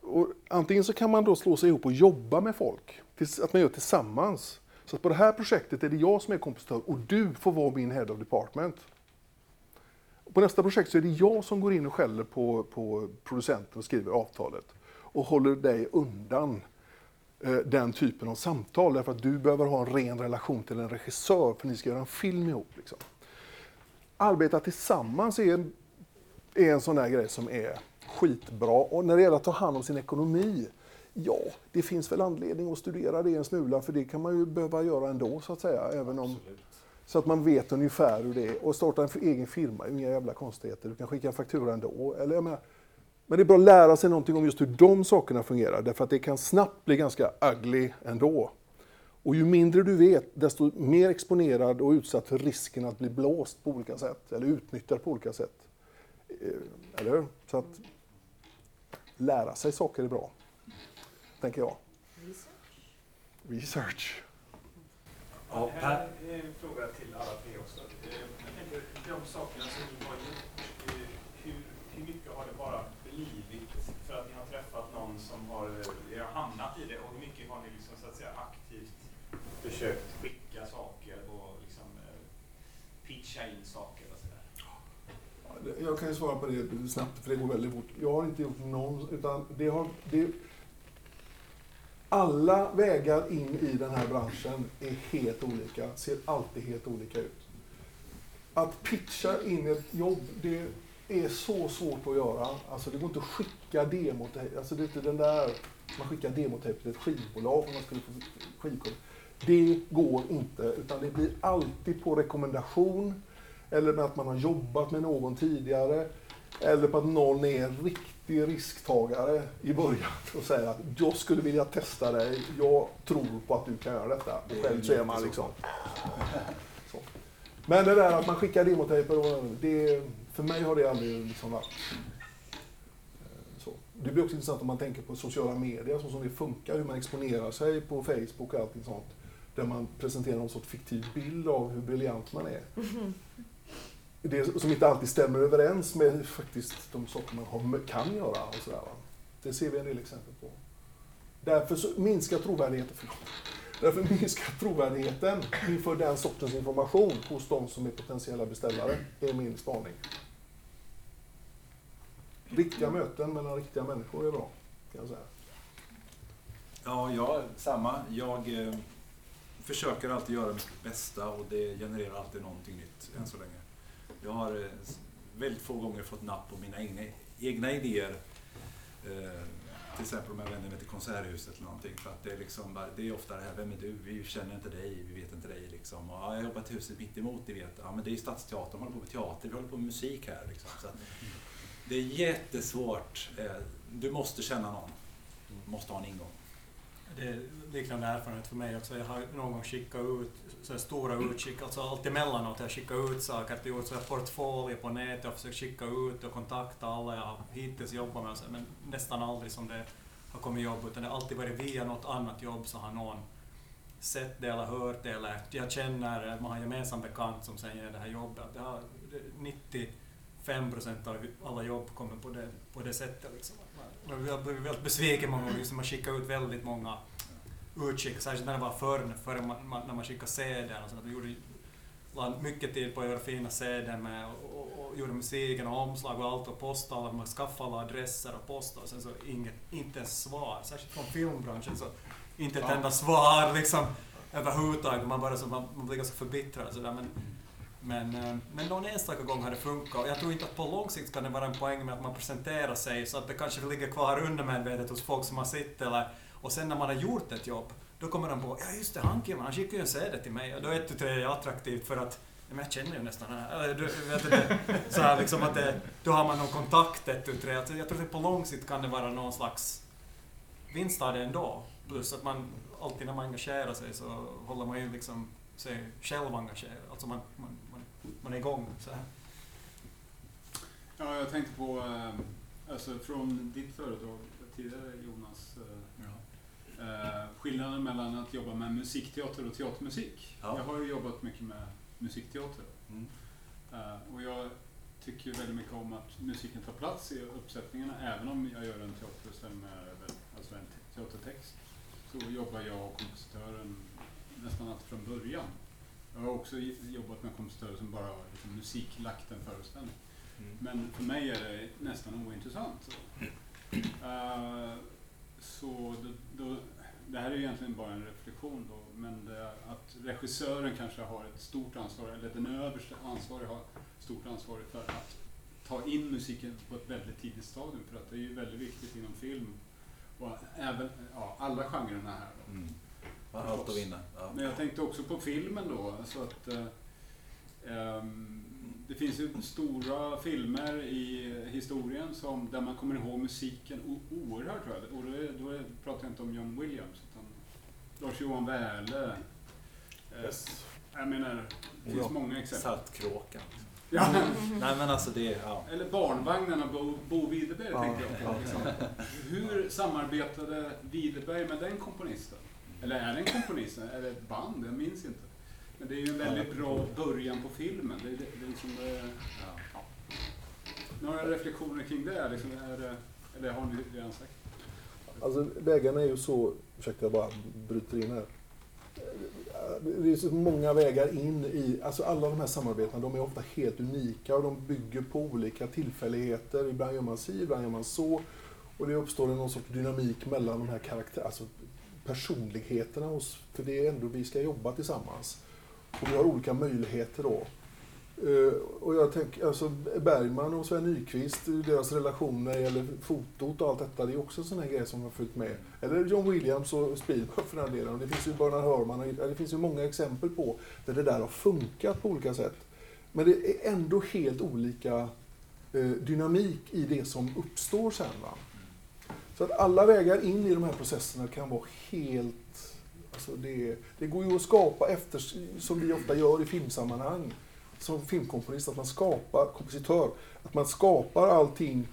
Och antingen så kan man då slå sig ihop och jobba med folk, att man gör tillsammans. Så att på det här projektet är det jag som är kompositör och du får vara min head of department. På nästa projekt så är det jag som går in och skäller på, på producenten och skriver avtalet och håller dig undan eh, den typen av samtal därför att du behöver ha en ren relation till en regissör för ni ska göra en film ihop. Liksom. Arbeta tillsammans är en, är en sån där grej som är skitbra. Och när det gäller att ta hand om sin ekonomi, ja, det finns väl anledning att studera det en smula för det kan man ju behöva göra ändå så att säga. Även om, så att man vet ungefär hur det är. Och starta en egen firma inga jävla konstigheter. Du kan skicka en faktura ändå. Eller, jag menar, men det är bra att lära sig någonting om just hur de sakerna fungerar. Därför att det kan snabbt bli ganska ugly ändå. Och ju mindre du vet, desto mer exponerad och utsatt för risken att bli blåst på olika sätt. Eller utnyttjad på olika sätt. Eh, Eller hur? Så att lära sig saker är bra. Tänker jag. Research. Ja, det här är en fråga till alla tre också. Eh, de sakerna som ni har gjort, eh, hur, hur mycket har det bara blivit för att ni har träffat någon som har, eh, har hamnat i det och hur mycket har ni liksom, så att säga, aktivt försökt skicka saker och liksom, eh, pitcha in saker och sådär? Jag kan ju svara på det snabbt, för det går väldigt fort. Jag har inte gjort någon, utan det har... Det, alla vägar in i den här branschen är helt olika, ser alltid helt olika ut. Att pitcha in ett jobb, det är så svårt att göra. Alltså det går inte att skicka demotejp, alltså det är inte den där, man skickar demotejp till ett skivbolag om man skulle få skivkort. Det går inte, utan det blir alltid på rekommendation, eller med att man har jobbat med någon tidigare, eller på att någon är en riktig risktagare i början [LAUGHS] och säger att jag skulle vilja testa dig, jag tror på att du kan göra detta. Och själv så är man liksom... Så. Men det där att man skickar demotejper, det, för mig har det aldrig liksom varit så. Det blir också intressant om man tänker på sociala medier, så som det funkar, hur man exponerar sig på Facebook och allting sånt. Där man presenterar någon sorts fiktiv bild av hur briljant man är. Det som inte alltid stämmer överens med faktiskt de saker man har, kan göra. Och sådär, va? Det ser vi en del exempel på. Därför så minskar trovärdigheten, förlåt. Därför minskar trovärdigheten inför den sortens information hos de som är potentiella beställare, Det är min spaning. Riktiga möten mellan riktiga människor är bra, kan jag säga. Ja, jag, samma. Jag eh, försöker alltid göra mitt bästa och det genererar alltid någonting nytt än så länge. Jag har eh, väldigt få gånger fått napp på mina egna, egna idéer. Eh, till exempel om jag vänder mig till Konserthuset eller någonting. För att det är liksom bara, det är ofta det här, vem är du? Vi känner inte dig, vi vet inte dig liksom. Och, ja, jag jobbar till huset mitt emot, det vet. Ja men det är ju Stadsteatern, de håller på med teater, vi håller på med musik här liksom. Så att, det är jättesvårt. Eh, du måste känna någon. Du måste ha en ingång. Det är liknande erfarenhet för mig också. Jag har någon gång skickat ut så stora utskick, alltså allt emellanåt. Jag skickat ut saker, gjort så här portfolio på nätet och försökt skicka ut och kontakta alla jag har hittills jobbat med. Men nästan aldrig som det har kommit jobb, utan det har alltid varit via något annat jobb så har någon sett det eller hört det eller jag känner, man har en gemensam bekant som sen ger det här jobbet. Det har, 95 procent av alla jobb kommer på det, på det sättet. Liksom. Jag har blivit väldigt besviken många gånger, liksom man skickar ut väldigt många utskick, särskilt när det var förr, förr man, när man skickade CD och sånt. Vi gjorde, la mycket tid på att göra fina CD med och, och, och gjorde musiken och omslag och allt och postade alla, man skaffade alla adresser och postade och sen så inget, inte ens svar, särskilt från filmbranschen så inte ett Ja. enda svar liksom överhuvudtaget. Man bara så, man, man blir ganska förbittrad sådär men men, eh, men någon enstaka gång har det funkat och jag tror inte att på lång sikt kan det vara en poäng med att man presenterar sig så att det kanske ligger kvar undermedvetet hos folk som har sett eller och sen när man har gjort ett jobb då kommer de på ja just det, han killen, han skickade ju en CD till mig och då är det det attraktivt för att ja, men jag känner ju nästan den här. Eller, du, vet inte, så här liksom att det, då har man någon kontakt ett ut tre. Alltså, Jag tror att på lång sikt kan det vara någon slags vinst av det ändå. Plus att man alltid när man engagerar sig så håller man ju liksom sig själv engagerad. Alltså man, man, man, är igång så här. Ja, jag tänkte på, eh, alltså från ditt företag tidigare Jonas, eh, eh, skillnaden mellan att jobba med musikteater och teatermusik. Ja. Jag har ju jobbat mycket med musikteater. Eh, och jag tycker väldigt mycket om att musiken tar plats i uppsättningarna, även om jag gör en teaterföreställning med alltså en te- teatertext. Så jobbar jag och kompositören nästan alltid från början. Jag har också jobbat med kompositörer som bara har liksom musiklagt en föreställning. Men för mig är det nästan ointressant. [CLEARS THROAT] Eh, så då, då, det här är egentligen bara en reflektion då, men det, att regissören kanske har ett stort ansvar, eller den översta ansvariga har stort ansvar för att ta in musiken på ett väldigt tidigt stadium, för att det är ju väldigt viktigt inom film och även ja, alla genrerna här. Då. Mm. Har allt att vinna. Ja. Men jag tänkte också på filmen då, så att eh, ehm, det finns ju stora filmer i historien som, där man kommer ihåg musiken oerhört väl. Och då, då pratar jag inte om John Williams, utan Lars-Johan Wähle. Eh, Yes. Jag menar, det finns Ja, många exempel. Saltkråkan. Ja. Nej men alltså det, ja. Eller Barnvagnarna, Bo, Bo Widerberg Ja. tänkte jag på. Liksom. [LAUGHS] Hur samarbetade Widerberg med den komponisten? Eller är det en komponist? Är det ett band? Jag minns inte. Men det är ju en väldigt bra början på filmen. Det, är- det, det är liksom det, ja. Några reflektioner kring det? Liksom, är det eller har ni redan sagt? Alltså vägarna är ju så, ursäkta jag bara bryter in här. Det är så många vägar in i, alltså alla de här samarbetena, de är ofta helt unika och de bygger på olika tillfälligheter. Ibland gör man si, ibland gör man så. Och det uppstår någon sorts dynamik mellan de här karaktärerna, alltså personligheterna hos, för det är ändå vi ska jobba tillsammans. Och vi har olika möjligheter då. Eh, och jag tänker, alltså Bergman och Sven Nykvist, eh, deras relation när det gäller fotot och allt detta, det är också en sån här grej som har följt med. Eller John Williams och Spielberg för den delen. Det finns ju Bernard Hörman, och- det finns ju många exempel på där det där har funkat på olika sätt. Men det är ändå helt olika eh, dynamik i det som uppstår sen. Va? Så att alla vägar in i de här processerna kan vara helt... Alltså det, det går ju att skapa efter, som vi ofta gör i filmsammanhang, som filmkomponist, att man skapar, kompositör, att man skapar allting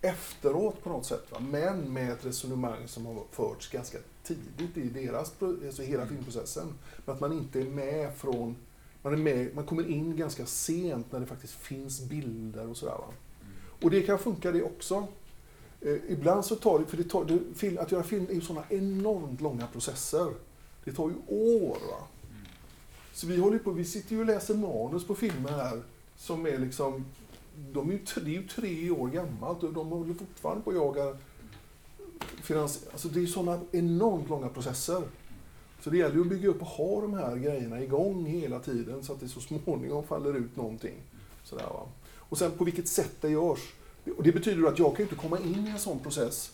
efteråt på något sätt. Va? Men med ett resonemang som har förts ganska tidigt i deras, alltså hela filmprocessen. Men att man inte är med från, man, är med, man kommer in ganska sent när det faktiskt finns bilder och sådär. Va? Och det kan funka det också. Eh, ibland så tar det, för det tar, det, film, att göra film är ju sådana enormt långa processer. Det tar ju år. Va? Så vi håller ju på, vi sitter ju och läser manus på filmer här som är liksom, de är ju, tre- det är ju tre år gammalt och de håller fortfarande på att jaga finans, alltså det är sådana enormt långa processer. Så det gäller ju att bygga upp och ha de här grejerna igång hela tiden så att det så småningom faller ut någonting. Sådär, va? Och sen på vilket sätt det görs. Och det betyder att jag kan ju inte komma in i en sån process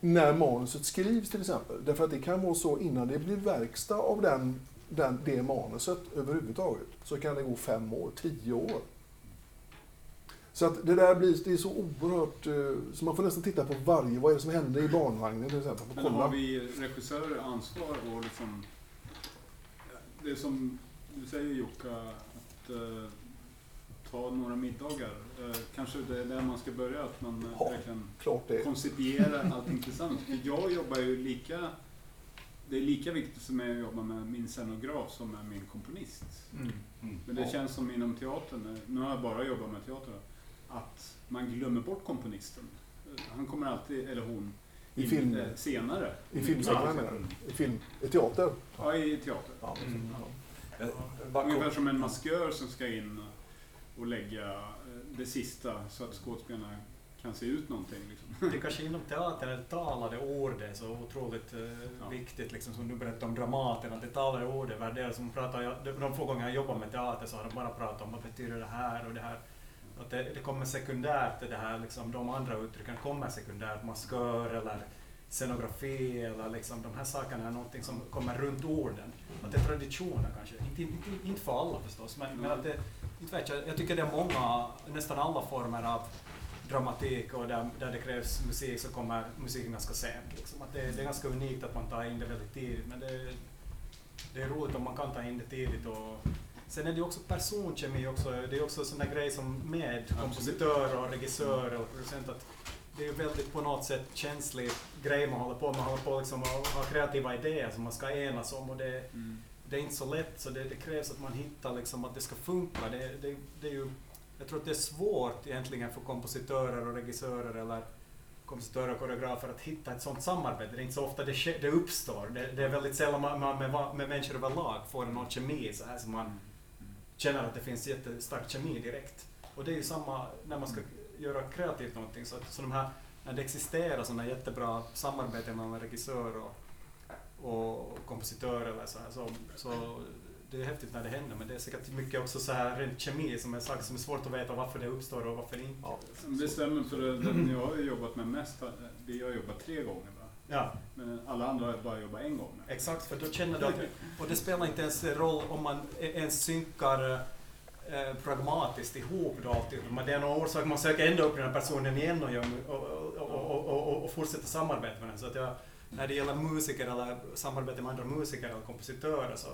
när manuset skrivs till exempel. Därför att det kan vara så innan det blir verkstad av den, den, det manuset överhuvudtaget så kan det gå fem år, tio år. Så att det där blir, det är så oerhört, eh, så man får nästan titta på varje, vad är det som händer i barnvagnen till exempel. Men har vi regissörer ansvar och liksom... Det som du säger Jocke, att eh, ta några middagar. Eh, kanske det är där man ska börja, att man eh, Ja, verkligen koncipierar [LAUGHS] allting tillsammans. För jag jobbar ju lika... Det är lika viktigt som jag jobbar med min scenograf som med min komponist. Mm, mm. Men det Ja. känns som inom teatern, eh, nu har jag bara jobbat med teater, att man glömmer bort komponisten. Han kommer alltid, eller hon, I in, film- eh, senare. I filmsammanhang menar du? I film, i teater? Ja, i teater. Ja, Mm. ja. Ungefär som en maskör som ska in och lägga eh, det sista så att skådespelarna kan se ut någonting. Liksom. [LAUGHS] Det kanske inom teatern, det talade ordet är så otroligt eh, viktigt, liksom, som du berättade om Dramaten, att det talade ordet värderas. Som pratar, jag, de, få gånger jag jobbar med teater så har de bara pratat om vad betyder det här och det här. Att det, det kommer sekundärt, det här, liksom, de andra uttrycken kommer sekundärt, maskör eller scenografi eller liksom, de här sakerna är någonting som kommer runt orden. Att det är traditioner kanske, inte, inte, inte för alla förstås, men, men att det, inte vet jag, jag tycker det är många, nästan alla former av dramatik och där, där det krävs musik så kommer musiken ganska sent. Liksom. Att det, det är ganska unikt att man tar in det väldigt tidigt, men det, det är roligt om man kan ta in det tidigt. Och, sen är det också personkemi också, det är också sån där grej som med kompositör och regissör och producent att det är väldigt på något sätt känslig grej man håller på med. Man håller på liksom att ha kreativa idéer som man ska enas om och det, det är inte så lätt så det, det krävs att man hittar liksom att det ska funka. Det, det, det är ju, jag tror att det är svårt egentligen för kompositörer och regissörer eller kompositörer och koreografer att hitta ett sådant samarbete. Det är inte så ofta det, det uppstår. Det, det är väldigt sällan man, man med, med människor överlag får någon kemi så här som man känner att det finns jättestark kemi direkt. Och det är ju samma när man ska göra kreativt någonting. Så, så de här, när det existerar sådana jättebra samarbeten mellan regissör och, och kompositör eller så här, så, så det är häftigt när det händer men det är säkert mycket också så här rent kemi som är saker som är svårt att veta varför det uppstår och varför inte. Det stämmer, för det- den jag har jobbat med mest, vi har jobbat tre gånger va? Ja. Men alla andra har bara jobbat en gång. Exakt, för då känner du att, och det spelar inte ens roll om man e- ens synkar eh, pragmatiskt ihop då alltid. Men det är någon orsak, man söker ändå upp den här personen igen och, och, och, och, och fortsätter samarbeta med den. Så att jag, när det gäller musiker eller samarbete med andra musiker eller kompositörer så,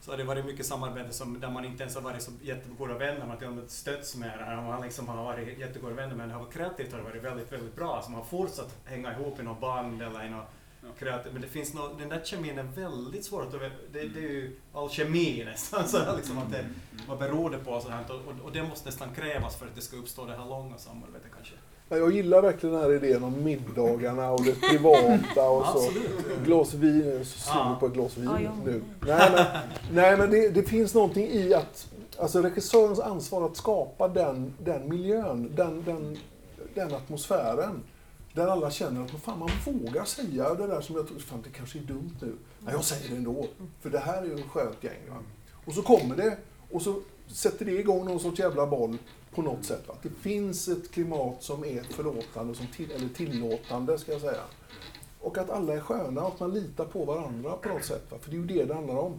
så har det varit mycket samarbete som, där man inte ens har varit så jättegoda vänner, man har till och med stötts med det här. Man liksom har varit jättegoda vänner men det har varit kreativt har det varit väldigt, väldigt bra. Så man har fortsatt hänga ihop i något band eller i något kreativt. Men det finns något, den där kemin är väldigt svår att det, det är ju all kemi nästan. Så liksom, att det, vad beror det på? Och, sådär. och, och, och det måste nästan krävas för att det ska uppstå det här långa samarbetet kanske. Ja, Jag gillar verkligen den här idén om middagarna och det privata och så. Glas vin, jag är så sugen på ett glas vin nu. Nej men, nej, men det, det finns någonting i att, alltså regissörens ansvar att skapa den, den miljön, den, den, den atmosfären. Där alla känner att fan, man vågar säga det där som jag tror, fan det kanske är dumt nu. Nej, jag säger det ändå. För det här är ju ett skönt gäng. Va? Och så kommer det och så sätter det igång någon sorts jävla boll på något sätt. Va? Det finns ett klimat som är förlåtande, som till, eller tillåtande ska jag säga. Och att alla är sköna och att man litar på varandra på något sätt. Va? För det är ju det det handlar om.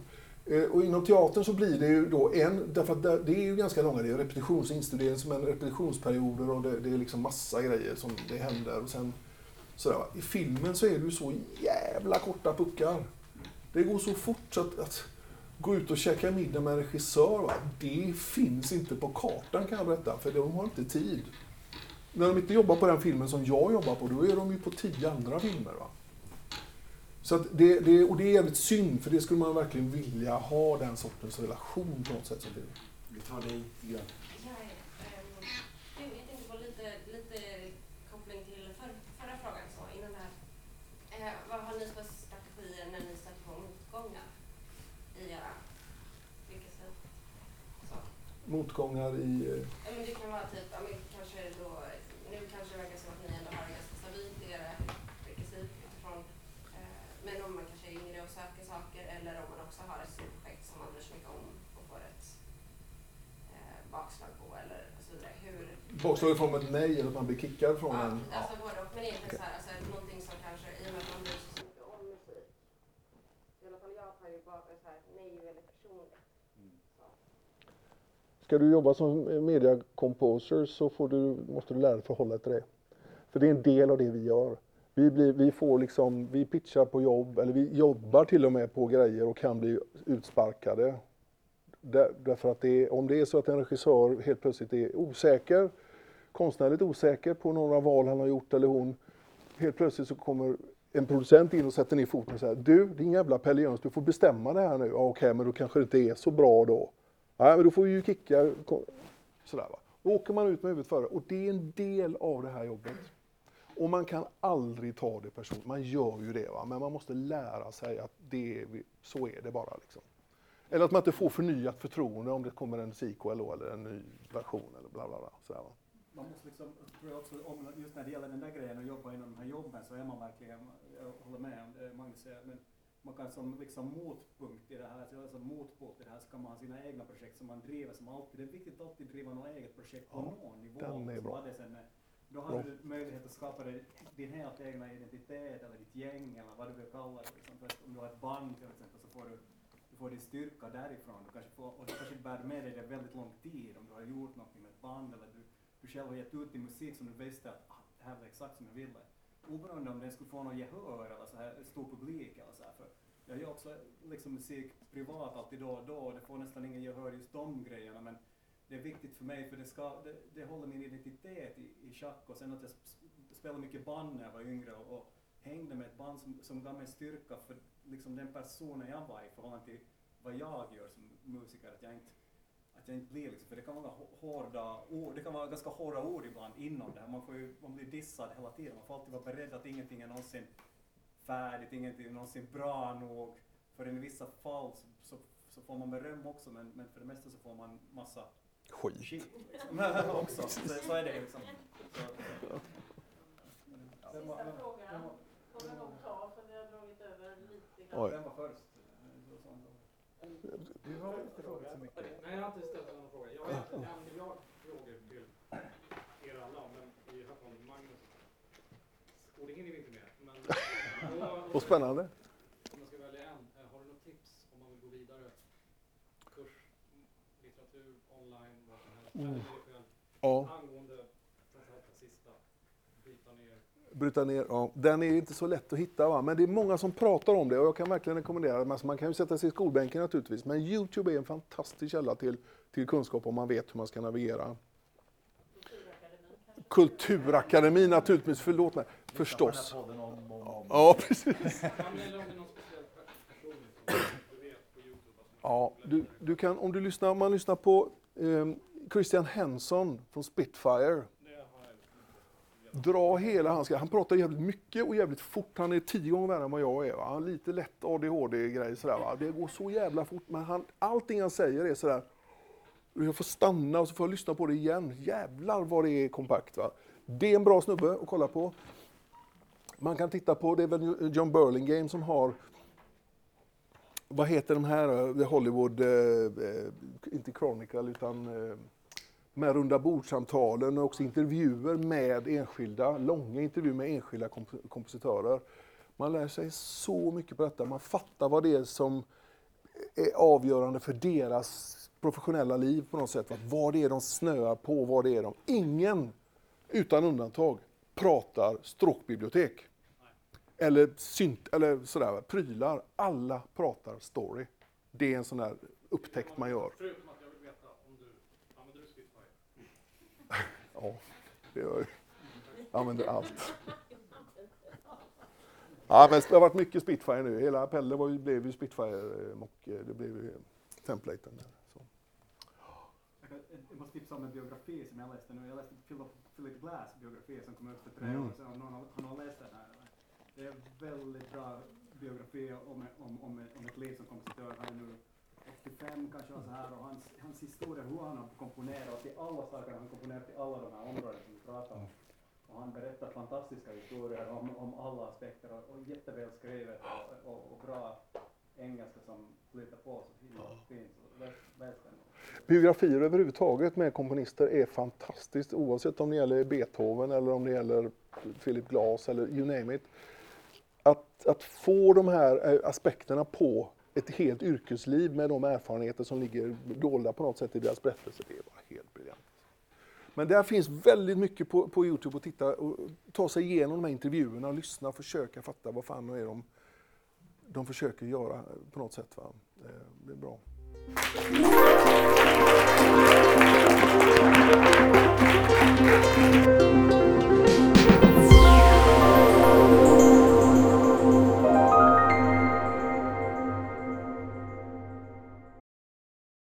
Eh, och inom teatern så blir det ju då en, därför att det är ju ganska långa, det är repetitionsinstudering som är repetitionsperioder och det, det är liksom massa grejer som det händer. Och sen, sådär, va. I filmen så är det ju så jävla korta puckar. Det går så fort så att, att gå ut och käka middag med en regissör, va? det finns inte på kartan kan jag berätta, för de har inte tid. När de inte jobbar på den filmen som jag jobbar på, då är de ju på tio andra filmer. Va? Så att det, det, och det är jävligt synd, för det skulle man verkligen vilja ha den sortens relation på något sätt. Som det, Vi tar dig lite grann. Jag, ehm, jo, jag tänkte på lite, lite koppling till för, förra frågan så innan det här. Eh, vad har ni för strategier när ni stöter på motgångar i era yrkesliv? Så motgångar i... eh, Ja, men det kan vara typ, ja, men kanske då, nu kanske det verkar som att ni ändå har det ganska stabilt i era yrkesliv utifrån, eh, men om man kanske är yngre och söker saker eller om man också har ett stort projekt som man bryr sig mycket om och får ett eh, bakslag på eller och så vidare. Hur, Bakslag i form av ett nej eller att man blir kickad från ja, en... alltså både och, men egentligen så här, alltså någonting som kanske, i och med att man bryr sig så mycket om musik, i alla fall jag tar ju bara så här, nej väldigt personligt. Så. Ska du jobba som media composer så får du, måste du lära dig förhålla dig till det. För det är en del av det vi gör. Vi, blir, vi, får liksom, vi pitchar på jobb, eller vi jobbar till och med på grejer och kan bli utsparkade. Där, därför att det är, om det är så att en regissör helt plötsligt är osäker, konstnärligt osäker på några val han har gjort eller hon, helt plötsligt så kommer en producent in och sätter ner foten och säger Du, din jävla Pelle Jöns, du får bestämma det här nu. Ja, Okej, men då kanske det inte är så bra då. Nej, men då får vi ju kicka. Sådär va. Då åker man ut med huvudet före och det är en del av det här jobbet. Och man kan aldrig ta det personligt. Man gör ju det, va? men man måste lära sig att det är, så är det bara. Liksom. Eller att man inte får förnyat förtroende om det kommer en sequel eller en ny version eller bla bla bla. Sådär, va? man måste liksom, tror jag också, om, just när det gäller den där grejen att jobba inom de här jobben så är man verkligen, jag håller med om det Magnus säger, men man kan som liksom motpunkt i det här, alltså motpol till det här så kan man ha sina egna projekt som man driver som alltid, det är viktigt att alltid driva något eget projekt på Ja, någon nivå. den är bra. sen. Då har Bra. du möjlighet att skapa din helt egna identitet eller ditt gäng eller vad du vill kalla det. Liksom. Om du har ett band till exempel så får du, du får din styrka därifrån. Du kanske får, och du kanske bär med dig det väldigt lång tid om du har gjort någonting med ett band eller du, du själv har gett ut din musik som du visste att ah, det här var exakt som jag ville. Oberoende om den skulle få något gehör eller så här, stor publik eller så här. För jag gör också liksom musik privat alltid då och då och det får nästan ingen gehör just de grejerna men det är viktigt för mig för det, ska, det, det håller min identitet i, i schack och sen att jag spelade mycket band när jag var yngre och, och hängde med ett band som, som gav mig styrka för liksom den personen jag var i förhållande till vad jag gör som musiker. Att jag inte, jag inte blir liksom, för det kan vara hå- hårda ord, det kan vara ganska hårda ord ibland inom det här. Man, får ju, man blir dissad hela tiden. Man får alltid vara beredd att ingenting är någonsin färdigt, ingenting är någonsin bra nog. För i vissa fall så, så, så får man beröm också men, men för det mesta så får man massa Skit. shit. Liksom. [LAUGHS] också. Så, så är det liksom. Sista frågan vi nog ta för vi har dragit över lite grann. Oj. Vem var först? Du har inte frågat så mycket. Nej, jag har inte ställt någon fråga. Jag har en miljard frågor till er alla, men vi har från Magnus. Och det hinner vi inte med. Men, [LAUGHS] och, Och spännande. Om jag ska välja en, eh, har du något tips om man vill gå vidare? Kurs, litteratur, online, vad som helst. Mm. Ja. Angående den här sista, bryta ner. Bryta ner, ja. Den är inte så lätt att hitta va? men det är många som pratar om det och jag kan verkligen rekommendera det. Alltså man kan ju sätta sig i skolbänken naturligtvis, men Youtube är en fantastisk källa till, till kunskap om man vet hur man ska navigera. Kulturakademin naturligtvis, förlåt mig, förstås. Ja, precis. Om. Ja, du, du kan, om, du lyssnar, om man lyssnar på eh, Christian Henson från Spitfire. Dra hela hans. Han pratar jävligt mycket och jävligt fort. Han är tio gånger värre än vad jag är. Va? Han har lite lätt ADHD-grej sådär. Va? Det går så jävla fort. Men han, allting han säger är sådär. Jag får stanna och så får jag lyssna på det igen. Jävlar vad det är kompakt. Va? Det är en bra snubbe att kolla på. Man kan titta på, det är väl John Burlingame som har vad heter de här. The Hollywood, eh, eh, inte Chronicle utan eh, med runda bordsamtalen och också intervjuer med enskilda, långa intervjuer med enskilda komp- kompositörer. Man lär sig så mycket på detta, man fattar vad det är som är avgörande för deras professionella liv på något sätt. Vad det är de snöar på, vad det är de... Ingen, utan undantag, pratar stråkbibliotek. Eller synt, eller sådär, prylar. Alla pratar story. Det är en sån där upptäckt man gör. Förutom att jag vill veta om du använder du Spitfire? Ja, det gör jag. Jag använder allt. Ja, men det har varit mycket Spitfire nu. Hela Pelle var ju, blev ju Spitfire eh, och eh, det blev ju templaten. Där, så. Jag måste tipsa om en biografi som jag läste nu. Jag läste Philip, Glass biografi som kom ut för tre Mm. år sedan. Om någon har, har läst den här? Det är en väldigt bra biografi om, om, om, om ett liv som kompositör. Han är nu 85 kanske och så här och hans, hans historia, hur han har komponerat till alla saker, han komponerat till alla de här områdena som vi pratar om. Och han berättar fantastiska historier om, om alla aspekter och, och jätteväl skrivet och, och, och bra engelska som flyter på så fint. Den. Biografier överhuvudtaget med komponister är fantastiskt oavsett om det gäller Beethoven eller om det gäller Philip Glass eller you name it. Att, att få de här eh, aspekterna på ett helt yrkesliv med de erfarenheter som ligger dolda på något sätt i deras berättelse. Det är bara helt briljant. Men där finns väldigt mycket på, på Youtube att titta och ta sig igenom de här intervjuerna och lyssna och försöka fatta vad fan är de, de försöker göra på något sätt. Va? Det är bra.